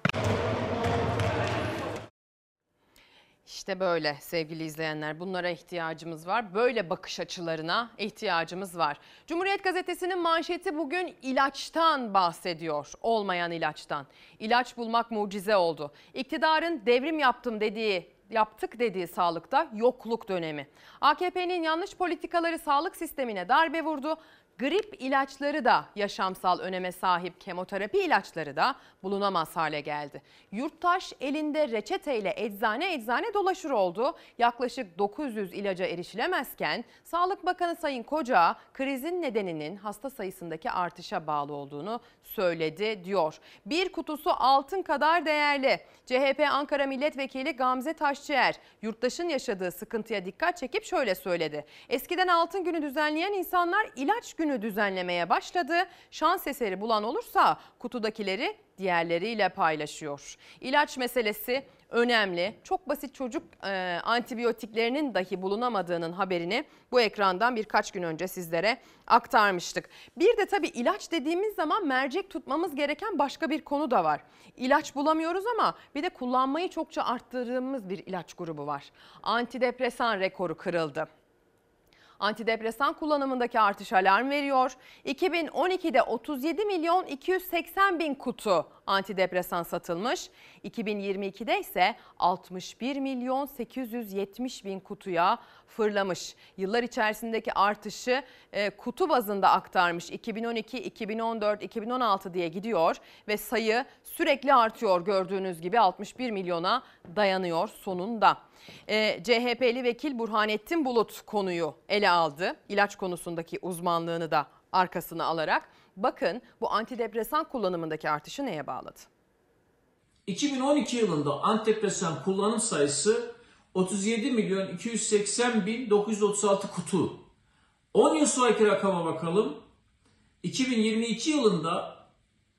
İşte böyle sevgili izleyenler bunlara ihtiyacımız var. Böyle bakış açılarına ihtiyacımız var. Cumhuriyet Gazetesi'nin manşeti bugün ilaçtan bahsediyor. Olmayan ilaçtan. İlaç bulmak mucize oldu. İktidarın devrim yaptım dediği yaptık dediği sağlıkta yokluk dönemi. AKP'nin yanlış politikaları sağlık sistemine darbe vurdu. Grip ilaçları da yaşamsal öneme sahip kemoterapi ilaçları da bulunamaz hale geldi. Yurttaş elinde reçeteyle eczane eczane dolaşır oldu. Yaklaşık 900 ilaca erişilemezken Sağlık Bakanı Sayın Koca krizin nedeninin hasta sayısındaki artışa bağlı olduğunu söyledi diyor. Bir kutusu altın kadar değerli. CHP Ankara Milletvekili Gamze Taşçıer yurttaşın yaşadığı sıkıntıya dikkat çekip şöyle söyledi. Eskiden altın günü düzenleyen insanlar ilaç günü düzenlemeye başladı. Şans eseri bulan olursa kutudakileri diğerleriyle paylaşıyor. İlaç meselesi önemli. Çok basit çocuk e, antibiyotiklerinin dahi bulunamadığının haberini bu ekrandan birkaç gün önce sizlere aktarmıştık. Bir de tabii ilaç dediğimiz zaman mercek tutmamız gereken başka bir konu da var. İlaç bulamıyoruz ama bir de kullanmayı çokça arttırdığımız bir ilaç grubu var. Antidepresan rekoru kırıldı. Antidepresan kullanımındaki artış alarm veriyor. 2012'de 37 milyon 280 bin kutu antidepresan satılmış. 2022'de ise 61 milyon 870 bin kutuya fırlamış. Yıllar içerisindeki artışı e, kutu bazında aktarmış. 2012, 2014, 2016 diye gidiyor ve sayı sürekli artıyor gördüğünüz gibi 61 milyona dayanıyor sonunda. E, CHP'li vekil Burhanettin Bulut konuyu ele aldı. İlaç konusundaki uzmanlığını da arkasına alarak. Bakın bu antidepresan kullanımındaki artışı neye bağladı? 2012 yılında antidepresan kullanım sayısı 37 milyon 280 bin 936 kutu. 10 yıl sonraki rakama bakalım. 2022 yılında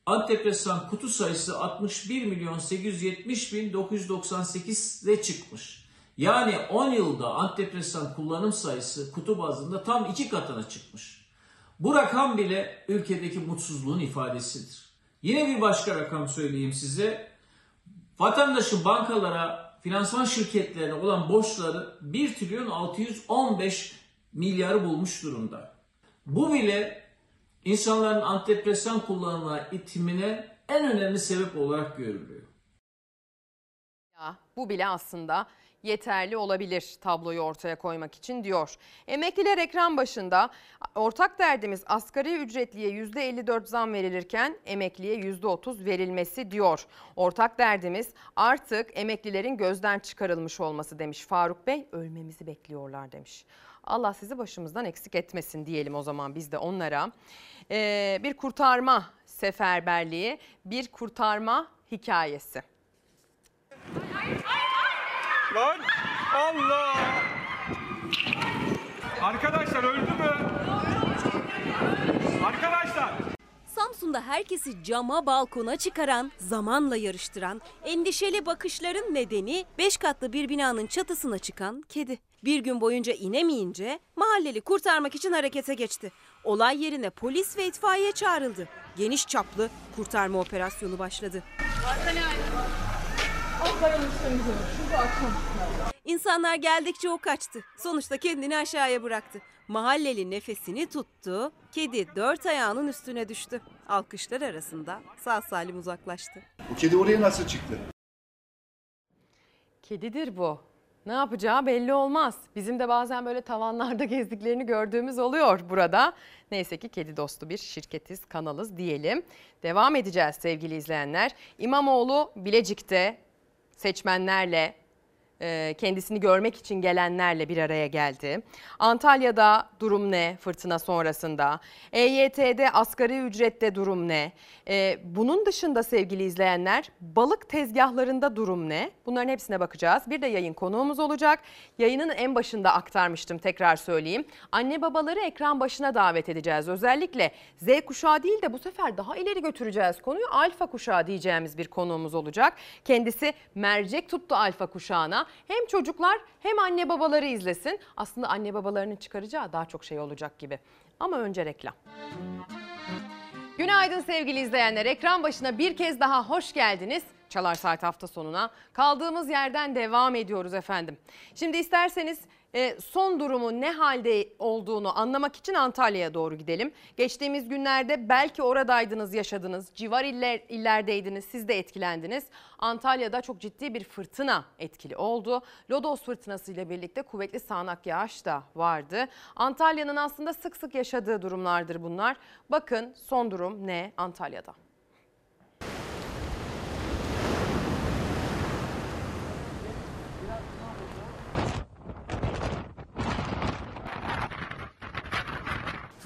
antidepresan kutu sayısı 61 milyon 870 bin 998'de çıkmış. Yani 10 yılda antidepresan kullanım sayısı kutu bazında tam iki katına çıkmış. Bu rakam bile ülkedeki mutsuzluğun ifadesidir. Yine bir başka rakam söyleyeyim size. Vatandaşın bankalara, finansman şirketlerine olan borçları 1 trilyon 615 milyarı bulmuş durumda. Bu bile insanların antidepresan kullanımına itimine en önemli sebep olarak görülüyor. Bu bile aslında yeterli olabilir tabloyu ortaya koymak için diyor. Emekliler ekran başında ortak derdimiz asgari ücretliye %54 zam verilirken emekliye %30 verilmesi diyor. Ortak derdimiz artık emeklilerin gözden çıkarılmış olması demiş Faruk Bey. Ölmemizi bekliyorlar demiş. Allah sizi başımızdan eksik etmesin diyelim o zaman biz de onlara. Ee, bir kurtarma seferberliği, bir kurtarma hikayesi. Lan Allah! Arkadaşlar öldü mü? Arkadaşlar! Samsun'da herkesi cama balkona çıkaran, zamanla yarıştıran, endişeli bakışların nedeni 5 katlı bir binanın çatısına çıkan kedi. Bir gün boyunca inemeyince mahalleli kurtarmak için harekete geçti. Olay yerine polis ve itfaiye çağrıldı. Geniş çaplı kurtarma operasyonu başladı. İnsanlar geldikçe o kaçtı. Sonuçta kendini aşağıya bıraktı. Mahalleli nefesini tuttu. Kedi dört ayağının üstüne düştü. Alkışlar arasında sağ salim uzaklaştı. Bu kedi oraya nasıl çıktı? Kedidir bu. Ne yapacağı belli olmaz. Bizim de bazen böyle tavanlarda gezdiklerini gördüğümüz oluyor burada. Neyse ki kedi dostu bir şirketiz, kanalız diyelim. Devam edeceğiz sevgili izleyenler. İmamoğlu Bilecik'te seçmenlerle kendisini görmek için gelenlerle bir araya geldi. Antalya'da durum ne fırtına sonrasında? EYT'de asgari ücrette durum ne? E, bunun dışında sevgili izleyenler balık tezgahlarında durum ne? Bunların hepsine bakacağız. Bir de yayın konuğumuz olacak. Yayının en başında aktarmıştım tekrar söyleyeyim. Anne babaları ekran başına davet edeceğiz. Özellikle Z kuşağı değil de bu sefer daha ileri götüreceğiz konuyu. Alfa kuşağı diyeceğimiz bir konuğumuz olacak. Kendisi mercek tuttu alfa kuşağına. Hem çocuklar hem anne babaları izlesin. Aslında anne babalarının çıkaracağı daha çok şey olacak gibi. Ama önce reklam. Günaydın sevgili izleyenler. Ekran başına bir kez daha hoş geldiniz. Çalar Saat hafta sonuna kaldığımız yerden devam ediyoruz efendim. Şimdi isterseniz e, son durumu ne halde olduğunu anlamak için Antalya'ya doğru gidelim. Geçtiğimiz günlerde belki oradaydınız, yaşadınız, civar iller, illerdeydiniz, siz de etkilendiniz. Antalya'da çok ciddi bir fırtına etkili oldu. Lodos fırtınası ile birlikte kuvvetli sağanak yağış da vardı. Antalya'nın aslında sık sık yaşadığı durumlardır bunlar. Bakın son durum ne Antalya'da?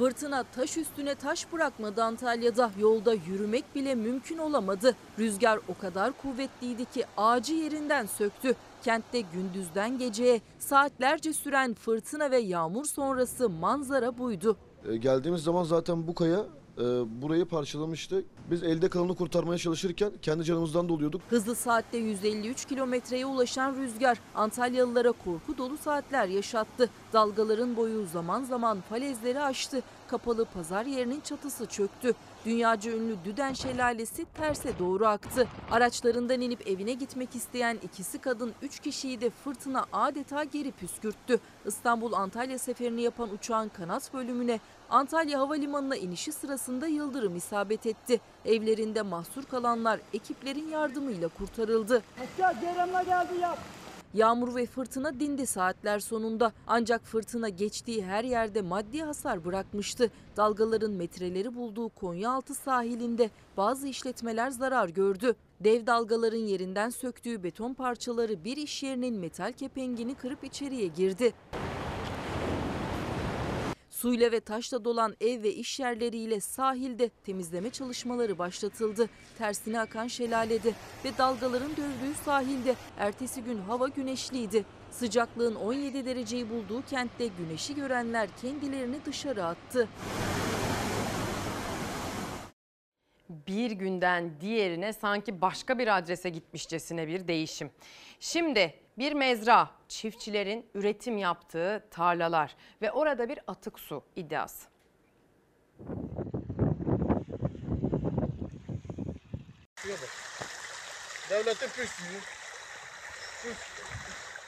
Fırtına taş üstüne taş bırakmadı Antalya'da. Yolda yürümek bile mümkün olamadı. Rüzgar o kadar kuvvetliydi ki ağacı yerinden söktü. Kentte gündüzden geceye saatlerce süren fırtına ve yağmur sonrası manzara buydu. E, geldiğimiz zaman zaten bu kaya e, burayı parçalamıştı. Biz elde kalanı kurtarmaya çalışırken kendi canımızdan da oluyorduk. Hızlı saatte 153 kilometreye ulaşan rüzgar Antalyalılara korku dolu saatler yaşattı. Dalgaların boyu zaman zaman falezleri aştı. Kapalı pazar yerinin çatısı çöktü. Dünyaca ünlü Düden Şelalesi terse doğru aktı. Araçlarından inip evine gitmek isteyen ikisi kadın 3 kişiyi de fırtına adeta geri püskürttü. İstanbul-Antalya seferini yapan uçağın kanat bölümüne Antalya Havalimanı'na inişi sırasında yıldırım isabet etti. Evlerinde mahsur kalanlar ekiplerin yardımıyla kurtarıldı. geldi yap. Yağmur ve fırtına dindi saatler sonunda. Ancak fırtına geçtiği her yerde maddi hasar bırakmıştı. Dalgaların metreleri bulduğu Konyaaltı sahilinde bazı işletmeler zarar gördü. Dev dalgaların yerinden söktüğü beton parçaları bir iş yerinin metal kepengini kırıp içeriye girdi. Suyla ve taşla dolan ev ve iş yerleriyle sahilde temizleme çalışmaları başlatıldı. Tersine akan şelalede ve dalgaların dövdüğü sahilde ertesi gün hava güneşliydi. Sıcaklığın 17 dereceyi bulduğu kentte güneşi görenler kendilerini dışarı attı. bir günden diğerine sanki başka bir adrese gitmişçesine bir değişim. Şimdi bir mezra, çiftçilerin üretim yaptığı tarlalar ve orada bir atık su iddiası. Devletin püsküyü.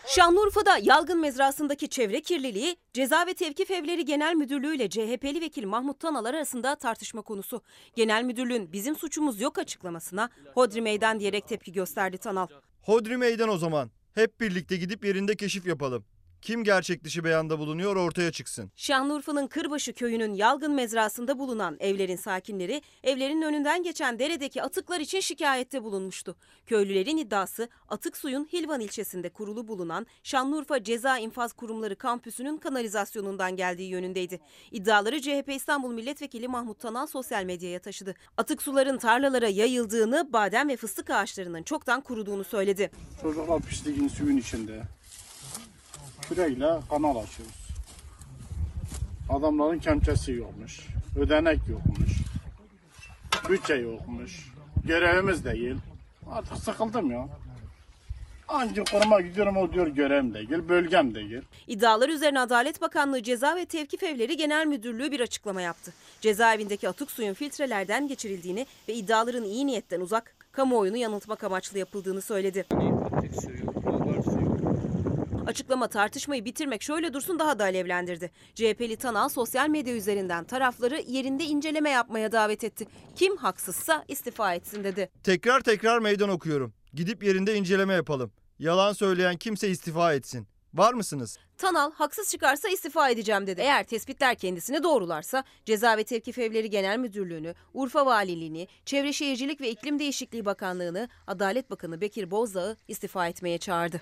Şanlıurfa'da yalgın mezrasındaki çevre kirliliği Ceza ve Tevkif Evleri Genel Müdürlüğü ile CHP'li vekil Mahmut Tanalar arasında tartışma konusu. Genel müdürlüğün bizim suçumuz yok açıklamasına hodri meydan diyerek tepki gösterdi Tanal. Hodri meydan o zaman. Hep birlikte gidip yerinde keşif yapalım. Kim gerçek dışı beyanda bulunuyor ortaya çıksın. Şanlıurfa'nın Kırbaşı köyünün yalgın mezrasında bulunan evlerin sakinleri evlerin önünden geçen deredeki atıklar için şikayette bulunmuştu. Köylülerin iddiası atık suyun Hilvan ilçesinde kurulu bulunan Şanlıurfa Ceza İnfaz Kurumları kampüsünün kanalizasyonundan geldiği yönündeydi. İddiaları CHP İstanbul Milletvekili Mahmut Tanal sosyal medyaya taşıdı. Atık suların tarlalara yayıldığını, badem ve fıstık ağaçlarının çoktan kuruduğunu söyledi. Çocuklar pisliğin suyun içinde. Küreyle kanal açıyoruz. Adamların kemçesi yokmuş. Ödenek yokmuş. Bütçe yokmuş. Görevimiz değil. Artık sıkıldım ya. Anca kuruma gidiyorum o diyor görevim değil, bölgem değil. İddialar üzerine Adalet Bakanlığı Ceza ve Tevkif Evleri Genel Müdürlüğü bir açıklama yaptı. Cezaevindeki atık suyun filtrelerden geçirildiğini ve iddiaların iyi niyetten uzak, kamuoyunu yanıltmak amaçlı yapıldığını söyledi. Açıklama tartışmayı bitirmek şöyle dursun daha da alevlendirdi. CHP'li Tanal sosyal medya üzerinden tarafları yerinde inceleme yapmaya davet etti. Kim haksızsa istifa etsin dedi. Tekrar tekrar meydan okuyorum. Gidip yerinde inceleme yapalım. Yalan söyleyen kimse istifa etsin. Var mısınız? Tanal haksız çıkarsa istifa edeceğim dedi. Eğer tespitler kendisini doğrularsa Ceza ve Tevkif Evleri Genel Müdürlüğü'nü, Urfa Valiliğini, Çevre Şehircilik ve İklim Değişikliği Bakanlığı'nı, Adalet Bakanı Bekir Bozdağ'ı istifa etmeye çağırdı.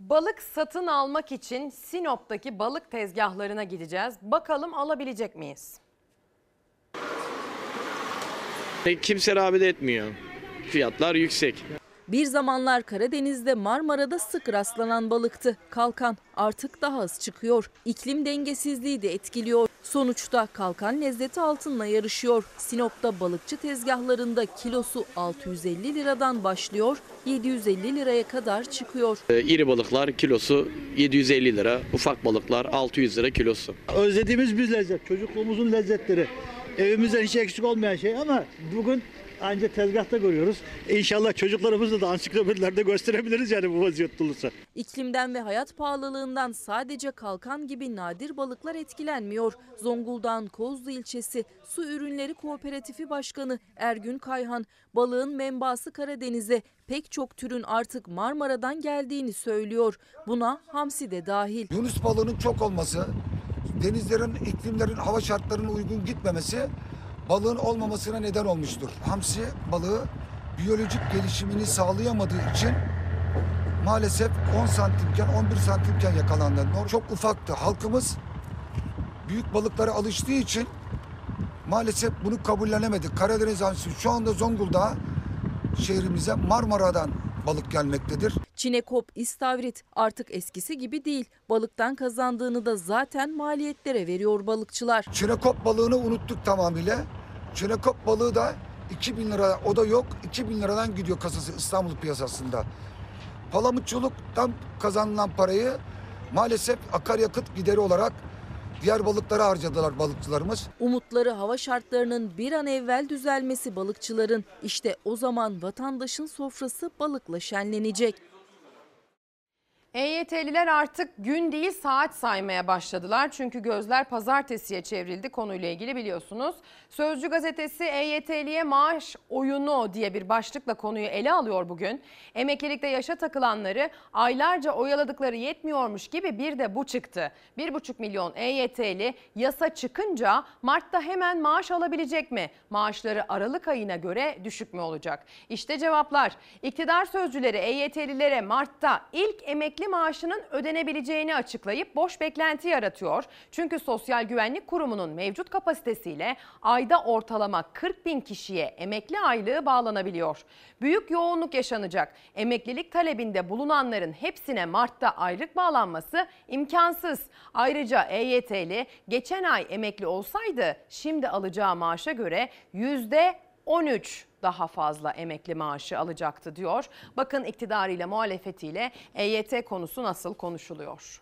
Balık satın almak için Sinop'taki balık tezgahlarına gideceğiz. Bakalım alabilecek miyiz? Kimse rağbet etmiyor. Fiyatlar yüksek. Bir zamanlar Karadeniz'de Marmara'da sık rastlanan balıktı. Kalkan artık daha az çıkıyor. İklim dengesizliği de etkiliyor. Sonuçta kalkan lezzeti altınla yarışıyor. Sinop'ta balıkçı tezgahlarında kilosu 650 liradan başlıyor, 750 liraya kadar çıkıyor. Ee, İri balıklar kilosu 750 lira, ufak balıklar 600 lira kilosu. Özlediğimiz bir lezzet. Çocukluğumuzun lezzetleri. Evimizden hiç eksik olmayan şey ama bugün ancak tezgahta görüyoruz. İnşallah çocuklarımızı da ansiklopedilerde gösterebiliriz yani bu vaziyette olursa. İklimden ve hayat pahalılığından sadece kalkan gibi nadir balıklar etkilenmiyor. Zonguldak'ın Kozlu ilçesi Su Ürünleri Kooperatifi Başkanı Ergün Kayhan, balığın menbaası Karadeniz'e pek çok türün artık Marmara'dan geldiğini söylüyor. Buna hamsi de dahil. Yunus balığının çok olması, denizlerin, iklimlerin, hava şartlarına uygun gitmemesi balığın olmamasına neden olmuştur. Hamsi balığı biyolojik gelişimini sağlayamadığı için maalesef 10 santimken 11 santimken yakalandı. Çok ufaktı. Halkımız büyük balıklara alıştığı için maalesef bunu kabullenemedi. Karadeniz hamsi şu anda Zonguldak'a şehrimize Marmara'dan balık gelmektedir. Çinekop, istavrit artık eskisi gibi değil. Balıktan kazandığını da zaten maliyetlere veriyor balıkçılar. Çinekop balığını unuttuk tamamıyla. Çinekop balığı da 2000 lira o da yok. 2000 liradan gidiyor kasası İstanbul piyasasında. Palamutçuluktan kazanılan parayı maalesef akaryakıt gideri olarak diğer balıklara harcadılar balıkçılarımız. Umutları hava şartlarının bir an evvel düzelmesi balıkçıların. İşte o zaman vatandaşın sofrası balıkla şenlenecek. EYT'liler artık gün değil saat saymaya başladılar. Çünkü gözler pazartesiye çevrildi konuyla ilgili biliyorsunuz. Sözcü gazetesi EYT'liye maaş oyunu diye bir başlıkla konuyu ele alıyor bugün. Emeklilikte yaşa takılanları aylarca oyaladıkları yetmiyormuş gibi bir de bu çıktı. 1,5 milyon EYT'li yasa çıkınca Mart'ta hemen maaş alabilecek mi? Maaşları Aralık ayına göre düşük mü olacak? İşte cevaplar. İktidar sözcüleri EYT'lilere Mart'ta ilk emekli maaşının ödenebileceğini açıklayıp boş beklenti yaratıyor. Çünkü Sosyal Güvenlik Kurumu'nun mevcut kapasitesiyle ayda ortalama 40 bin kişiye emekli aylığı bağlanabiliyor. Büyük yoğunluk yaşanacak. Emeklilik talebinde bulunanların hepsine Mart'ta aylık bağlanması imkansız. Ayrıca EYT'li geçen ay emekli olsaydı şimdi alacağı maaşa göre yüzde 13 daha fazla emekli maaşı alacaktı diyor. Bakın iktidarıyla muhalefetiyle EYT konusu nasıl konuşuluyor.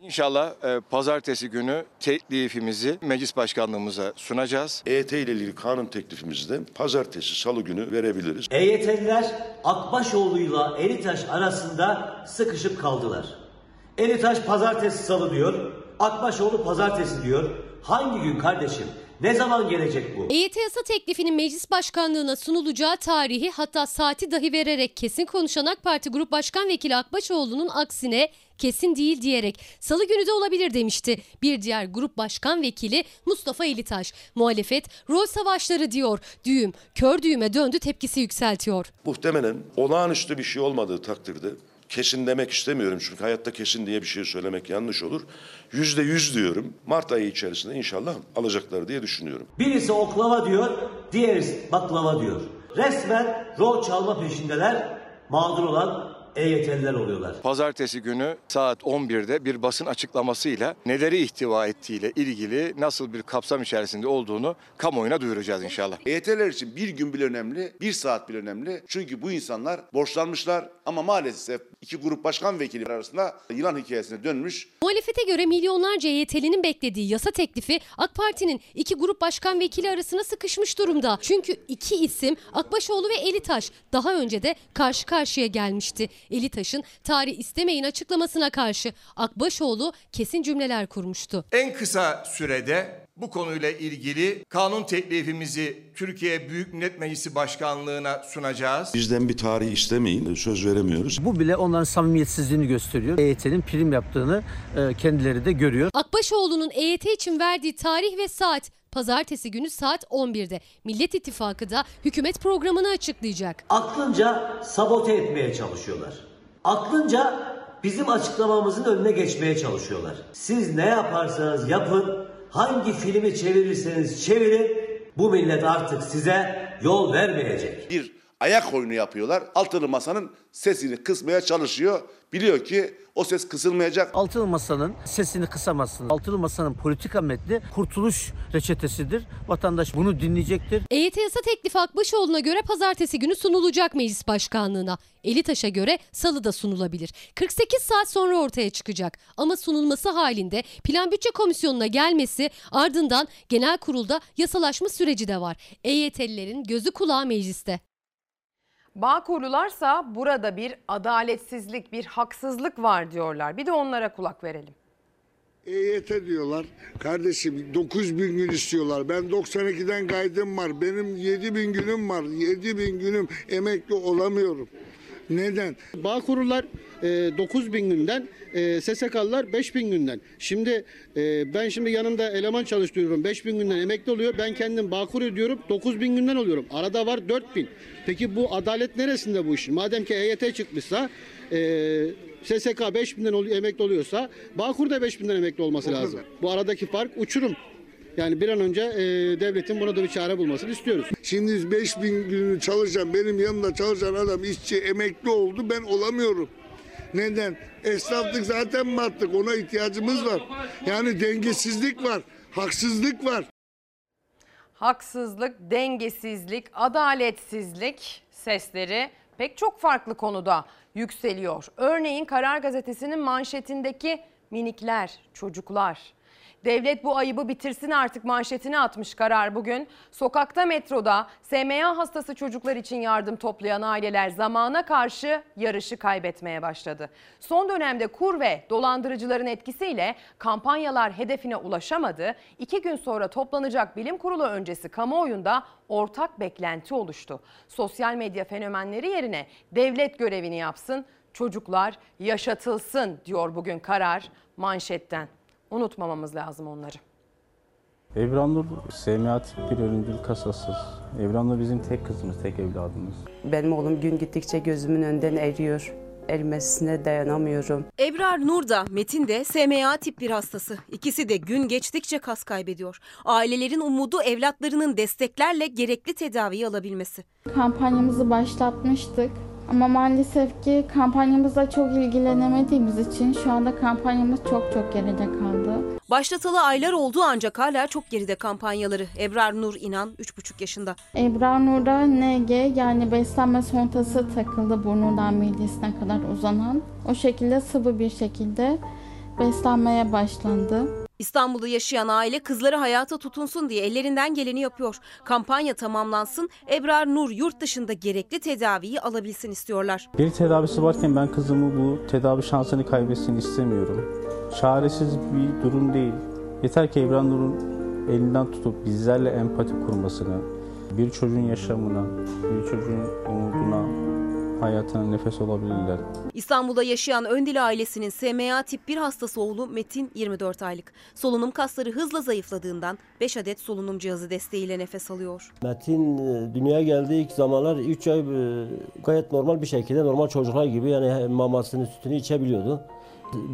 İnşallah e, pazartesi günü teklifimizi meclis başkanlığımıza sunacağız. EYT ile ilgili kanun teklifimizi de pazartesi, salı günü verebiliriz. EYT'liler Akbaşoğlu'yla Elitaş arasında sıkışıp kaldılar. Elitaş pazartesi salı diyor, Akbaşoğlu pazartesi diyor. Hangi gün kardeşim? Ne zaman gelecek bu? EYT yasa teklifinin meclis başkanlığına sunulacağı tarihi hatta saati dahi vererek kesin konuşan AK Parti Grup Başkan Vekili Akbaşoğlu'nun aksine kesin değil diyerek salı günü de olabilir demişti. Bir diğer grup başkan vekili Mustafa Elitaş. Muhalefet rol savaşları diyor. Düğüm kör düğüme döndü tepkisi yükseltiyor. Muhtemelen olağanüstü bir şey olmadığı takdirde kesin demek istemiyorum çünkü hayatta kesin diye bir şey söylemek yanlış olur. Yüzde yüz diyorum. Mart ayı içerisinde inşallah alacaklar diye düşünüyorum. Birisi oklava diyor, diğeri baklava diyor. Resmen rol çalma peşindeler. Mağdur olan EYT'liler oluyorlar. Pazartesi günü saat 11'de bir basın açıklamasıyla neleri ihtiva ettiğiyle ilgili nasıl bir kapsam içerisinde olduğunu kamuoyuna duyuracağız inşallah. EYT'ler için bir gün bile önemli, bir saat bile önemli. Çünkü bu insanlar borçlanmışlar ama maalesef iki grup başkan vekili arasında yılan hikayesine dönmüş. Muhalefete göre milyonlarca EYT'linin beklediği yasa teklifi AK Parti'nin iki grup başkan vekili arasına sıkışmış durumda. Çünkü iki isim Akbaşoğlu ve Elitaş daha önce de karşı karşıya gelmişti. Elitaş'ın tarih istemeyin açıklamasına karşı Akbaşoğlu kesin cümleler kurmuştu. En kısa sürede bu konuyla ilgili kanun teklifimizi Türkiye Büyük Millet Meclisi Başkanlığı'na sunacağız. Bizden bir tarih istemeyin. Söz veremiyoruz. Bu bile onların samimiyetsizliğini gösteriyor. EYT'nin prim yaptığını e, kendileri de görüyor. Akbaşoğlu'nun EYT için verdiği tarih ve saat pazartesi günü saat 11'de. Millet İttifakı da hükümet programını açıklayacak. Aklınca sabote etmeye çalışıyorlar. Aklınca bizim açıklamamızın önüne geçmeye çalışıyorlar. Siz ne yaparsanız yapın, hangi filmi çevirirseniz çevirin, bu millet artık size yol vermeyecek. Bir ayak oyunu yapıyorlar. Altılı masanın sesini kısmaya çalışıyor. Biliyor ki o ses kısılmayacak. Altılı Masa'nın sesini kısamazsınız. Altılı Masa'nın politika metni kurtuluş reçetesidir. Vatandaş bunu dinleyecektir. EYT yasa teklifi Akbaşoğlu'na göre pazartesi günü sunulacak meclis başkanlığına. Elitaş'a göre salıda sunulabilir. 48 saat sonra ortaya çıkacak. Ama sunulması halinde Plan Bütçe Komisyonu'na gelmesi ardından genel kurulda yasalaşma süreci de var. EYT'lilerin gözü kulağı mecliste. Bağkurlularsa burada bir adaletsizlik, bir haksızlık var diyorlar. Bir de onlara kulak verelim. EYT diyorlar. Kardeşim 9 bin gün istiyorlar. Ben 92'den kaydım var. Benim 7 bin günüm var. 7 bin günüm emekli olamıyorum. Neden? Bağkurlular e, 9 bin günden, e, SSK'lılar 5 bin günden. Şimdi e, ben şimdi yanımda eleman çalıştırıyorum. 5 bin günden emekli oluyor. Ben kendim Bağkur ödüyorum. 9 bin günden oluyorum. Arada var 4 bin. Peki bu adalet neresinde bu işin? Madem ki EYT çıkmışsa e, SSK 5 binden oluyor, emekli oluyorsa Bağkur da 5 binden emekli olması lazım. Bu aradaki fark uçurum. Yani bir an önce e, devletin buna da bir çare bulmasını istiyoruz. Şimdi 5 bin günü çalışan, benim yanımda çalışan adam işçi emekli oldu. Ben olamıyorum. Neden? Esnaflık zaten battık. Ona ihtiyacımız var. Yani dengesizlik var. Haksızlık var. Haksızlık, dengesizlik, adaletsizlik sesleri pek çok farklı konuda yükseliyor. Örneğin Karar Gazetesi'nin manşetindeki minikler, çocuklar. Devlet bu ayıbı bitirsin artık manşetini atmış karar bugün. Sokakta metroda SMA hastası çocuklar için yardım toplayan aileler zamana karşı yarışı kaybetmeye başladı. Son dönemde kur ve dolandırıcıların etkisiyle kampanyalar hedefine ulaşamadı. İki gün sonra toplanacak bilim kurulu öncesi kamuoyunda ortak beklenti oluştu. Sosyal medya fenomenleri yerine devlet görevini yapsın, çocuklar yaşatılsın diyor bugün karar manşetten. Unutmamamız lazım onları. Evranur tip bir ölümcül kasasız. Evranur bizim tek kızımız, tek evladımız. Benim oğlum gün gittikçe gözümün önünden eriyor. Erimesine dayanamıyorum. Ebrar Nur da Metin de SMA tip bir hastası. İkisi de gün geçtikçe kas kaybediyor. Ailelerin umudu evlatlarının desteklerle gerekli tedaviyi alabilmesi. Kampanyamızı başlatmıştık. Ama maalesef ki kampanyamızla çok ilgilenemediğimiz için şu anda kampanyamız çok çok geride kaldı. Başlatalı aylar oldu ancak hala çok geride kampanyaları. Ebrar Nur İnan 3,5 yaşında. Ebrar Nur'da NG yani beslenme sontası takıldı burnundan midesine kadar uzanan. O şekilde sıvı bir şekilde beslenmeye başlandı. İstanbul'da yaşayan aile kızları hayata tutunsun diye ellerinden geleni yapıyor. Kampanya tamamlansın, Ebrar Nur yurt dışında gerekli tedaviyi alabilsin istiyorlar. Bir tedavisi varken ben kızımı bu tedavi şansını kaybetsin istemiyorum. Çaresiz bir durum değil. Yeter ki Ebrar Nur'un elinden tutup bizlerle empati kurmasını, bir çocuğun yaşamına, bir çocuğun umuduna, hayatına nefes olabilirler. İstanbul'da yaşayan Öndil ailesinin SMA tip 1 hastası oğlu Metin 24 aylık. Solunum kasları hızla zayıfladığından 5 adet solunum cihazı desteğiyle nefes alıyor. Metin e, dünyaya geldiği ilk zamanlar 3 ay e, gayet normal bir şekilde normal çocuklar gibi yani mamasını sütünü içebiliyordu.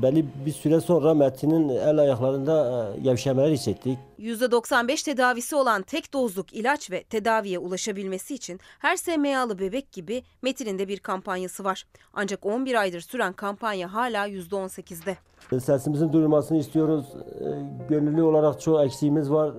Belli bir süre sonra Metin'in el ayaklarında e, gevşemeler hissettik. %95 tedavisi olan tek dozluk ilaç ve tedaviye ulaşabilmesi için her SMA'lı bebek gibi Metin'in de bir kampanyası var. Ancak 11 aydır süren kampanya hala %18'de. Sesimizin duyulmasını istiyoruz. E, Gönüllü olarak çoğu eksiğimiz var.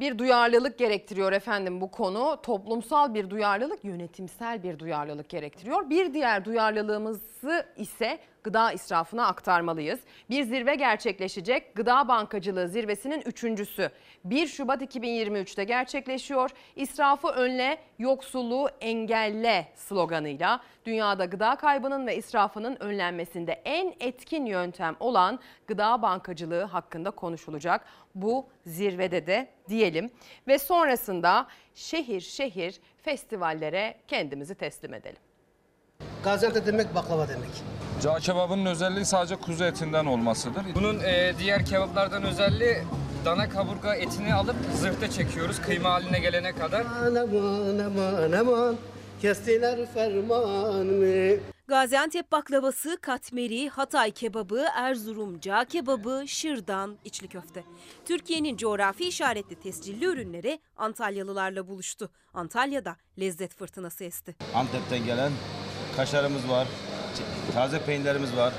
Bir duyarlılık gerektiriyor efendim bu konu. Toplumsal bir duyarlılık, yönetimsel bir duyarlılık gerektiriyor. Bir diğer duyarlılığımızı ise gıda israfına aktarmalıyız. Bir zirve gerçekleşecek. Gıda bankacılığı zirvesinin üçüncüsü. 1 Şubat 2023'te gerçekleşiyor. İsrafı önle, yoksulluğu engelle sloganıyla dünyada gıda kaybının ve israfının önlenmesinde en etkin yöntem olan gıda bankacılığı hakkında konuşulacak. Bu zirvede de diyelim ve sonrasında şehir şehir festivallere kendimizi teslim edelim. Gaziantep demek baklava demek. Cağ kebabının özelliği sadece kuzu etinden olmasıdır. Bunun e, diğer kebaplardan özelliği dana kaburga etini alıp zırhta çekiyoruz kıyma haline gelene kadar. Aman aman aman kestiler fermanımı. Gaziantep baklavası, katmeri, Hatay kebabı, Erzurum cağ kebabı, şırdan, içli köfte. Türkiye'nin coğrafi işaretli tescilli ürünleri Antalyalılarla buluştu. Antalya'da lezzet fırtınası esti. Antep'ten gelen kaşarımız var, taze peynirlerimiz var,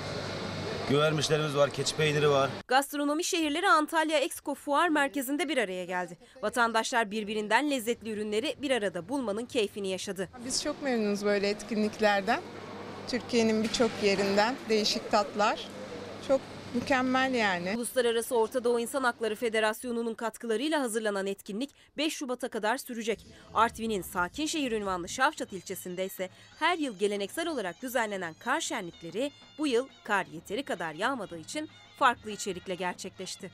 gövermişlerimiz var, keçi peyniri var. Gastronomi şehirleri Antalya Expo Fuar Merkezi'nde bir araya geldi. Vatandaşlar birbirinden lezzetli ürünleri bir arada bulmanın keyfini yaşadı. Biz çok memnunuz böyle etkinliklerden. Türkiye'nin birçok yerinden değişik tatlar. Çok mükemmel yani. Uluslararası Orta Doğu İnsan Hakları Federasyonu'nun katkılarıyla hazırlanan etkinlik 5 Şubat'a kadar sürecek. Artvin'in sakin şehir ünvanlı Şavşat ilçesinde ise her yıl geleneksel olarak düzenlenen kar şenlikleri bu yıl kar yeteri kadar yağmadığı için farklı içerikle gerçekleşti.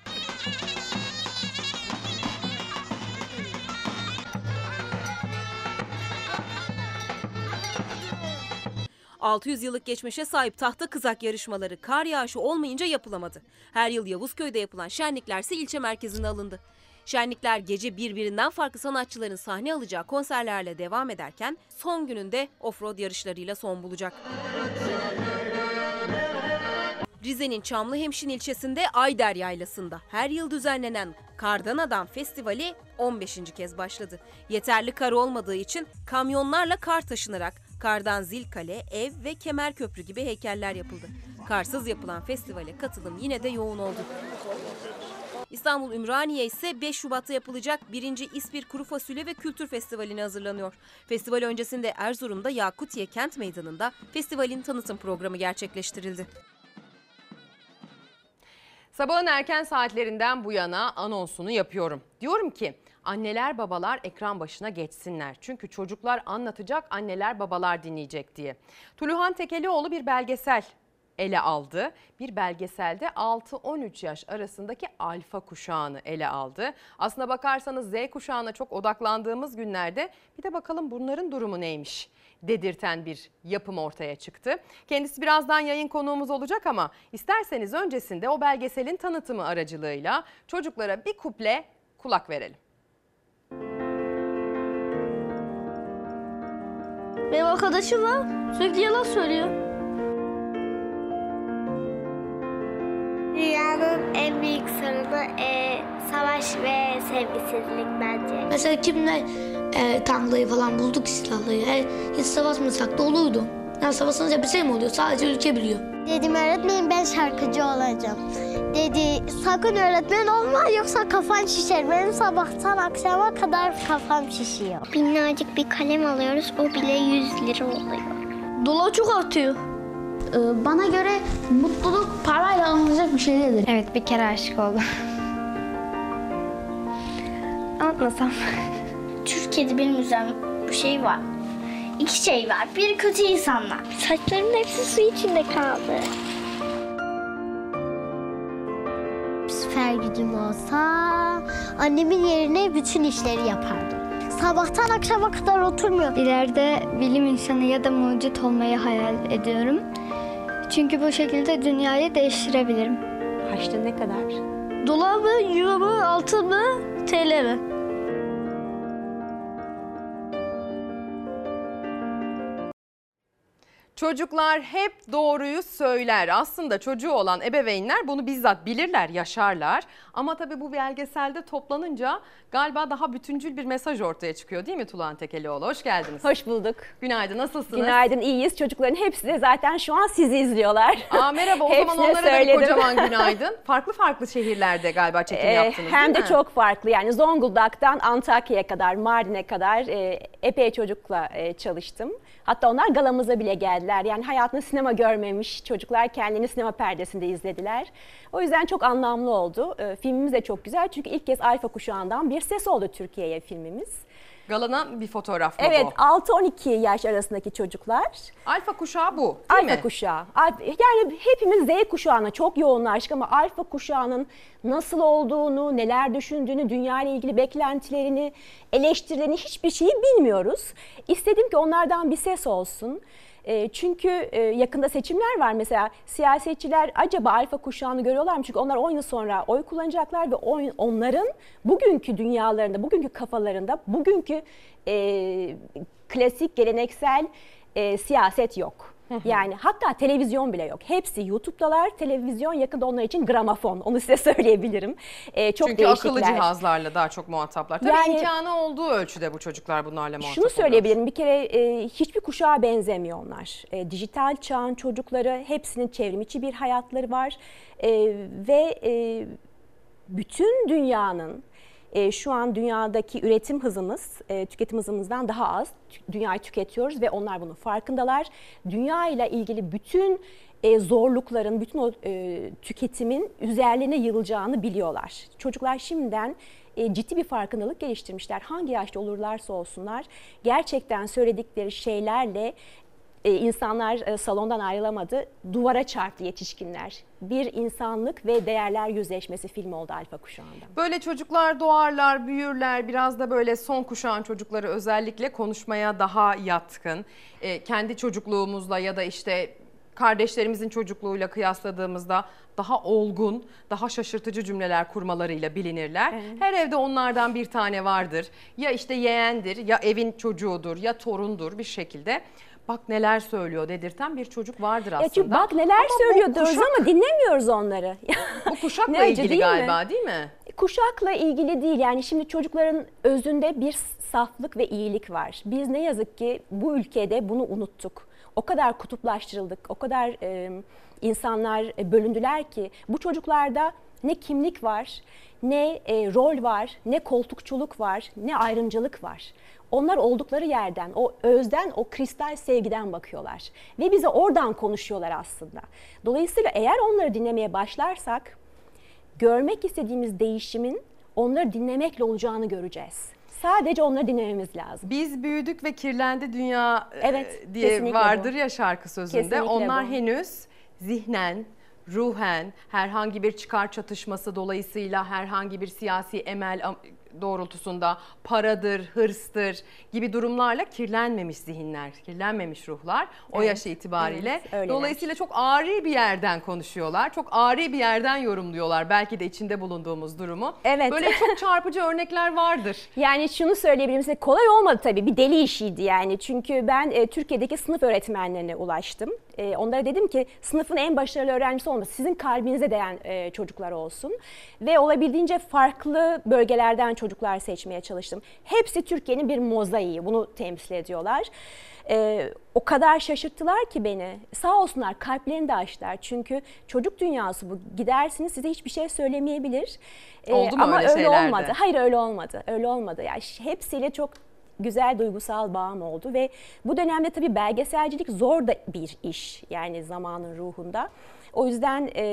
...600 yıllık geçmişe sahip tahta kızak yarışmaları kar yağışı olmayınca yapılamadı. Her yıl Yavuzköy'de yapılan şenlikler ise ilçe merkezine alındı. Şenlikler gece birbirinden farklı sanatçıların sahne alacağı konserlerle devam ederken... ...son gününde offroad yarışlarıyla son bulacak. Rize'nin Çamlıhemşin ilçesinde Ayder Yaylası'nda her yıl düzenlenen Kardan Adam Festivali 15. kez başladı. Yeterli kar olmadığı için kamyonlarla kar taşınarak kardan zil kale, ev ve kemer köprü gibi heykeller yapıldı. Karsız yapılan festivale katılım yine de yoğun oldu. İstanbul Ümraniye ise 5 Şubat'ta yapılacak 1. İspir Kuru Fasulye ve Kültür Festivali'ne hazırlanıyor. Festival öncesinde Erzurum'da Yakutiye Kent Meydanı'nda festivalin tanıtım programı gerçekleştirildi. Sabahın erken saatlerinden bu yana anonsunu yapıyorum. Diyorum ki anneler babalar ekran başına geçsinler. Çünkü çocuklar anlatacak, anneler babalar dinleyecek diye. Tuluhan Tekelioğlu bir belgesel ele aldı. Bir belgeselde 6-13 yaş arasındaki alfa kuşağını ele aldı. Aslına bakarsanız Z kuşağına çok odaklandığımız günlerde bir de bakalım bunların durumu neymiş dedirten bir yapım ortaya çıktı. Kendisi birazdan yayın konuğumuz olacak ama isterseniz öncesinde o belgeselin tanıtımı aracılığıyla çocuklara bir kuple kulak verelim. Benim arkadaşım var. Sürekli yalan söylüyor. Dünyanın en büyük sorunu e, savaş ve sevgisizlik bence. Mesela kimle e, tanklayı falan bulduk silahlayı. E, hiç savaşmasak da olurdu. Yani savaşınca bir şey mi oluyor? Sadece ülke biliyor. Dedim öğretmenim ben şarkıcı olacağım. Dedi sakın öğretmen olma yoksa kafan şişer. Benim sabahtan akşama kadar kafam şişiyor. Minnacık bir kalem alıyoruz o bile 100 lira oluyor. Dolar çok artıyor. Ee, bana göre mutluluk parayla alınacak bir şey değildir. Evet bir kere aşık oldum. Anlatmasam. Türkiye'de benim üzerim bu şey var. İki şey var. Bir kötü insanlar. Saçlarımın hepsi su içinde kaldı. Süper gücüm olsa annemin yerine bütün işleri yapardım. Sabahtan akşama kadar oturmuyor. İleride bilim insanı ya da mucit olmayı hayal ediyorum. Çünkü bu şekilde dünyayı değiştirebilirim. Kaçta ne kadar? Dolar mı, euro mu, altın mı, TL mi? Çocuklar hep doğruyu söyler. Aslında çocuğu olan ebeveynler bunu bizzat bilirler, yaşarlar. Ama tabii bu belgeselde toplanınca galiba daha bütüncül bir mesaj ortaya çıkıyor değil mi Tulan Tekelioğlu? Hoş geldiniz. Hoş bulduk. Günaydın, nasılsınız? Günaydın, iyiyiz. Çocukların hepsi de zaten şu an sizi izliyorlar. Aa, merhaba, o zaman onlara da kocaman günaydın. Farklı farklı şehirlerde galiba çekim Ee, yaptınız Hem de mi? çok farklı yani Zonguldak'tan Antakya'ya kadar, Mardin'e kadar e, epey çocukla e, çalıştım. Hatta onlar galamıza bile geldiler. Yani hayatında sinema görmemiş çocuklar kendini sinema perdesinde izlediler. O yüzden çok anlamlı oldu. Ee, filmimiz de çok güzel çünkü ilk kez alfa kuşağından bir ses oldu Türkiye'ye filmimiz. Galanan bir fotoğraf mı Evet bu? 6-12 yaş arasındaki çocuklar. Alfa kuşağı bu değil Alfa mi? kuşağı. Alfa- Yani hepimiz Z kuşağına çok yoğunlaştık ama alfa kuşağının nasıl olduğunu, neler düşündüğünü, dünya ile ilgili beklentilerini, eleştirilerini hiçbir şeyi bilmiyoruz. İstedim ki onlardan bir ses olsun. E, Çünkü e, yakında seçimler var mesela siyasetçiler acaba alfa kuşağını görüyorlar mı? Çünkü onlar 10 yıl sonra oy kullanacaklar ve onların bugünkü dünyalarında, bugünkü kafalarında, bugünkü e, klasik geleneksel e, siyaset yok. Yani hatta televizyon bile yok. Hepsi YouTube'dalar. Televizyon yakında onlar için gramofon. Onu size söyleyebilirim. E, çok Çünkü değişikler. akıllı cihazlarla daha çok muhataplar. Tabii Yani- imkanı olduğu ölçüde bu çocuklar bunlarla muhatap Şunu oluyor. söyleyebilirim bir kere e, hiçbir kuşağa benzemiyor onlar. E, dijital çağın çocukları hepsinin çevrimiçi bir hayatları var E, ve e, bütün dünyanın e, şu an dünyadaki üretim hızımız e, tüketim hızımızdan daha az. Dünyayı tüketiyoruz ve onlar bunun farkındalar. Dünya ile ilgili bütün e, zorlukların, bütün o e, tüketimin üzerlerine yığılacağını biliyorlar. Çocuklar şimdiden ciddi bir farkındalık geliştirmişler. Hangi yaşta olurlarsa olsunlar gerçekten söyledikleri şeylerle e, insanlar e, salondan ayrılamadı. Duvara çarptı yetişkinler. Bir insanlık ve değerler yüzleşmesi filmi oldu Alfa Kuşağı'nda. Böyle çocuklar doğarlar, büyürler. Biraz da böyle son kuşağın çocukları özellikle konuşmaya daha yatkın. Ee, kendi çocukluğumuzla ya da işte kardeşlerimizin çocukluğuyla kıyasladığımızda daha olgun, daha şaşırtıcı cümleler kurmalarıyla bilinirler. Her evde onlardan bir tane vardır. Ya işte yeğendir, ya evin çocuğudur, ya torundur bir şekilde. Bak neler söylüyor dedirten bir çocuk vardır aslında. Ya çünkü bak neler Ama söylüyor diyoruz kuşak- ama dinlemiyoruz onları. Bu kuşakla Ne ilgili değil mi? galiba değil mi? Kuşakla ilgili değil yani şimdi çocukların özünde bir saflık ve iyilik var. Biz ne yazık ki bu ülkede bunu unuttuk. O kadar kutuplaştırıldık, o kadar e, insanlar bölündüler ki bu çocuklarda ne kimlik var, ne e, rol var, ne koltukçuluk var, ne ayrımcılık var. Onlar oldukları yerden, o özden, o kristal sevgiden bakıyorlar. Ve bize oradan konuşuyorlar aslında. Dolayısıyla eğer onları dinlemeye başlarsak görmek istediğimiz değişimin onları dinlemekle olacağını göreceğiz. Sadece onları dinlememiz lazım. Biz büyüdük ve kirlendi dünya e, Evet, diye vardır bu. ya şarkı sözünde. Kesinlikle Onlar bu. henüz zihnen, ruhen, herhangi bir çıkar çatışması dolayısıyla herhangi bir siyasi emel doğrultusunda paradır, hırstır gibi durumlarla kirlenmemiş zihinler, kirlenmemiş ruhlar o Evet, yaş itibariyle. evet. Dolayısıyla çok ağrı bir yerden konuşuyorlar. Çok ağrı bir yerden yorumluyorlar belki de içinde bulunduğumuz durumu. Evet. Böyle çok çarpıcı örnekler vardır. Yani şunu söyleyebilirim size kolay olmadı tabii bir deli işiydi yani. Çünkü ben e, Türkiye'deki sınıf öğretmenlerine ulaştım. E, onlara dedim ki sınıfın en başarılı öğrencisi olmasın. Sizin kalbinize değen e, çocuklar olsun. Ve olabildiğince farklı bölgelerden çocuklar seçmeye çalıştım. Hepsi Türkiye'nin bir mozaiği. Bunu temsil ediyorlar. E, o kadar şaşırttılar ki beni. Sağ olsunlar kalplerini de açtılar. Çünkü çocuk dünyası bu. Gidersiniz size hiçbir şey söylemeyebilir. E, Oldu mu ama öyle öyle olmadı. Hayır öyle olmadı. Öyle olmadı. Yani hepsiyle çok güzel duygusal bağım oldu ve bu dönemde tabii belgeselcilik zor da bir iş yani zamanın ruhunda. O yüzden e,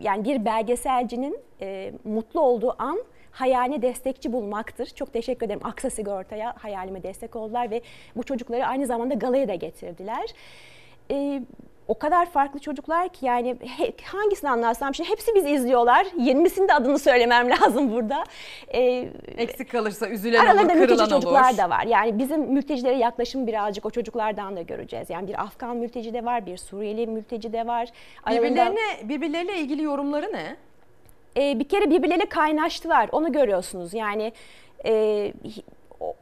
yani bir belgeselcinin e, mutlu olduğu an hayaline destekçi bulmaktır. Çok teşekkür ederim Aksa Sigorta'ya hayalime destek oldular ve bu çocukları aynı zamanda galaya da getirdiler. E, o kadar farklı çocuklar ki yani he- hangisini anlatsam şimdi hepsi bizi izliyorlar. 20'sinin de adını söylemem lazım burada. E, Eksik kalırsa üzülen Aralarında olur, mülteci kırılan çocuklar olur. da var. Yani bizim mültecilere yaklaşım birazcık o çocuklardan da göreceğiz. Yani bir Afgan mülteci de var, bir Suriyeli mülteci de var. Aralarında- Birbirlerine, birbirleriyle ilgili yorumları ne? Ee, bir kere birbirleriyle kaynaştılar. Onu görüyorsunuz. Yani e,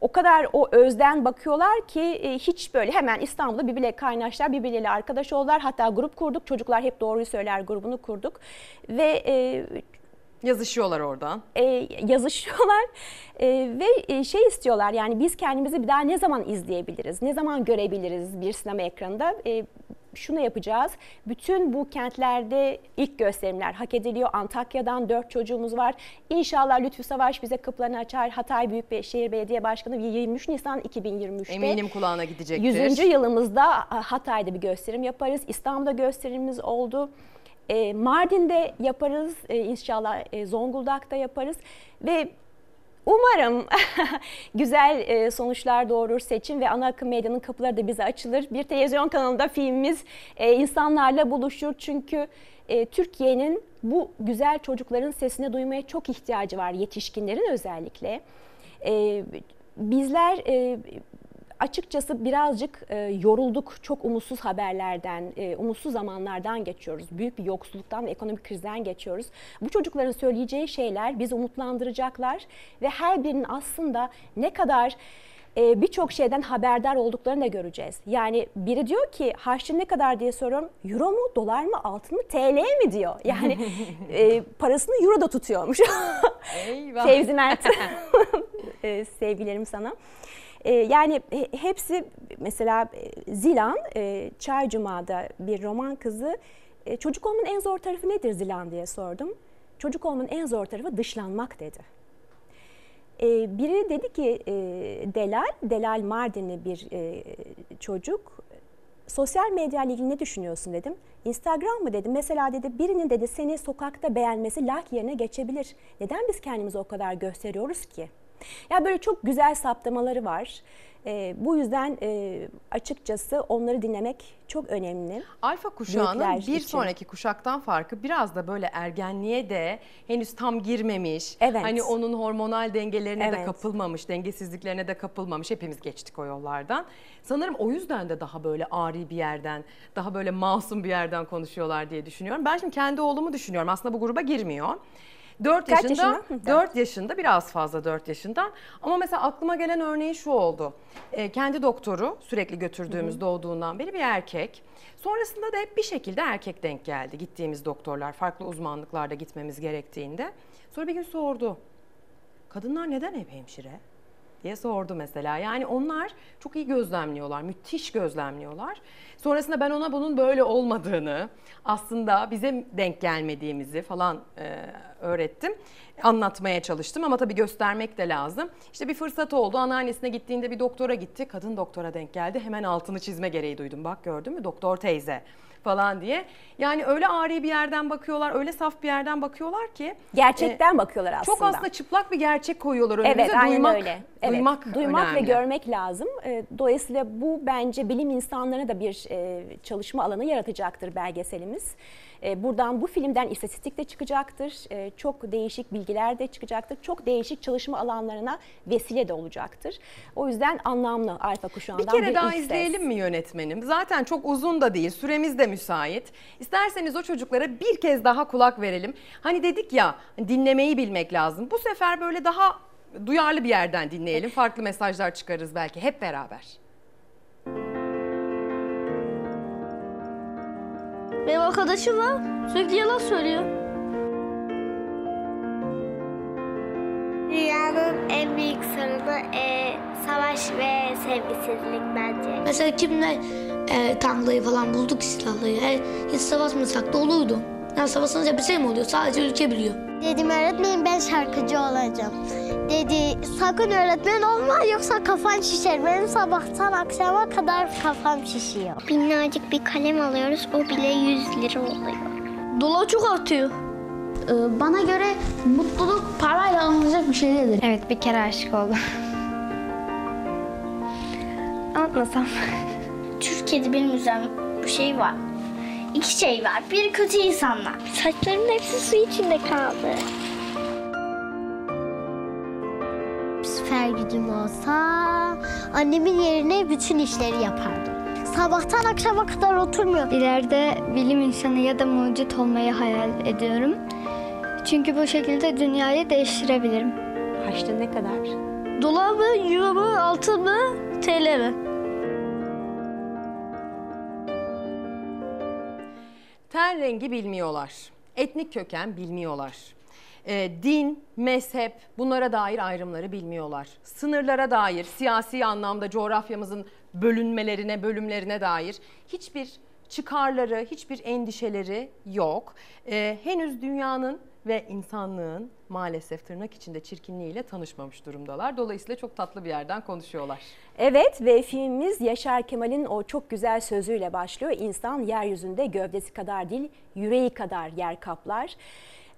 o- kadar o özden bakıyorlar ki e, hiç böyle hemen İstanbul'da birbirleriyle kaynaştılar, birbirleriyle arkadaş oldular. Hatta grup kurduk. Çocuklar hep doğruyu söyler grubunu kurduk. Ve e, Yazışıyorlar oradan. e, yazışıyorlar E, ve e, şey istiyorlar yani biz kendimizi bir daha ne zaman izleyebiliriz, ne zaman görebiliriz bir sinema ekranında. E, şunu yapacağız. Bütün bu kentlerde ilk gösterimler hak ediliyor. Antakya'dan dört çocuğumuz var. İnşallah Lütfü Savaş bize kapılarını açar. Hatay Büyükşehir Belediye Başkanı 23 Nisan 2023'te. Eminim kulağına gidecektir. 100. yılımızda Hatay'da bir gösterim yaparız. İstanbul'da gösterimimiz oldu. E, Mardin'de yaparız e, inşallah e, Zonguldak'ta yaparız ve Umarım güzel e, sonuçlar doğurur seçim ve ana akım medyanın kapıları da bize açılır. Bir televizyon kanalında filmimiz e, insanlarla buluşur çünkü e, Türkiye'nin bu güzel çocukların sesini duymaya çok ihtiyacı var yetişkinlerin özellikle. Bizler açıkçası birazcık e, yorulduk. Çok umutsuz haberlerden, e, umutsuz zamanlardan geçiyoruz. Büyük bir yoksulluktan ve ekonomik krizden geçiyoruz. Bu çocukların söyleyeceği şeyler bizi umutlandıracaklar ve her birinin aslında ne kadar e, birçok şeyden haberdar olduklarını da göreceğiz. Yani biri diyor ki harçlı ne kadar diye soruyorum. Euro mu, dolar mı, altın mı, TL mi diyor. Yani e, parasını euro da tutuyormuş. Eyvah. Fevzi Mert. e, sevgilerim sana. E, yani hepsi mesela e, Zilan, e, Çaycuma'da bir roman kızı. E, çocuk olmanın en zor tarafı nedir Zilan diye sordum. Çocuk olmanın en zor tarafı dışlanmak dedi. E, biri dedi ki Delal, Delal Mardinli bir çocuk. Sosyal medya ile ilgili ne düşünüyorsun dedim. Instagram mı dedim. Mesela dedi birinin dedi seni sokakta beğenmesi like yerine geçebilir. Neden biz kendimizi o kadar gösteriyoruz ki? Ya böyle çok güzel saptamaları var. E, bu yüzden e, açıkçası onları dinlemek çok önemli. Alfa kuşağının Büyükler bir için. sonraki kuşaktan farkı biraz da böyle ergenliğe de henüz tam girmemiş. Evet. Hani onun hormonal dengelerine de Evet. kapılmamış, dengesizliklerine de kapılmamış. Hepimiz geçtik o yollardan. Sanırım o yüzden de daha böyle ari bir yerden, daha böyle masum bir yerden konuşuyorlar diye düşünüyorum. Ben şimdi kendi oğlumu düşünüyorum. Aslında bu gruba girmiyor. 4 Kaç yaşında, yaşında? Hı, 4 yaşında biraz fazla 4 yaşından. Ama mesela aklıma gelen örneği şu oldu. Ee, kendi doktoru sürekli götürdüğümüz doğduğundan beri bir erkek. Sonrasında da hep bir şekilde erkek denk geldi. Gittiğimiz doktorlar farklı uzmanlıklarda gitmemiz gerektiğinde. Sonra bir gün sordu. Kadınlar neden hep hemşire? Diye sordu mesela. Yani onlar çok iyi gözlemliyorlar, müthiş gözlemliyorlar. Sonrasında ben ona bunun böyle olmadığını, aslında bize denk gelmediğimizi falan e, öğrettim. Anlatmaya çalıştım ama tabii göstermek de lazım. İşte bir fırsat oldu. Anneannesine gittiğinde bir doktora gitti. Kadın doktora denk geldi. Hemen altını çizme gereği duydum. Bak gördün mü doktor teyze falan diye. Yani öyle ari bir yerden bakıyorlar, öyle saf bir yerden bakıyorlar ki. Gerçekten bakıyorlar aslında. Çok aslında çıplak bir gerçek koyuyorlar önümüze. Evet, aynen duymak, öyle. Evet, Duymak, duymak ve görmek lazım. E, Dolayısıyla bu bence bilim insanlarına da bir e, çalışma alanı yaratacaktır belgeselimiz. E, Buradan bu filmden istatistik de çıkacaktır. E, Çok değişik bilgiler de çıkacaktır. Çok değişik çalışma alanlarına vesile de olacaktır. O yüzden anlamlı Alfa Bir kuşağından kere daha ilk ses. izleyelim mi yönetmenim? Zaten çok uzun da değil, süremiz de müsait. İsterseniz o çocuklara bir kez daha kulak verelim. Hani dedik ya dinlemeyi bilmek lazım. Bu sefer böyle daha duyarlı bir yerden dinleyelim. Farklı mesajlar çıkarırız belki hep beraber. Benim arkadaşım var. Sürekli yalan söylüyor. Dünyanın en büyük sorunu e, savaş ve sevgisizlik bence. Mesela kimler e, tanklayı falan bulduk silahlayı. Her, hiç savaşmasak da olurdu. Yani bir şey mi oluyor? Sadece ülke biliyor. Dedim öğretmenim ben şarkıcı olacağım. Dedi sakın öğretmen olma yoksa kafan şişer. Benim sabahtan akşama kadar kafam şişiyor. Minnacık bir kalem alıyoruz o bile 100 lira oluyor. Dolar çok artıyor. Ee, bana göre mutluluk parayla alınacak bir şey değildir. Evet bir kere aşık oldum. Anlatmasam. Türkiye'de benim üzerime bir şey var. İki şey var. Bir kötü insanlar. Saçlarımın hepsi su içinde kaldı. Süper gücüm olsa annemin yerine bütün işleri yapardım. Sabahtan akşama kadar oturmuyor. İleride bilim insanı ya da mucit olmayı hayal ediyorum. Çünkü bu şekilde dünyayı değiştirebilirim. Haçta ne kadar? Dolar mı, euro mu, altın mı, TL mi? Ten rengi bilmiyorlar. Etnik köken bilmiyorlar. Ee, din, mezhep bunlara dair ayrımları bilmiyorlar. Sınırlara dair, siyasi anlamda coğrafyamızın bölünmelerine, bölümlerine dair hiçbir çıkarları, hiçbir endişeleri yok. Ee, henüz dünyanın ve insanlığın maalesef tırnak içinde çirkinliğiyle tanışmamış durumdalar. Dolayısıyla çok tatlı bir yerden konuşuyorlar. Evet ve filmimiz Yaşar Kemal'in o çok güzel sözüyle başlıyor. İnsan yeryüzünde gövdesi kadar değil, yüreği kadar yer kaplar.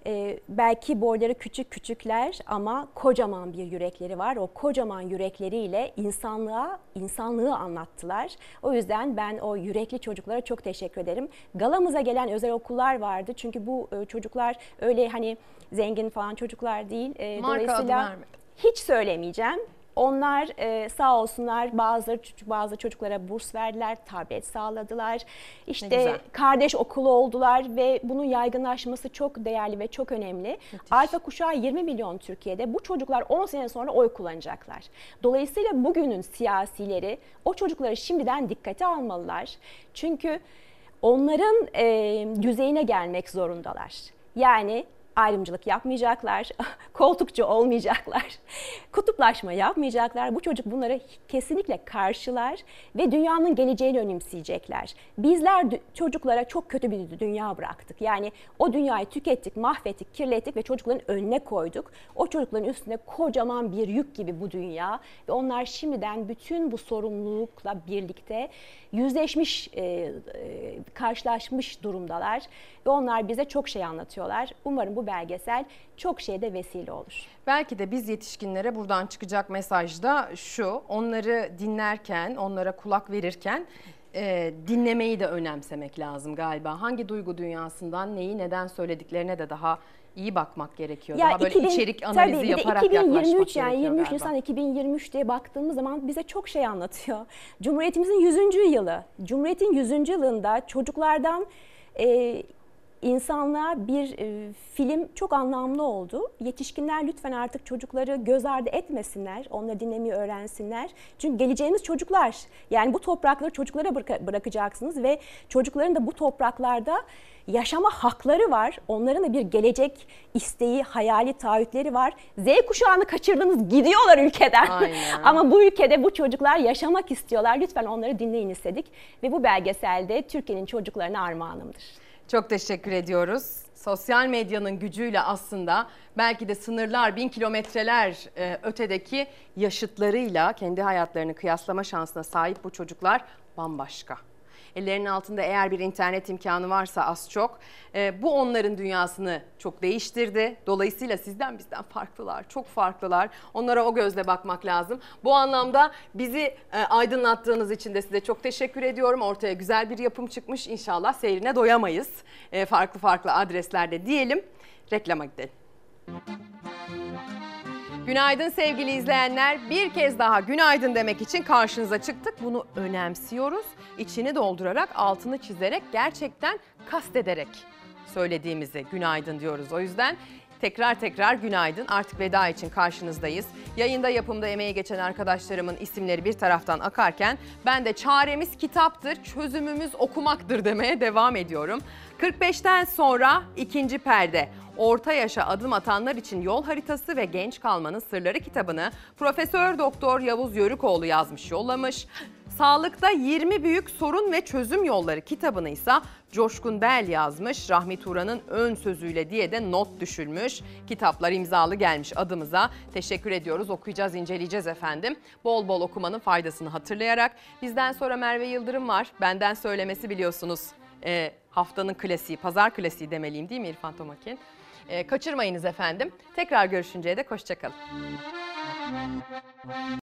Ee, belki boyları küçük küçükler ama kocaman bir yürekleri var. O kocaman yürekleriyle insanlığa, insanlığı anlattılar. O yüzden ben o yürekli çocuklara çok teşekkür ederim. Galamıza gelen özel okullar vardı. Çünkü bu e, çocuklar öyle hani zengin falan çocuklar değil. E, Marka dolayısıyla hiç söylemeyeceğim. Onlar e, sağ olsunlar bazı bazı çocuklara burs verdiler, tablet sağladılar. İşte kardeş okulu oldular ve bunun yaygınlaşması çok değerli ve çok önemli. Alfa kuşağı 20 milyon Türkiye'de. Bu çocuklar 10 sene sonra oy kullanacaklar. Dolayısıyla bugünün siyasileri o çocukları şimdiden dikkate almalılar. Çünkü onların e, düzeyine gelmek zorundalar. Yani ayrımcılık yapmayacaklar, koltukçu olmayacaklar, kutuplaşma yapmayacaklar. Bu çocuk bunları kesinlikle karşılar ve dünyanın geleceğini önemseyecekler. Bizler çocuklara çok kötü bir dünya bıraktık. Yani o dünyayı tükettik, mahvettik, kirlettik ve çocukların önüne koyduk. O çocukların üstünde kocaman bir yük gibi bu dünya ve onlar şimdiden bütün bu sorumlulukla birlikte yüzleşmiş, e, e, karşılaşmış durumdalar ve onlar bize çok şey anlatıyorlar. Umarım bu belgesel çok şeyde vesile olur. Belki de biz yetişkinlere buradan çıkacak mesaj da şu. Onları dinlerken, onlara kulak verirken e, dinlemeyi de önemsemek lazım galiba. Hangi duygu dünyasından neyi neden söylediklerine de daha iyi bakmak gerekiyor. daha böyle 2000 içerik analizi tabii bir de yaparak 2023 yaklaşmak yani gerekiyor 23 galiba. Nisan 2023 diye baktığımız zaman bize çok şey anlatıyor. Cumhuriyetimizin 100. yılı. Cumhuriyetin 100. yılında çocuklardan e, insanlığa bir e, film çok anlamlı oldu. Yetişkinler lütfen artık çocukları göz ardı etmesinler. Onları dinlemeyi öğrensinler. Çünkü geleceğimiz çocuklar. Yani bu toprakları çocuklara bıraka- bırakacaksınız ve çocukların da bu topraklarda yaşama hakları var. Onların da bir gelecek isteği, hayali, taahhütleri var. Z kuşağını kaçırdınız, gidiyorlar ülkeden. Ama bu ülkede bu çocuklar yaşamak istiyorlar. Lütfen onları dinleyin istedik. Ve bu belgeselde Türkiye'nin çocuklarına armağanımdır. Çok teşekkür ediyoruz. Sosyal medyanın gücüyle aslında belki de sınırlar, bin kilometreler e, ötedeki yaşıtlarıyla kendi hayatlarını kıyaslama şansına sahip bu çocuklar bambaşka. Ellerinin altında eğer bir internet imkanı varsa az çok e, bu onların dünyasını çok değiştirdi. Dolayısıyla sizden bizden farklılar, çok farklılar. Onlara o gözle bakmak lazım. Bu anlamda bizi e, aydınlattığınız için de size çok teşekkür ediyorum. Ortaya güzel bir yapım çıkmış. İnşallah seyrine doyamayız. E, farklı farklı adreslerde diyelim. Reklama gidelim. Günaydın sevgili izleyenler. Bir kez daha günaydın demek için karşınıza çıktık. Bunu önemsiyoruz. İçini doldurarak, altını çizerek, gerçekten kastederek söylediğimizi günaydın diyoruz. O yüzden tekrar tekrar günaydın. Artık veda için karşınızdayız. Yayında yapımda emeği geçen arkadaşlarımın isimleri bir taraftan akarken ben de çaremiz kitaptır, çözümümüz okumaktır demeye devam ediyorum. 45'ten sonra ikinci perde. Orta yaşa adım atanlar için yol haritası ve genç kalmanın sırları kitabını Profesör Doktor Yavuz Yörükoğlu yazmış, yollamış. Sağlıkta 20 büyük sorun ve çözüm yolları kitabını ise Coşkun Bel yazmış. Rahmi Turan'ın ön sözüyle diye de not düşülmüş. Kitaplar imzalı gelmiş adımıza. Teşekkür ediyoruz. Okuyacağız, inceleyeceğiz efendim. Bol bol okumanın faydasını hatırlayarak. Bizden sonra Merve Yıldırım var. Benden söylemesi biliyorsunuz. e, haftanın klasiği, pazar klasiği demeliyim değil mi İrfan Tomakin? E, kaçırmayınız efendim. Tekrar görüşünceye dek hoşçakalın.